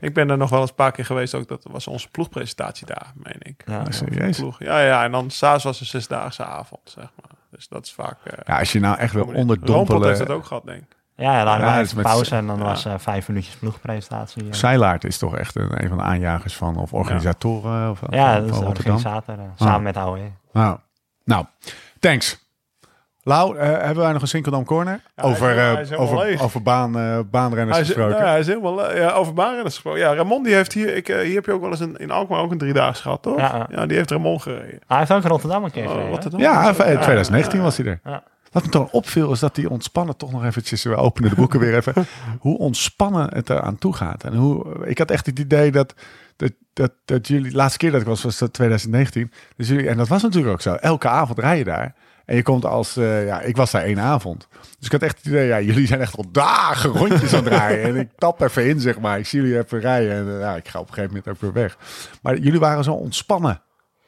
Ik ben er nog wel eens een paar keer geweest. Ook dat was onze ploegpresentatie daar, meen ik. Ja. Serieus? Ploeg. Ja, ja, en dan s'avonds was een zesdaagse avond, zeg maar. Dus dat is vaak... eh Ja, als je nou echt wil Roompot heeft onderdompelen. het ook gehad, denk ik. Ja, ja, dan hadden Ja, dat met- pauze en dan ja. was eh vijf minuutjes ploegpresentatie. En- Zeilaert is toch echt een, een van de aanjagers van, of organisatoren of, ja, van, dat is de organisator. eh, samen Ah. met Ahoy. Nou, nou, thanks. Lau, eh, hebben wij nog een Sinkeldam Corner? Ja, over, is over, leeg. over baan, baanrenners Hij is, gesproken. nou, hij is helemaal ja, over baanrenners gesproken. Ja, Ramon die heeft hier... Ik, eh, hier heb je ook wel eens een, in Alkmaar ook een driedaagse gehad, toch? Ja, ja. die heeft Ramon gereden. Hij heeft ook in Rotterdam een keer Oh, gereden? Rotterdam. Ja, in 2019 was hij er. Ja. Wat me toch opviel is dat die ontspannen toch nog eventjes, we openen de boeken weer even, hoe ontspannen het eraan toe gaat. En hoe, ik had echt het idee dat, dat, dat, dat jullie, de laatste keer dat ik was, was dat 2019. Dus jullie, en dat was natuurlijk ook zo. Elke avond rij je daar. En je komt als, eh, ja, ik was daar één avond. Dus ik had echt het idee, ja, jullie zijn echt al dagen rondjes aan het rijden. En ik tap even in, zeg maar. Ik zie jullie even rijden. En eh, ja, ik ga op een gegeven moment ook weer weg. Maar jullie waren zo ontspannen.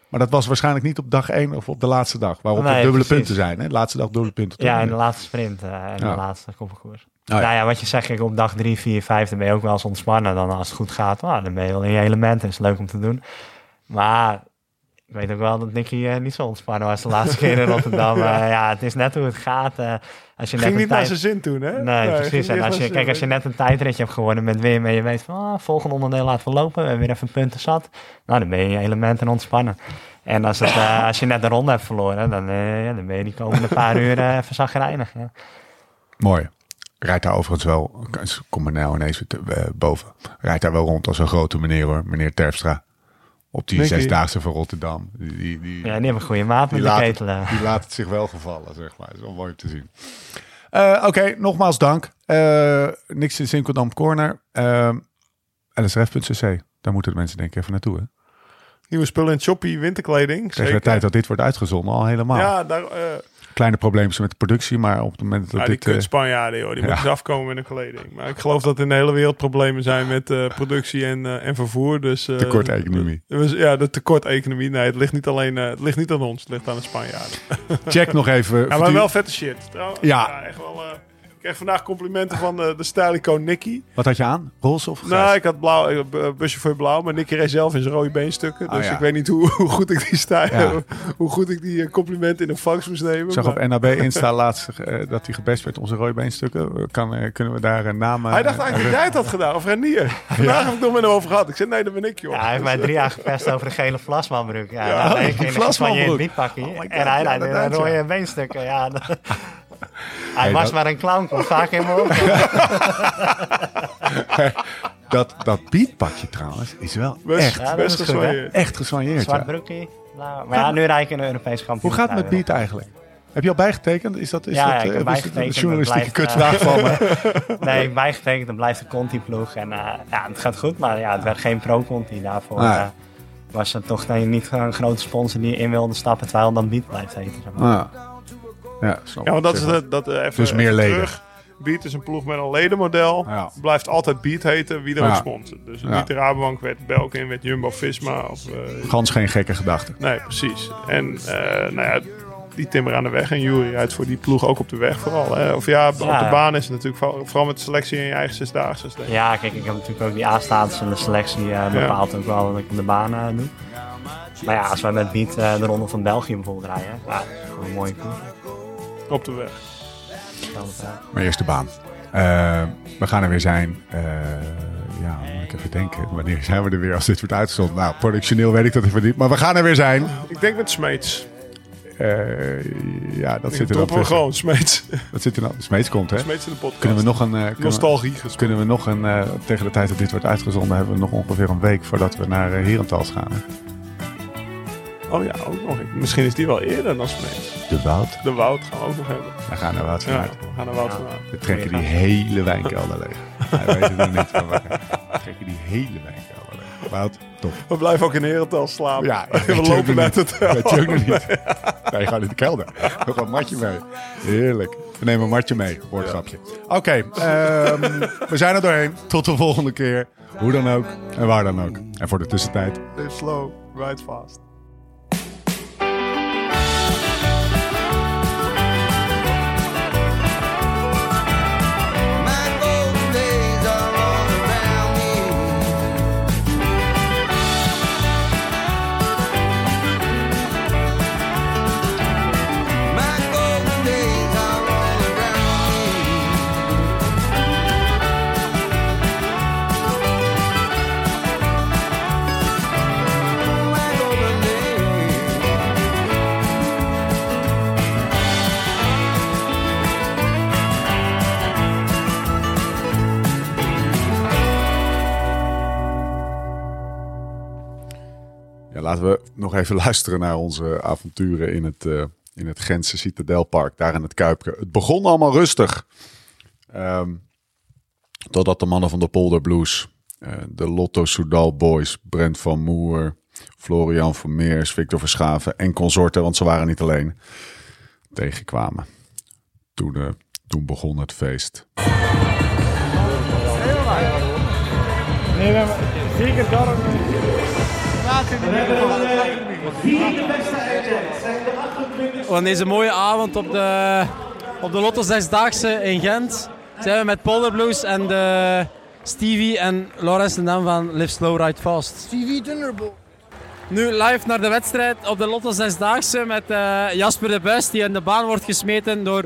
Maar dat was waarschijnlijk niet op dag 1 of op de laatste dag. Waarop Nee, er dubbele precies. punten zijn. Hè? De laatste dag dubbele punten. Ja, in de laatste sprint eh, en Ja. de laatste koppelkoers. ja. Nou ja, wat je zegt, kijk, op dag 3, 4, 5, dan ben je ook wel eens ontspannen. Dan als het goed gaat, nou, dan ben je wel in je element. Is leuk om te doen. Maar ik weet ook wel dat Nicky eh, niet zo ontspannen was de laatste keer in Rotterdam. Eh, ja, het is net hoe het gaat. eh, als je net Ging een niet naar zijn zin toen, hè? Nee, precies. En als je, kijk, als je net een tijdritje hebt gewonnen met Wim en je weet van, ah, volgende onderdeel laten we lopen, we hebben weer even punten zat. Nou, dan ben je in je element en ontspannen. En als, het, eh, als je net de ronde hebt verloren, dan, eh, ja, dan ben je die komende paar uur even zagrijnig. Ja. Mooi. Rijdt daar overigens wel, kom maar nou ineens boven. Rijdt daar wel rond als een grote meneer hoor, meneer Terpstra. Op die zesdaagse van Rotterdam. Die, die, die, ja, die hebben een goede maat met die, de laat, ketelen. die laat het zich wel gevallen, zeg maar. Dat is wel mooi om te zien. Eh, Oké, nogmaals dank. Eh, niks in Sinkeldam Corner. Uh, LSRF.cc. Daar moeten de mensen denk ik even naartoe. Hè? Nieuwe spullen in choppy winterkleding. Tegen de tijd dat dit wordt uitgezonden al helemaal. Ja, daar, eh, Kleine probleempjes met de productie, maar op het moment dat ja, die dit... eh, kut Spanjaarden, joh, die ja. moeten afkomen met hun kleding. Maar ik geloof dat in de hele wereld problemen zijn met eh, productie en, eh, en vervoer. Dus, eh, Tekort economie. was- Ja, de tekort economie. Nee, het ligt niet alleen eh, het ligt niet aan ons, het ligt aan de Spanjaarden. check nog even. Ja, maar wel vette shit. Trouwens, Ja. ja. echt wel. Ik kreeg vandaag complimenten van eh, de stylico Nicky. Wat had je aan? Roze of grijs? Nou, ik had blauw, ik had busje voor blauw, maar Nicky reed zelf in zijn rode beenstukken. Dus Oh, ja. ik weet niet hoe, hoe goed ik die sta, Ja. hoe goed ik die eh, complimenten in een fax moest nemen. Ik zag maar- op NAB Insta laatst eh, dat hij gebest werd onze rode beenstukken. Kan, kunnen we daar een naam... Hij dacht eigenlijk dat jij het had gedaan, of Renier. Vandaag heb ik nog met hem over gehad. Ik zei, nee, dat ben ik, joh. Ja, hij heeft mij Dus, drie jaar gepest over een gele vlasmanbroek. Ja, ben die ik Vlasmanbroek. gesoigneerd bietpakje. Oh en hij ja, rijdt in een rode ja. beenstukken. Ja, hij Hey, was dat- maar een clown, komt vaak in mijn op. Dat, dat beatpakje trouwens is wel Best, echt, Ja, best is hè? gesoigneerd. echt gesoigneerd. Zwart Ja. broekje. Maar ja, nu rijd ik in een Europees kampioen. Hoe gaat het met beat eigenlijk? Heb je al bijgetekend? Is dat, is Ja, dat, ja, ik eh, heb bijgetekend. Een journalistieke blijft, kutvraag van me. Nee, ik bijgetekend, dan blijft de Conti-ploeg. En eh, ja, het gaat goed, maar ja, het werd geen pro-Conti. Daarvoor eh, was het toch nee, niet een grote sponsor die in wilde stappen, terwijl dan Beat blijft heten. zeg maar. Ah. Ja, snap Ja, want dat is dat, dat eh, even, Dus meer even leden. terug. Beat is een ploeg met een ledenmodel. Ja. Blijft altijd Beat heten, wie er Ja. ook sponsort. Dus Ja. niet de Rabobank werd Belkin, werd Jumbo-Visma. Of, eh, Gans geen gekke gedachte. nee, precies. En eh, nou ja, die timmer aan de weg. En Jury rijdt voor die ploeg ook op de weg vooral. Hè. Of ja, op Ja. de baan is het natuurlijk vooral, vooral met de selectie in je eigen zesdaagse. Ja, kijk, ik heb natuurlijk ook die A-status en de selectie eh, bepaalt ook wel wat ik op de baan doe. Maar ja, als wij met Beat eh, de Ronde van België bijvoorbeeld rijden, ja, dat is gewoon een mooie koers. Op de weg. Maar eerst de baan. Eh, we gaan er weer zijn. Eh, ja, moet ik even denken. Wanneer zijn we er weer als dit wordt uitgezonden? Nou, productioneel weet ik dat even niet. Maar we gaan er weer zijn. Ik denk met Smeets. Eh, ja, dat Ik zit er dan droppen we gewoon Smeets. Dat zit er dan. Smeets komt, hè? Smeets in de podcast. Kunnen we nog een... kunnen we- Nostalgie gesproken. Kunnen we nog een, tegen de tijd dat dit wordt uitgezonden, hebben we nog ongeveer een week voordat we naar uh, Herentals gaan. hè? Oh ja, ook nog. Misschien is die wel eerder dan Smeets. De Woud. De Wout gaan we ook nog hebben. We gaan naar Woud Ja, vanuit. we gaan naar Wout vandaan. We trekken die hele wijnkelder leeg. Hij weet het nog niet, maar we we trekken die hele wijnkelder leeg. Woud, top. We blijven ook in Herentals slapen. Ja, we je lopen uit het hotel. Weet je ook nog niet. Nee, gewoon in de kelder. We gaan een matje mee. Heerlijk. We nemen een matje mee. Woordgrapje. Oké, ehm, we zijn er doorheen. Tot de volgende keer. Hoe dan ook en waar dan ook. En voor de tussentijd. Live slow, ride fast. Laten we nog even luisteren naar onze avonturen in het, eh, in het Gentse Citadelpark, daar in het Kuipke. Het begon allemaal rustig. Ehm, totdat de mannen van de Polder Blues, eh, de Lotto Soudal Boys, Brent van Moer, Florian Vermeers, Victor Verschaven en consorten, want ze waren niet alleen, tegenkwamen. Toen, eh, toen begon het feest. Nee, zeker daarom. Vierde beste eindtijd zijn de 28 Op deze mooie avond op de, op de Lotto Zesdaagse in Gent zijn we met Polder Blues en de Stevie en Laurens de Dam van Live Slow Ride Fast. Stevie Thunderbolt. Nu live naar de wedstrijd op de Lotto Zesdaagse met eh, Jasper de Buis die in de baan wordt gesmeten door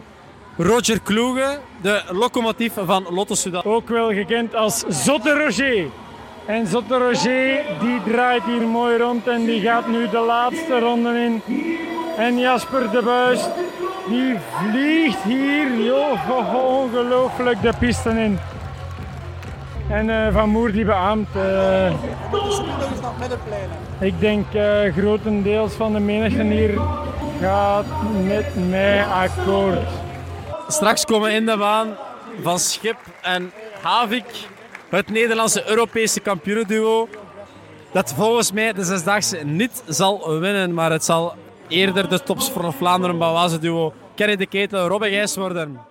Roger Kloege, de locomotief van Lotto Sudan. ook wel gekend als Zotte Roger. En Zotte Roger die draait hier mooi rond en die gaat nu de laatste ronde in. En Jasper de Buis die vliegt hier joh, ongelooflijk de pisten in. En eh, Van Moer die beaamt. eh, ik denk eh, grotendeels van de menigte hier gaat met mij akkoord. Straks komen in de baan van Schip en Havik, het Nederlandse Europese kampioenenduo. Dat volgens mij de zesdaagse niet zal winnen, maar het zal eerder de Tops van Vlaanderen Bouwaze duo Kerry de Ketel, Robbe Gijs worden.